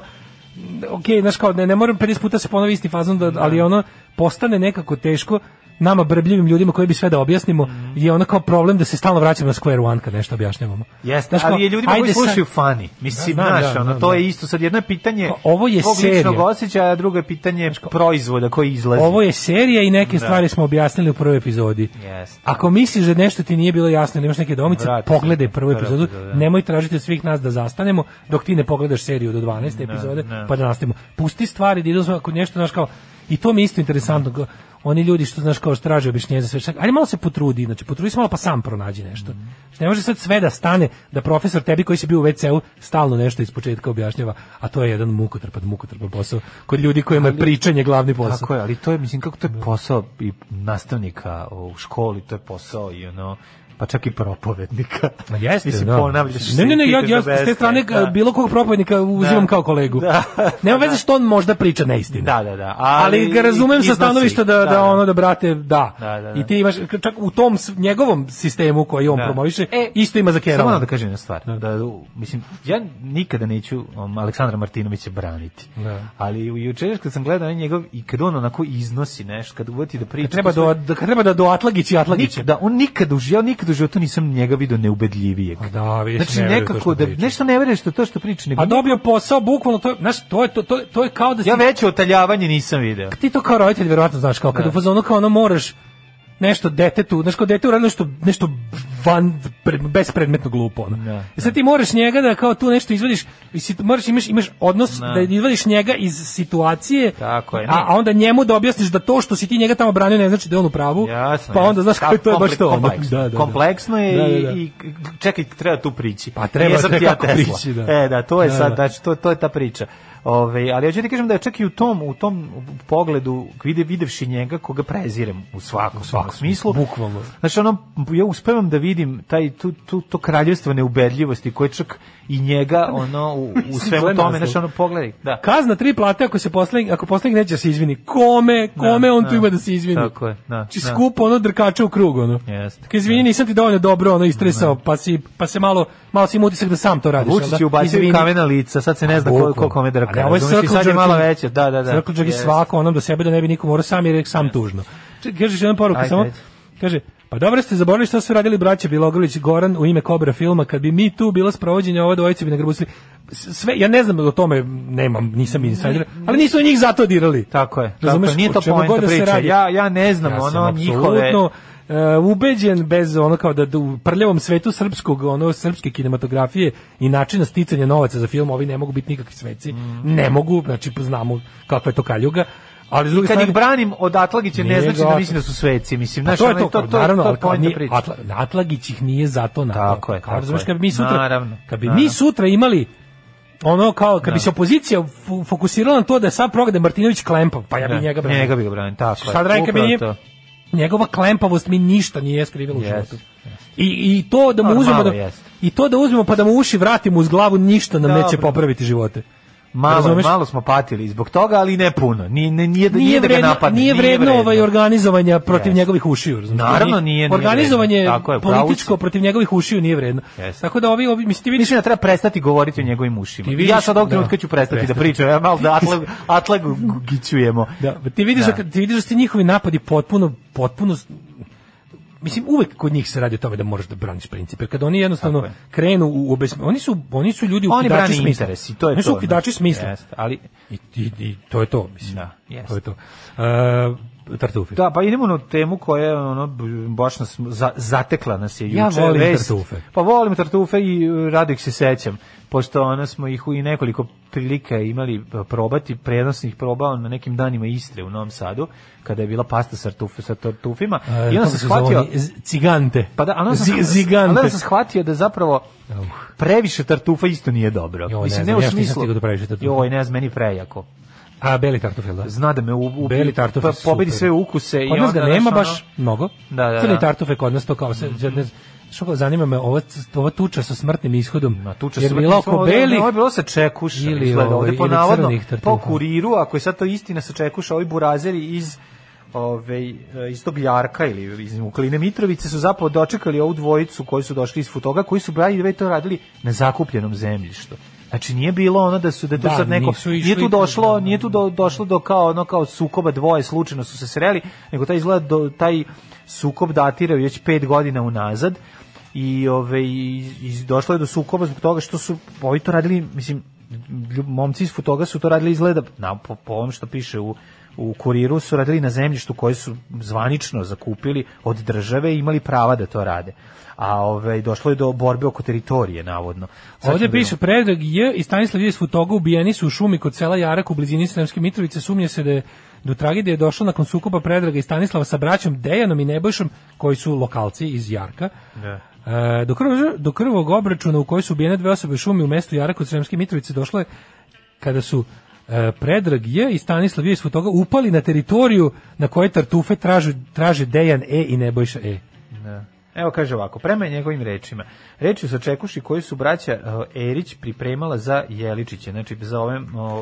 S2: ok, znaš kao, ne, ne moram 50 puta se ponovi isti fazon, da, ali ono postane nekako teško nama brbljivim ljudima koji bi sve da objasnimo,
S1: Mhm.
S2: je ono kao problem da se stalno vraćamo na square one kad nešto objašnjavamo.
S1: Jeste, ali je ljudima koji slušaju fani. Mislim,
S2: Da, znam,
S1: znaš,
S2: da,
S1: ono,
S2: da,
S1: to
S2: da.
S1: je isto. Sad jedno je pitanje
S2: ovo je serija.
S1: ličnog osjećaja, a drugo je pitanje proizvoda koji izlazi.
S2: Ovo je serija i neke
S1: Da.
S2: stvari smo objasnili u prvoj epizodi.
S1: Jeste.
S2: Ako misliš da nešto ti nije bilo jasno, imaš neke domice,
S1: Vrati
S2: pogledaj prvu epizodu,
S1: da.
S2: nemoj tražiti od svih nas da zastanemo dok ti ne pogledaš seriju do 12.
S1: Ne,
S2: epizode, pa da nastavimo. Pusti stvari da idu ako nešto, znaš kao, i to mi je isto interesantno. Oni ljudi što znaš kao što traže objašnjenje za sve šta. Ajde malo se potrudi, znači potrudi se malo pa sam pronađi nešto. Znači, ne može sad sve da stane da profesor tebi koji si bio u WC-u stalno nešto ispočetka objašnjava, a to je jedan mukotrpan, mukotrpan posao kod ljudi kojima je
S1: Ali-
S2: pričanje glavni posao.
S1: Tako je, ali to je, mislim, kako to je posao i nastavnika u školi, to je posao i ono, pa čak i propovednika.
S2: Ma jeste,
S1: mislim,
S2: da.
S1: ponavljaš
S2: Ne, ne, ne, ja, ja s te strane
S1: da.
S2: bilo kog propovednika uzimam
S1: Da.
S2: kao kolegu.
S1: Da.
S2: Nema veze što on možda priča neistinu.
S1: Da, da, da.
S2: Ali, ga razumem sa
S1: iznosi.
S2: stanovišta da, da, ono da brate da.
S1: Da, da, da.
S2: I ti imaš čak u tom njegovom sistemu koji on
S1: Da.
S2: promoviše, isto ima za
S1: Samo
S2: Kerala.
S1: moram da kažem jednu stvar. Da. mislim, ja nikada neću um, Aleksandra Martinovića braniti.
S2: Da.
S1: Ali u jučer kad sam gledao njegov i kad on onako iznosi nešto, kad uvati da priča...
S2: Kad treba do da kad treba da do Atlagić i Atlagić.
S1: Da, on nikad u životu, nikad u životu nisam njega video neubedljivijeg.
S2: Da, vidiš,
S1: Znači
S2: ne
S1: nekako da
S2: priča.
S1: nešto ne veruješ što to što priča, nego
S2: A dobio posao bukvalno to, znaš, to je to, to, to je kao da si
S1: ja veće otaljavanje nisam video.
S2: ti to kao roditelj verovatno znaš kao kad
S1: Da.
S2: u fazonu kao ono moraš nešto detetu, znaš kao dete uradilo nešto nešto van pre, bespredmetno glupo ono.
S1: Da,
S2: I sad ti moraš njega da kao tu nešto izvadiš, moraš imaš imaš odnos
S1: Da.
S2: da izvadiš njega iz situacije.
S1: Tako je,
S2: A, a onda njemu da objasniš da to što si ti njega tamo branio ne znači da je on u pravu.
S1: Jasno.
S2: pa onda znaš kako to je baš to.
S1: Kompleksno,
S2: Da, da, da.
S1: kompleksno je
S2: Da, da,
S1: i-
S2: da.
S1: i čekaj, treba tu prići.
S2: Pa treba, treba
S1: ja
S2: prići, da.
S1: E, da, to je
S2: Da,
S1: sad,
S2: da.
S1: znači, to, to je ta priča. Ove, ali ja ću ti kažem da je čak i u tom, u tom pogledu, vide, videvši njega, koga prezirem u svakom, svakom smislu.
S2: Bukvalno.
S1: Znači, ono, ja uspevam da vidim taj, tu, tu, to kraljevstvo neubedljivosti koje čak i njega, ono, u, u svemu tome, znači, ono, pogledaj, da.
S2: Kazna tri plate ako se poslednji ako poslednji neće da se izvini. Kome, kome
S1: Da,
S2: on
S1: da.
S2: tu ima da se izvini?
S1: Tako je, da,
S2: Či
S1: da.
S2: skupo ono drkača u krug ono.
S1: Jeste.
S2: Kaj izvini, nisam ti dovoljno dobro ono istresao, pa si pa se malo malo si im utisak da sam to radiš.
S1: Vučić
S2: da?
S1: je ubacio kamena lica, sad se ne zna ko,
S2: Bukvalno.
S1: ko kome drka.
S2: Ovo je
S1: sad je malo veće, da, da, da.
S2: Jerk je svako onom do sebe da ne bi niko morao sam jer je sam tužno. Čekaj, kažeš jedan poruku samo. Kaže, pa dobro ste zaboravili šta su radili braća Bilogrlić Goran u ime Kobra filma, kad bi mi tu bilo sprovođenje ove dvojice bi nagrabusili. Sve, ja ne znam o tome, nemam, nisam insider, ali nisu njih zato dirali.
S1: Tako je, tako
S2: Razumeš,
S1: je, nije to poenta
S2: da radi.
S1: Ja, ja ne znam,
S2: Ja
S1: ono, njihove...
S2: e, ubeđen bez ono kao da, da u prljavom svetu srpskog ono srpske kinematografije i načina sticanja novaca za film ovi ne mogu biti nikakvi sveci. Ne mogu znači znamo kakva je to kaljuga ali s druge.
S1: Kad
S2: strane
S1: ih branim od Atlagića ne znači da mislim da su sveci, mislim, znaš,
S2: to je to,
S1: to, to,
S2: naravno,
S1: to poenta
S2: nije-. Atla, Atlagić ih nije zato na
S1: Tako je, tako je.
S2: kad bi mi sutra,
S1: Naravno,
S2: kad bi
S1: naravno.
S2: mi sutra imali ono kao kad bi
S1: Da.
S2: se opozicija fokusirala na to da je sad progade Martinović klempav, pa ja bi
S1: Da,
S2: njega branio.
S1: njega bi ga branio, tako je.
S2: Sad nije,
S1: to.
S2: njegova klempavost mi ništa nije skrivila u životu. I, I to da mu uzmemo da,
S1: jest.
S2: i to da uzmemo pa da mu uši vratimo uz glavu ništa nam neće popraviti živote.
S1: Malo, malo smo patili zbog toga, ali ne puno. Nije, ne, nije,
S2: Nije,
S1: nije da ga
S2: vredno,
S1: napadne.
S2: nije vredno ovaj organizovanja protiv
S1: Jeste.
S2: njegovih ušiju. razumeš?
S1: Naravno nije, nije
S2: Organizovanje
S1: vredno. Tako je,
S2: političko protiv njegovih ušiju nije vredno.
S1: Jeste.
S2: Tako da ovi, ovi mislim, ti vidiš,
S1: Mislim da treba prestati govoriti o njegovim ušima.
S2: Vidiš-
S1: ja sad ovog
S2: da.
S1: trenutka ću prestati da pričam. Ja malo da atlag, atlagu gićujemo.
S2: Da, ti vidiš da.
S1: Da.
S2: ti vidiš da su njihovi napadi potpuno potpuno Mislim uvek kod njih se radi o tome da moraš da braniš principe. Kad oni jednostavno
S1: Tako
S2: krenu u obes... oni su oni su ljudi
S1: Oni
S2: ukidači
S1: brane
S2: smisla.
S1: to je
S2: oni
S1: to.
S2: su ukidači smisla.
S1: Jeste, ali
S2: I, i, i to je to, mislim.
S1: Da, jeste.
S2: to je to. Uh, tartufi.
S1: Da, pa idemo na temu koja je ono baš nas za, zatekla nas je juče.
S2: Ja volim
S1: vest.
S2: tartufe.
S1: Pa volim tartufe i uh, rado ih se sećam, pošto ono smo ih u i nekoliko prilika imali uh, probati, prenosno ih probao na nekim danima Istre u Novom Sadu, kada je bila pasta sa, tartufe, sa tartufima.
S2: Uh,
S1: I onda sam shvatio...
S2: cigante.
S1: Pa da, onda sam,
S2: Zi- zigante.
S1: onda sam shvatio da zapravo previše tartufa isto nije dobro.
S2: Joj, ne
S1: Mislim,
S2: znam,
S1: ne u smislu...
S2: tartufa.
S1: Joj, ne znam, meni prejako.
S2: A beli tartuf, jel da?
S1: Zna da me u, u,
S2: Beli tartuf
S1: pa, pobedi sve ukuse.
S2: Kod
S1: i
S2: nas ga
S1: onda,
S2: nema
S1: znaš,
S2: baš
S1: ono-
S2: mnogo.
S1: Da, da,
S2: Crni
S1: da.
S2: tartuf je kod nas to kao se, ne, što kao zanima me, ova, ova tuča sa smrtnim ishodom.
S1: Ma tuča
S2: jer
S1: se
S2: bila oko belih,
S1: Ovo je bilo sa čekuša.
S2: ili,
S1: izgleda,
S2: ovaj,
S1: ovde po
S2: ili
S1: navodno, po kuriru, ako je sad to istina sa čekuša, ovi burazeri iz ove, iz tog Jarka ili iz Mukline Mitrovice su zapravo dočekali ovu dvojicu koji su došli iz Futoga, koji su brali da to radili na zakupljenom zemljištu. Znači nije bilo ono da su da tu
S2: Da,
S1: sad neko nije tu došlo,
S2: da,
S1: nije tu do, došlo do kao ono kao sukoba dvoje slučajno su se sreli, nego taj izgleda do, taj sukob datira već pet godina unazad i ove i, i došlo je do sukoba zbog toga što su ovi to radili, mislim momci iz Futoga su to radili izgleda na po, po ovom što piše u u kuriru su radili na zemljištu koje su zvanično zakupili od države i imali prava da to rade. A ovaj došlo je do borbe oko teritorije navodno. Sad
S2: Ovdje
S1: ćemo da
S2: piše Predrag J i Stanislav J Futoga ubijeni su u šumi kod sela Jarak u blizini Sremske Mitrovice. Sumnje se da je do tragedije je došlo nakon sukoba Predraga i Stanislava sa braćom Dejanom i Nebojšom, koji su lokalci iz Jarka.
S1: Da.
S2: E, do, krvog, do krvog obračuna u kojoj su ubijene dve osobe u šumi u mestu Jarak kod Sremske Mitrovice došlo je kada su e, Predrag J i Stanislav J toga upali na teritoriju na kojoj tartufe traže, traže Dejan E i Nebojša E.
S1: Da. Evo kaže ovako, prema njegovim rečima. Reči su čekuši koji su braća uh, Erić pripremala za Jeličiće, znači za ove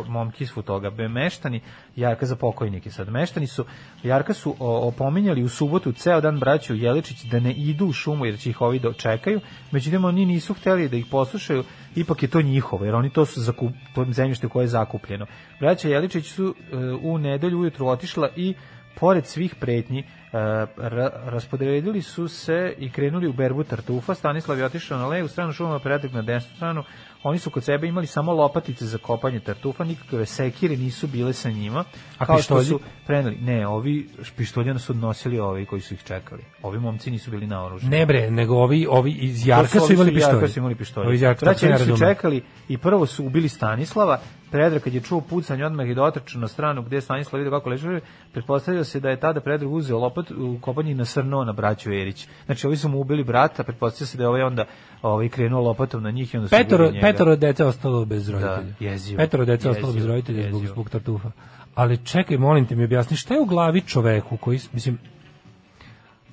S1: momke iz Futoga. Meštani, Jarka za pokojnike sad. Meštani su, Jarka su opominjali u subotu ceo dan braću Jeličić da ne idu u šumu jer će ih ovi dočekaju. Međutim, oni nisu hteli da ih poslušaju, ipak je to njihovo, jer oni to su zakup, to zemljište koje je zakupljeno. Braća Jeličić su uh, u nedelju ujutru otišla i pored svih pretnji e, ra, raspodelili su se i krenuli u berbu tartufa. Stanislav je otišao na levu stranu šuma, Predrag na desnu stranu. Oni su kod sebe imali samo lopatice za kopanje tartufa, nikakve sekire nisu bile sa njima.
S2: A
S1: kao što
S2: pištolji?
S1: su preneli, ne, ovi pištoljano su odnosili ovi koji su ih čekali. Ovi momci nisu bili naoružani.
S2: Ne bre, nego ovi, ovi iz Jarka
S1: To
S2: su imali
S1: iz Jarka
S2: pištolje.
S1: su imali pištolje.
S2: Ovi iz Jarka,
S1: Erić su
S2: razumem.
S1: čekali i prvo su ubili Stanislava, Predrag kad je čuo pucanje odmah je dotrčao na stranu gdje je Stanislav vidio kako leže, pretpostavio se da je tada Predrag uzeo lopat u kopanje i nasrnuo na braću Erić. Znači ovi su mu ubili brata, pretpostavio se da je ovaj onda ovaj krenuo lopatom na njih i onda su
S2: Petoro,
S1: ubili njega.
S2: petoro dece ostalo bez roditelja.
S1: jezivo.
S2: Petoro dece
S1: Jezivo,
S2: ostalo bez roditelja zbog,
S1: jezivo.
S2: zbog tartufa. Ali čekaj, molim te mi objasni, šta je u glavi čoveku koji, mislim,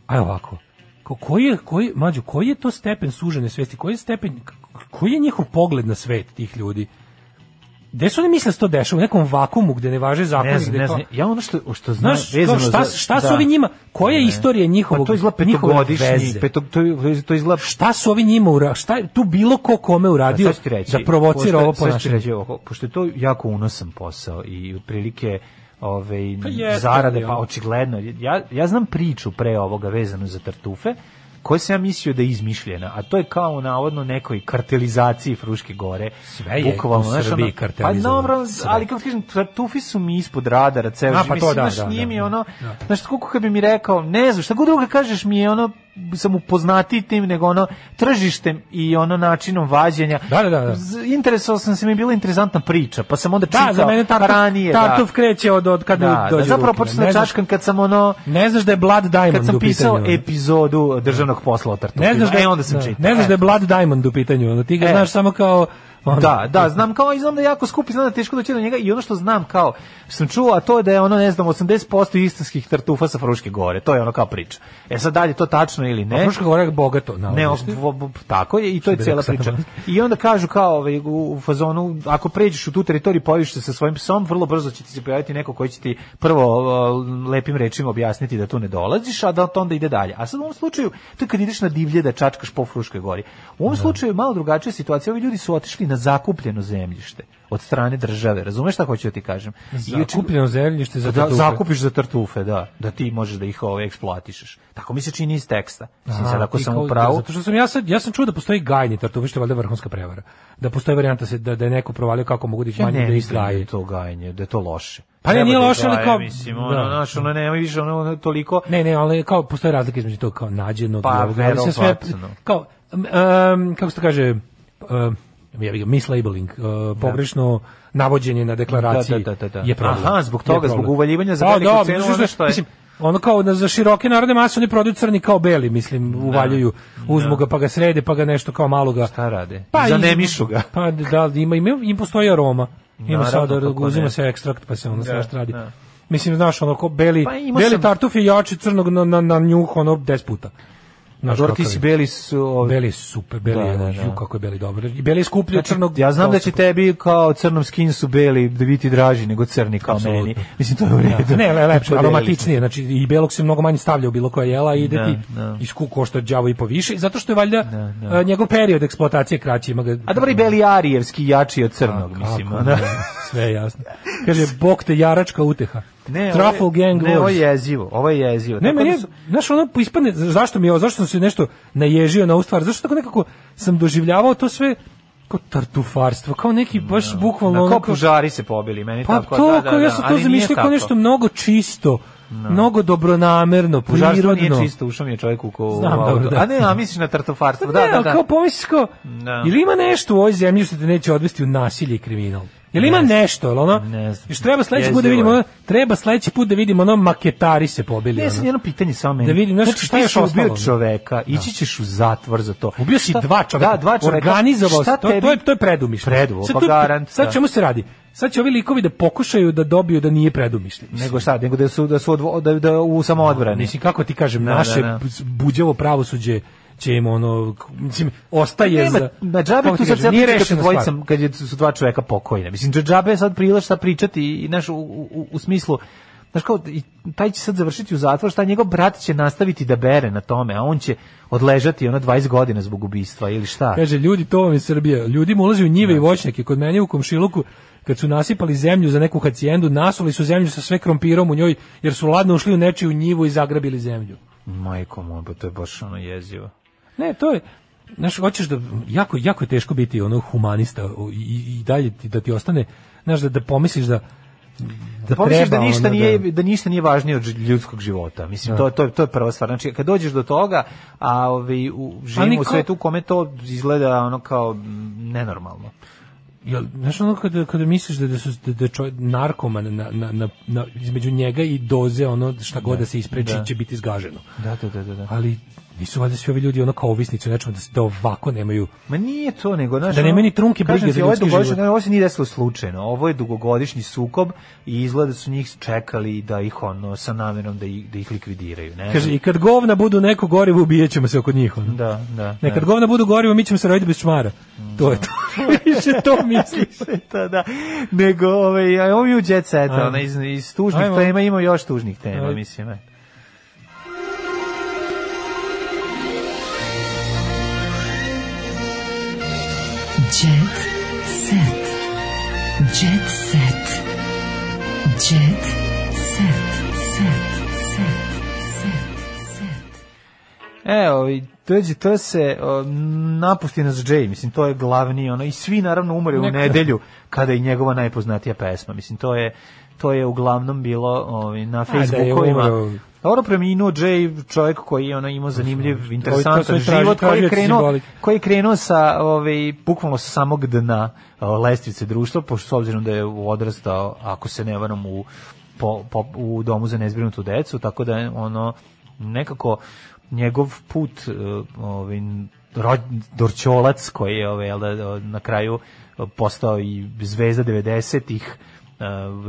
S2: aj ovako, ko, koji je, koji, mađo, koji je to stepen sužene svesti, koji je stepen, koji je njihov pogled na svet tih ljudi? Gde su oni misle da to dešava? U nekom vakumu gde ne važe zakoni?
S1: Ne znam, ne znam. Ja ono što što znam
S2: Znaš,
S1: vezano
S2: šta, šta su
S1: da.
S2: ovi njima, koja je istorija njihovog,
S1: Pa to izgleda petogodišnji, peto, to, to izgleda
S2: Šta su ovi njima ura, šta tu bilo ko kome uradio
S1: Pa ti reći,
S2: da provocira
S1: pošto-
S2: ovo ponašanje?
S1: pošto je to jako unosan posao i otprilike ove
S2: Pa jeste,
S1: zarade pa očigledno ja ja znam priču pre ovoga vezanu za tartufe koje sam ja mislio da je izmišljena, a to je kao u navodno nekoj kartelizaciji Fruške gore.
S2: Sve je u
S1: znaš,
S2: Srbiji
S1: ono- Pa dobro, ali kako ti kažem, tartufi su mi ispod radara ceo
S2: A, pa to
S1: Mislim,
S2: da,
S1: znaš,
S2: da,
S1: nije
S2: da,
S1: mi
S2: da.
S1: ono,
S2: Da.
S1: znaš, koliko kad bi mi rekao, ne znam, šta god druga kažeš mi je ono, sam upoznati tim nego ono tržištem i ono načinom vađenja.
S2: Da, da, da, da.
S1: Interesovao sam se mi je bila interesantna priča, pa sam onda čitao
S2: Da, za mene tartuf,
S1: ranije.
S2: tartuf
S1: da.
S2: kreće od, od kada
S1: Da,
S2: dođe
S1: da, zapravo
S2: ruke.
S1: počeo
S2: Ne
S1: da čačkam kad sam ono
S2: Ne znaš da je Blood Diamond
S1: kad sam pisao epizodu državnog posla o tartufima.
S2: Ne znaš da
S1: e, onda sam
S2: da,
S1: čitao.
S2: Ne znaš
S1: e.
S2: da je Blood Diamond u pitanju, ono, ti ga
S1: E.
S2: znaš samo kao ono,
S1: Da, da, znam kao i znam da je jako skup i znam da je teško doći do njega i ono što znam kao što sam čuo, a to je da je ono ne znam 80% istinskih tartufa sa Fruške gore. To je ono kao priča. E sad dalje to tačno ili
S2: Ne.
S1: ne?
S2: Fruška gora je bogato.
S1: Ne, o- o- tako je i to je cijela priča. I onda kažu kao ovaj, u, u fazonu, ako pređeš u tu teritoriju, pojaviš se sa svojim psom, vrlo brzo će ti se pojaviti neko koji će ti prvo lepim rečima objasniti da tu ne dolaziš, a da to onda ide dalje. A sad u ovom slučaju, to je kad ideš na divlje da čačkaš po Fruškoj gori. U ovom slučaju je malo drugačija situacija. Ovi ljudi su otišli na zakupljeno zemljište od strane države. Razumeš šta hoću da ti kažem?
S2: Zakupljeno zemljište za
S1: da,
S2: tartufe.
S1: zakupiš za tartufe, da, da ti možeš da ih ovaj eksploatišeš. Tako mi se čini iz teksta. Mislim, sad ako sam u pravu,
S2: Zato što sam ja sad ja sam čuo da postoji gajni tartufi što je valjda vrhunska prevara. Da postoji varijanta se da da je neko provalio kako mogu da ih
S1: Ja
S2: manje
S1: ne
S2: da
S1: mislim da to gajanje, da je to loše.
S2: Pa ne, nije
S1: da
S2: loše, ali kao-
S1: Mislim,
S2: da.
S1: ono, znaš, ono, nema više, ono, toliko...
S2: Ne, ne, ali kao postoji razlika između tog kao nađenog
S1: Pa,
S2: i ovoga, ali se sve kao um, kako se to kaže um, ja mislabeling, uh, pogrešno navođenje na deklaraciji
S1: Da, da, da, da.
S2: je problem.
S1: Aha, zbog toga, zbog uvaljivanja za
S2: Pa
S1: veliku
S2: da,
S1: cenu, ono što je-
S2: Mislim, ono kao da za široke narodne mase oni prodaju crni kao beli, mislim, uvaljuju, uzmu ga pa ga srede, pa ga nešto kao malo ga...
S1: Šta rade?
S2: Pa
S1: Zanemišu ga.
S2: Pa da, ima, ima, im postoji aroma. Ima sada, uzima se ekstrakt, pa se ono
S1: Da,
S2: sve radi.
S1: da.
S2: Mislim, znaš, ono, ko beli,
S1: Pa
S2: beli
S1: sam-
S2: tartuf je jači crnog na, na, na njuh, ono, 10 puta. Znaš
S1: Dobro, ti si beli su... ovi-
S2: Beli je super, beli
S1: Da,
S2: je,
S1: da, da.
S2: ju, kako je beli dobro. I beli je skuplji
S1: Znači,
S2: crnog.
S1: ja znam da će tebi kao crnom skinsu beli da biti draži nego crni kao
S2: Apsolutno.
S1: meni. Mislim, to je u redu.
S2: puta. Ne, le, lepše, aromatičnije, znači i belog se mnogo manje stavlja u bilo koje jela i ide
S1: Da,
S2: ti
S1: da.
S2: isku košta đavo i po više, zato što je valjda
S1: da.
S2: e, njegov period eksploatacije kraći. Ima ga,
S1: A dobro i beli arijevski jači od crnog, mislim. ono.
S2: sve je jasno. Kaže, bog te jaračka uteha.
S1: Ne,
S2: Truffle
S1: ovo je-
S2: gang
S1: Ne, ovo je jezivo, ovo je jezivo.
S2: Ne, meni
S1: da
S2: je,
S1: su-
S2: znaš, ono ispadne, zašto mi je ovo, zašto sam se nešto naježio na ovu stvar, zašto tako nekako sam doživljavao to sve kao tartufarstvo, kao neki baš bukvalno
S1: Na kao
S2: kao-
S1: pužari se pobili, meni
S2: Pa
S1: tako,
S2: to,
S1: da, da,
S2: kao ja
S1: da,
S2: sam to zamišljao kao nešto mnogo čisto, mnogo dobronamerno,
S1: Pužarstvo nije
S2: prirodno.
S1: čisto, ušao mi je čovjek u ko...
S2: Znam, dobro, da.
S1: A ne, a misliš na tartufarstvo,
S2: Pa
S1: da,
S2: ne,
S1: da, da.
S2: kao pomisliš kao,
S1: Da.
S2: ili ima nešto u ovoj zemlji što te neće odvesti u nasilje i kriminal? Jel ima
S1: znam.
S2: nešto, jel ono?
S1: Ne znam.
S2: Još treba sledeći put da vidimo,
S1: je.
S2: ono, treba sledeći put da vidimo ono maketari se pobili.
S1: Ne, sad jedno pitanje samo meni.
S2: Da vidim, znaš,
S1: znači,
S2: šta još
S1: si ubio čoveka, ići ćeš u zatvor za to.
S2: Ubio si dva čoveka.
S1: Da, dva čoveka.
S2: Organizovao
S1: Šta
S2: si, to, to, je, to je predumišljaj.
S1: Preduvo,
S2: Sad
S1: pa garant,
S2: Sad
S1: da.
S2: čemu se radi? Sad će ovi likovi da pokušaju da dobiju da nije predumišljaj.
S1: Nego šta, nego da su da su odvo, da, da u samoodbrani.
S2: Mislim, kako ti kažem,
S1: Da,
S2: naše
S1: da, da.
S2: buđavo pravosuđe će im ono, mislim, ostaje
S1: Nema,
S2: za...
S1: na džabe tu sad
S2: nije
S1: priča kad su
S2: rešena
S1: dvojica,
S2: stvar.
S1: kad je, su dva čoveka pokojna. Mislim, džabe sad prilaš šta pričati i, znaš, u, u, u smislu, znaš kao, taj će sad završiti u zatvor, šta njegov brat će nastaviti da bere na tome, a on će odležati ono 20 godina zbog ubistva ili šta.
S2: Kaže, ljudi, to vam je Srbija. Ljudima ulaze u njive i voćnjake. Kod mene u komšiluku, kad su nasipali zemlju za neku hacijendu, nasuli su zemlju sa sve krompirom u njoj, jer su ladno ušli u nečiju njivu i zagrabili zemlju.
S1: Majko moj, pa to je baš ono jezivo.
S2: Ne, to je, znaš, hoćeš da, jako, jako je teško biti ono humanista i, i dalje ti, da ti ostane, znaš, da, da pomisliš da, da,
S1: Da pomisliš da ništa
S2: ono
S1: nije da ništa nije važnije od ljudskog života. Mislim
S2: Da.
S1: to to to je prva stvar. Znači kad dođeš do toga, a ovaj u živimo u
S2: niko-
S1: svetu u kome to izgleda ono kao nenormalno.
S2: Jel, znaš ono kada, kada misliš da, da su da, da čovjek narkoman na, na, na, na, između njega i doze ono šta god da, se ispreči
S1: da.
S2: će biti zgaženo.
S1: Da, da, da, da. da.
S2: Ali nisu valjda svi ovi ljudi ono kao ovisnici nečemu da, se- da ovako nemaju
S1: Ma nije to, nego znaš,
S2: Da
S1: ono,
S2: nema ni trunke brige za ljudski život.
S1: ne, Ovo se nije desilo slučajno. Ovo je dugogodišnji sukob i izgleda da su njih čekali da ih ono sa namjerom da ih, da ih likvidiraju. Ne?
S2: Kaže, i kad govna budu neko gorivo, ubijat ćemo se oko njih. Ono.
S1: Da, da.
S2: Ne, kad
S1: da.
S2: govna budu gorivo, mi ćemo se roditi bez čmara. To je to. Više to misliš.
S1: da, da. Nego, ovaj, je u jet set,
S2: Ajmo.
S1: ono, iz, iz tužnih
S2: Ajmo.
S1: tema ima još tužnih tema,
S2: Ajde.
S1: mislim. e.
S5: Jet set. Jet set. Jet set. Set. Set. Set.
S1: Dođe to se, o, napusti nas Jay, mislim, to je glavni, ono, i svi naravno umre u nedelju, kada je njegova najpoznatija pesma, mislim, to je, to je uglavnom bilo ovaj, na
S2: da
S1: Facebookovima. Dobro preminuo Jay, čovjek koji je ono imao zanimljiv,
S2: to
S1: interesantan život, koji je krenuo, koji je krenuo sa, ovaj, bukvalno sa samog dna o, lestvice društva, pošto s obzirom da je odrastao, ako se ne varam, u, po, po, u domu za nezbrinutu decu, tako da je ono, nekako njegov put e, ovaj Dorćolac koji je ovaj da, na kraju postao i zvezda 90-ih e,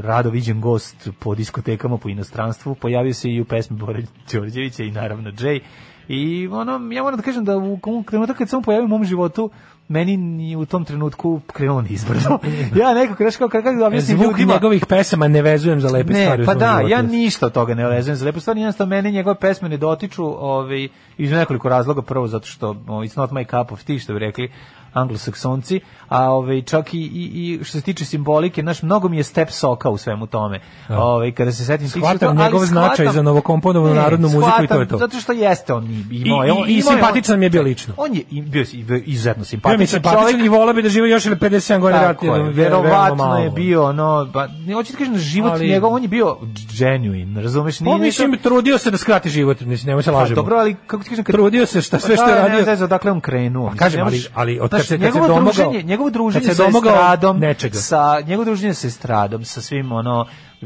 S1: rado viđen gost po diskotekama po inostranstvu pojavio se i u pesmi Bore Đorđevića i naravno Jay i ono ja moram da kažem da u u trenutak kad sam pojavio u mom životu meni ni u tom trenutku krenulo nizbrdo. ja nekako znaš kao kako da objasnim
S2: Zvuk
S1: ljudima
S2: njegovih pesama ne vezujem za lepe
S1: ne,
S2: stvari.
S1: pa da,
S2: životu.
S1: ja ništa od toga ne vezujem za lepo stvari, jednostavno mene njegove pesme ne dotiču, ovaj, iz nekoliko razloga, prvo zato što ovaj, it's not my cup of tea, što bi rekli anglosaksonci, a ovaj, čak i, i, i što se tiče simbolike, naš mnogo mi je step soka u svemu tome.
S2: Da.
S1: Ovaj, kada se setim tih ali
S2: njegov značaj za novokomponovanu narodnu muziku i to je to.
S1: Zato što jeste on i,
S2: I,
S1: on-
S2: i, i
S1: on-
S2: simpatičan mi je bio lično.
S1: On je i- bio i- izuzetno
S2: Bio mi
S1: simpatičan
S2: simpatičan
S1: čovjek.
S2: i volao bi da živi još ili 57 godina rati.
S1: verovatno je bio ono, ba, ne hoću ti kažem da život
S2: Ali-
S1: njegov, on je bio genuine, razumeš?
S2: Pa mislim, trudio se da skrati život, mislim, nemoj se
S1: Pa,
S2: lažemo.
S1: dobro, ali kako ti kažem,
S2: Trudio se šta sve
S1: Pa
S2: što je
S1: da,
S2: radio.
S1: Ne znam odakle on krenuo.
S2: Kažem, ali- ali od kad
S1: znaš,
S2: se- kad se
S1: njegovo
S2: domogao-
S1: druženje, njegovo druženje
S2: kad se
S1: sa estradom,
S2: nečega.
S1: sa njegovo druženje sa estradom, sa svim ono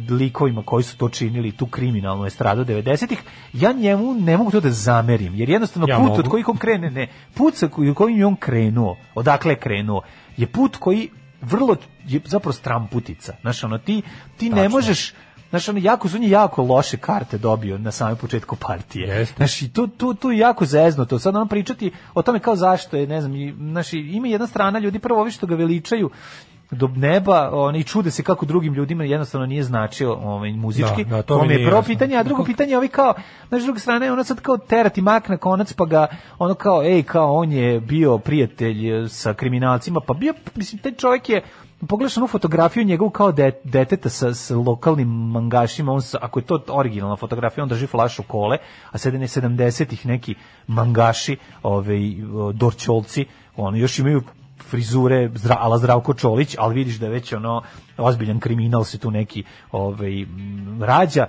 S1: likovima koji su to činili, tu kriminalnu estradu 90-ih, ja njemu ne mogu to da zamerim, jer jednostavno
S2: Ja
S1: put
S2: mogu.
S1: od kojih on krene, ne, put sa koji- kojim je on krenuo, odakle je krenuo, je put koji vrlo, je zapravo stramputica. Znaš, ono, ti, ti ne
S2: Tačno.
S1: možeš, Znaš, ono, jako su je jako loše karte dobio na samom početku partije.
S2: Jeste.
S1: Znaš, i tu, tu, tu je jako zezno to. Sad ono pričati o tome kao zašto je, ne znam, i, znaš, ima jedna strana ljudi, prvo ovi što ga veličaju do neba, oni čude se kako drugim ljudima jednostavno nije značio ovaj muzički.
S2: Da, da, to mi
S1: je prvo pitanje, a drugo pitanje je ovi kao, znaš, s druge strane, ono sad kao terati mak na konac, pa ga, ono kao, ej, kao, on je bio prijatelj eh, sa kriminalcima, pa bio, mislim, taj čovjek je, pogledaš onu fotografiju njegovu kao de, deteta sa, sa lokalnim mangašima, on sa, ako je to originalna fotografija, on drži flašu kole, a sada ne 70-ih neki mangaši, ovaj, o, dorčolci, oni još imaju frizure zdra, ala Zdravko Čolić, ali vidiš da je već ono ozbiljan kriminal se tu neki ovaj, rađa.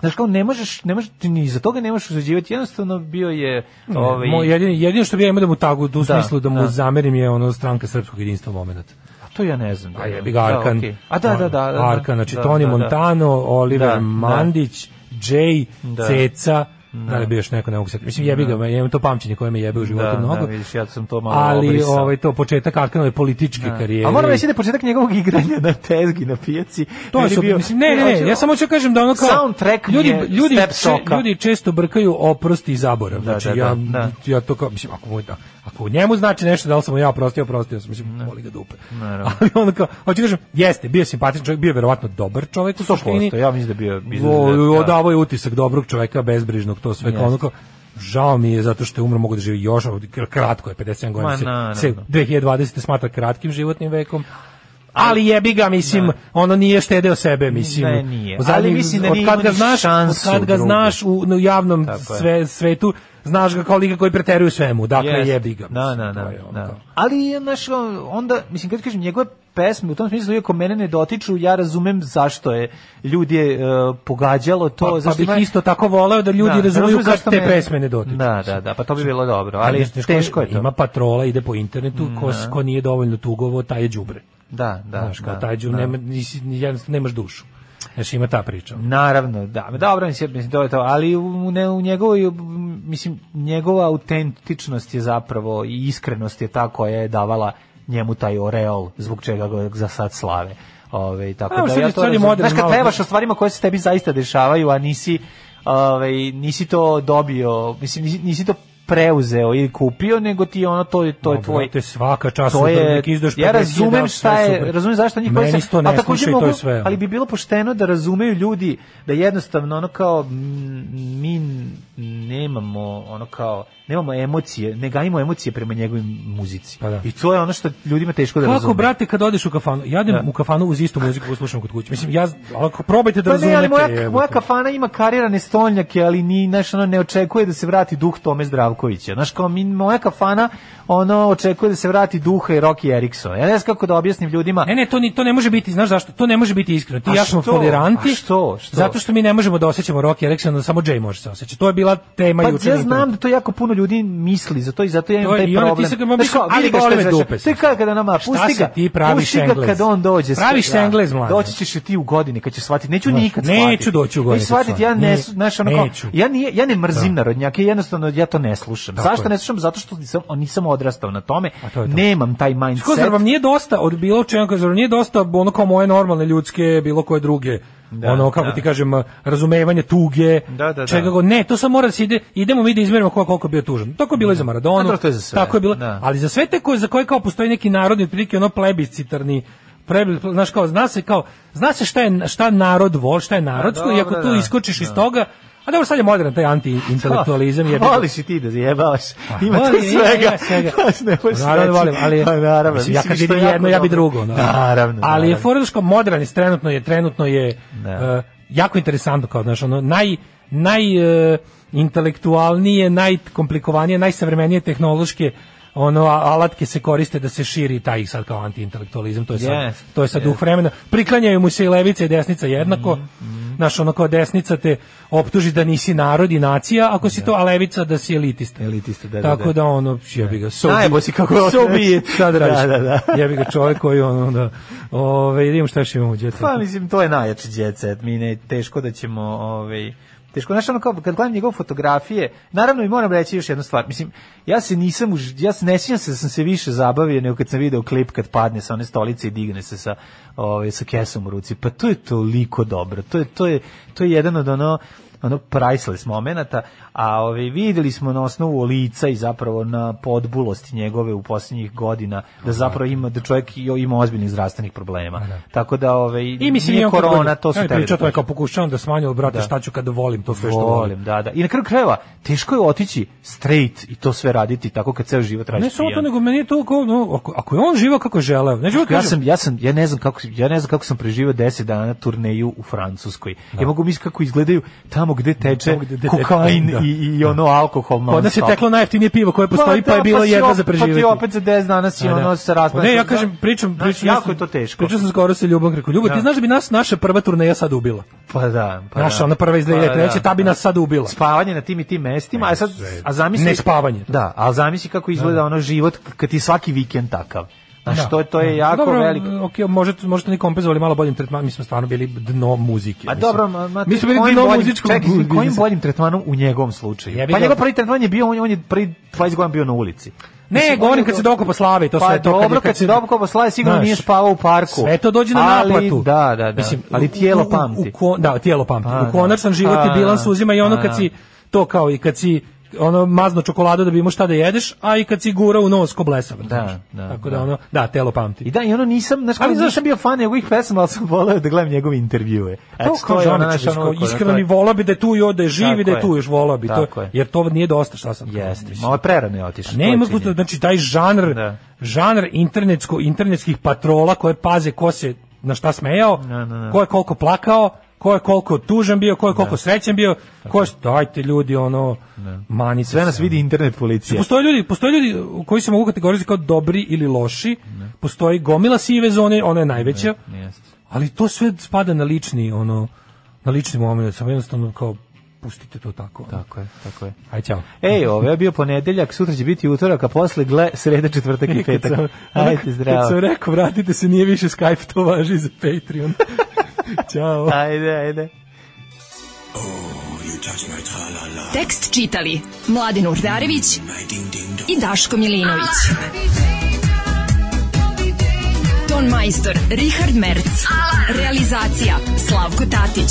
S1: Znaš kao, ne možeš, ne možeš, ni za toga ne možeš uzađivati, jednostavno bio je...
S2: Ovaj, jedino, jedino što bi ja imao da mu tagu u
S1: Da,
S2: smislu da mu
S1: da.
S2: zamerim je ono stranka srpskog jedinstva moment.
S1: To ja ne znam.
S2: A jebi ga Arkan.
S1: Da, okej. A da, da, da. da
S2: Arkan, znači
S1: da,
S2: Toni
S1: da, da.
S2: Montano, Oliver
S1: Da, da.
S2: Mandić, Jay,
S1: Da.
S2: Ceca, da li je bio još neko, ne mogu. Mislim, jebi ga, ja to pamćenje koje me jebe u životu
S1: Da,
S2: mnogo.
S1: da, vidiš, ja sam to malo
S2: ali
S1: obrisao.
S2: ovaj to početak Arkanove političke
S1: Da.
S2: karijere.
S1: A moram reći da je početak njegovog igranja na tezgi, na pijaci.
S2: To su,
S1: bio-
S2: mislim, ne, ne, ne, ja samo ću kažem da ono kao
S1: Soundtrack
S2: ljudi,
S1: je
S2: ljudi, če- ljudi često brkaju oprost i zaborav.
S1: Da,
S2: znači,
S1: da,
S2: ja,
S1: da, da.
S2: ja to kao, mislim, ako, mu, da, ako njemu znači nešto da li sam ja oprostio, oprostio sam, mislim, voli ga dupe.
S1: Naravno.
S2: Ali ono kao, hoću kažem, jeste, bio simpatičan čovjek, bio verovatno dobar čovjek u
S1: 100%,
S2: suštini.
S1: ja mislim da bio... da- da.
S2: odavao je utisak dobrog čoveka, bezbrižnog, to sve kao kao, Žao mi je zato što je umro mogu da živi još kratko je 57 godina se, se 2020 smatra kratkim životnim vekom. Ali jebi ga, mislim, ono nije štedeo sebe, mislim.
S1: Ne, nije.
S2: U zadnjih-
S1: Ali mislim da
S2: od
S1: nije
S2: kad
S1: imao
S2: ga znaš, od kad ga
S1: drugu.
S2: znaš u, u javnom sve, svetu, znaš ga kao liga koji preteruju svemu. Dakle,
S1: Jeste.
S2: jebi ga.
S1: Da,
S2: mislim,
S1: da,
S2: to
S1: da.
S2: je
S1: da. Ali, znaš, onda, mislim, kad kažem, njegove pesme, u tom smislu, iako mene ne dotiču, ja razumem zašto je ljudi je uh, pogađalo to.
S2: Pa, pa
S1: zašto
S2: bih
S1: ima-
S2: isto tako voleo da ljudi
S1: Da,
S2: razumeju
S1: razumem
S2: kad te
S1: me-
S2: pesme ne dotiču.
S1: Da, da, da, pa to bi bilo dobro, ali
S2: Ali teško,
S1: teško je to.
S2: Ima patrola, ide po internetu, ko,
S1: Da.
S2: ko nije dovoljno tugovo, taj je đubre.
S1: Da, da.
S2: Znaš, kao
S1: da,
S2: taj đubre,
S1: da.
S2: nema, nisi, jednostavno nemaš dušu. Znaš, ima ta priča.
S1: Naravno, da. Dobro, mislim, mislim, to je to, ali u, ne, u njegovoj, mislim, njegova autentičnost je zapravo i iskrenost je ta koja je davala njemu taj oreol zbog čega ga za sad slave. Ove, tako
S2: A,
S1: da ja to
S2: moderno
S1: Znaš, kad trebaš o stvarima koje se tebi zaista dešavaju, a nisi, ovaj, nisi to dobio, mislim, nisi, nisi to preuzeo ili kupio, nego ti ono, to, je- to je tvoj...
S2: brate, svaka čast
S1: to je,
S2: nek izdaš
S1: ja
S2: 50.000,
S1: razumem šta je,
S2: super.
S1: razumem zašto njih
S2: isto ne
S1: ali takođe
S2: je
S1: mogu-
S2: sve.
S1: ali bi bilo pošteno da razumeju ljudi da jednostavno ono kao mi nemamo ono kao nemamo emocije, ne gajimo emocije prema njegovim muzici.
S2: Pa
S1: I to je ono što ljudima teško da
S2: Kako,
S1: razume.
S2: brate, kad odeš u kafanu? Ja idem
S1: Da.
S2: u kafanu uz istu muziku koju slušam kod kuće. Mislim, ja, ako probajte da
S1: Pa ne, ali
S2: razumete.
S1: moja, moja kafana ima karirane stolnjake, ali ni, znaš, ono, ne očekuje da se vrati duh Tome Zdravkovića. Znaš, kao mi, moja kafana, ono, očekuje da se vrati duha i Rocky Eriksona. Ja ne znam kako da objasnim ljudima.
S2: Ne, ne, to, ni, to ne može biti, znaš zašto? To ne može biti iskreno. Ti ja smo.
S1: A što? Što?
S2: Zato što mi ne možemo da osjećamo Rocky Eriksona, da samo Jay može se osjećati. To je bila tema
S1: Pa
S2: juče.
S1: ja
S2: na
S1: znam da to jako puno ljudi misli za to i zato ja imam taj problem.
S2: ali boli me dupe.
S1: To je kada nama, pusti ga,
S2: ti praviš Englez?
S1: kad on dođe.
S2: Praviš
S1: Da.
S2: Englez.
S1: Doći ćeš ti u godini kad ćeš shvatiti. Neću nikad
S2: neću
S1: shvatiti.
S2: doći u godini
S1: Neću shvatiti, ja ne, znaš,
S2: neću.
S1: ja, nije, ja ne mrzim narodnjake, jednostavno ja to ne slušam. Zašto ne slušam? Zato što nisam, nisam odrastao na tome.
S2: to to.
S1: Nemam taj mindset.
S2: zar vam nije dosta od bilo čega, zar nije dosta ono kao moje normalne ljudske, bilo koje druge,
S1: Da,
S2: ono kako
S1: da.
S2: ti kažem, razumevanje tuge,
S1: Da, da, da.
S2: čega god, ne, to samo mora da se ide, idemo mi da izmerimo ko koliko je bio tužan. Tako je bilo i za Maradonu,
S1: to je za sve,
S2: tako je bilo,
S1: da.
S2: ali za sve te koje, za koje kao postoji neki narodni, otprilike ono plebiscitarni, prebi, znaš kao, zna se kao, zna se šta je, šta narod vol, šta je narodsko i ako tu
S1: da,
S2: iskočiš iz
S1: da.
S2: toga, a dobro, sad je modern taj anti-intelektualizam. jebi ga.
S1: Voliš i ti da zajebavaš. Ima tu
S2: volim, ima,
S1: svega.
S2: ima svega.
S1: ne
S2: Naravno volim, ali
S1: Pa, naravno,
S2: mislim, ja kad vidim jedno, ja bi
S1: dobro.
S2: drugo. no.
S1: Naravno,
S2: Ali je. Fordovško modern trenutno je trenutno je e, jako interesantno kao znaš, ono naj naj e, intelektualnije, najkomplikovanije, najsavremenije tehnološke ono alatke se koriste da se širi taj sad kao antiintelektualizam to je sad
S1: Yes,
S2: to je sad
S1: yes.
S2: Duh vremena priklanjaju mu se i levica i desnica jednako Znaš, ono kao desnica te optuži da nisi narod i nacija, ako si to, a levica da si elitista.
S1: Elitista, da, da,
S2: Tako
S1: da.
S2: da, ono, jebi ga, so,
S1: Najebo
S2: be-
S1: si kako
S2: so be it, šta da radiš.
S1: Da, da, da.
S2: Jebi ga čovjek koji ono, da, ove, idemo šta još imamo u.
S1: Pa mislim to je najjači jet set. Mi ne teško da ćemo ovaj teško znaš ono kao kad gledam njegove fotografije, naravno i moram reći još jednu stvar. Mislim ja se nisam ja se ne sjećam se da sam se više zabavio nego kad sam video klip kad padne sa one stolice i digne se sa ovaj sa kesom u ruci. Pa to je toliko dobro. To je to je to je jedan od ono ono priceless momenata, a ovaj videli smo na osnovu lica i zapravo na podbulosti njegove u posljednjih godina da zapravo ima da čovjek ima ozbiljnih zdravstvenih problema. Tako da ovaj
S2: I mislim
S1: nije
S2: kad
S1: korona, to su
S2: ja
S1: da
S2: to je kao pokušavam da smanjim, brate,
S1: Da.
S2: šta ću kada volim to sve što volim.
S1: volim, da, da. I na kraju krajeva, teško je otići straight i to sve raditi tako kad ceo život radiš
S2: Ne samo to, nego meni je to kao, no, ako, ako je on živao kako želeo, neću
S1: Ja
S2: kažem,
S1: sam, ja sam, ja ne znam kako, ja ne znam kako sam preživio 10 dana turneju u Francuskoj. Ja mogu misliti kako izgledaju tamo gde teče
S2: Tamo gde-
S1: kokain
S2: da.
S1: i, i ono alkohol.
S2: Kod nas je teklo najjeftinije pivo koje postoji, pa,
S1: da,
S2: je bilo
S1: si
S2: jedva za preživjeti.
S1: Pa ti opet za 10 dana si
S2: Da, da.
S1: ono se raspada.
S2: Ne, ja kažem, pričam,
S1: Znaš,
S2: pričam.
S1: jako je to teško.
S2: Pričao sam skoro sa Ljubom rekao, Ljubo, ti
S1: Da.
S2: znaš da bi nas naša prva turneja sad ubila.
S1: Pa da, pa
S2: Naša,
S1: da.
S2: ona prva iz
S1: Pa
S2: 2003,
S1: da,
S2: ta bi
S1: da.
S2: nas sad ubila.
S1: Spavanje na tim i tim mestima, a sad, a zamisli...
S2: Ne spavanje.
S1: Da, ali zamisli kako izgleda ono život kad ti svaki vikend takav. Znaš, to, to je jako
S2: dobro,
S1: veliko.
S2: Ok, možete, možete ni kompenzovali malo boljim tretmanom, mi smo stvarno bili dno muzike. Mislim.
S1: dobro, ma,
S2: mi smo bili dno
S1: boljim-
S2: muzičkog
S1: čekaj, kojim boljim tretmanom u njegovom slučaju?
S2: Jebi
S1: pa njegov prvi tretman je bio, on, je- on je prvi 20 godina bio na ulici.
S2: Ne,
S1: Mislim,
S2: govorim kad se dokopa slave to
S1: pa
S2: sve to.
S1: dobro,
S2: kad
S1: kad se dokopa slave, sigurno
S2: Znaš,
S1: nije spavao u parku.
S2: Sve to dođe na
S1: Ali,
S2: naplatu.
S1: Da, da, da. ali tijelo
S2: u- u-
S1: pamti.
S2: U, ko- da, tijelo pamti.
S1: A,
S2: u konačnom
S1: da.
S2: život je
S1: A,
S2: bilans uzima i ono
S1: a,
S2: kad si to kao i kad si ono mazno čokoladu da bi imao šta da jedeš, a i kad si gura u nos ko blesav. znaš.
S1: da,
S2: Tako da,
S1: da.
S2: ono, da, telo pamti.
S1: I da, i ono nisam, znaš,
S2: Ali
S1: nisam bio fan njegovih pesama, ali sam voleo da gledam njegove intervjue.
S2: To
S1: Eto,
S2: kao
S1: je ono, ono,
S2: iskreno
S1: to
S2: mi volao bi da je tu još da je živ i
S1: Tako
S2: da je tu još volao bi to, jer to nije dosta šta sam.
S1: Jeste, malo je prerano je otišao.
S2: Ne,
S1: to
S2: ima znači taj žanr,
S1: Da.
S2: žanr internetsko internetskih patrola koje paze ko se na šta smejao,
S1: Da, da, da.
S2: ko je koliko plakao, ko je koliko tužan bio, ko je koliko srećan bio, ko je dajte ljudi ono mani
S1: Sve nas vidi internet policija.
S2: Postoje ljudi, postoje ljudi koji se mogu kategorizovati kao dobri ili loši. Postoji gomila sive zone, ona je najveća. Ali to sve spada na lični ono na lični moment, samo jednostavno kao pustite to tako.
S1: Tako je, tako je.
S2: Aj ćao.
S1: Ej, ovo je bio ponedeljak, sutra će biti utorak, a posle gle sreda, četvrtak i petak. Ajde,
S2: Kad sam
S1: zdravo.
S2: rekao, vratite se, nije više Skype, to važi za Patreon. Ćao.
S1: Ajde, ajde.
S5: Tekst čitali Mladin Urdarević i Daško Milinović. Ton majstor Richard Merc. Realizacija Slavko Tatić.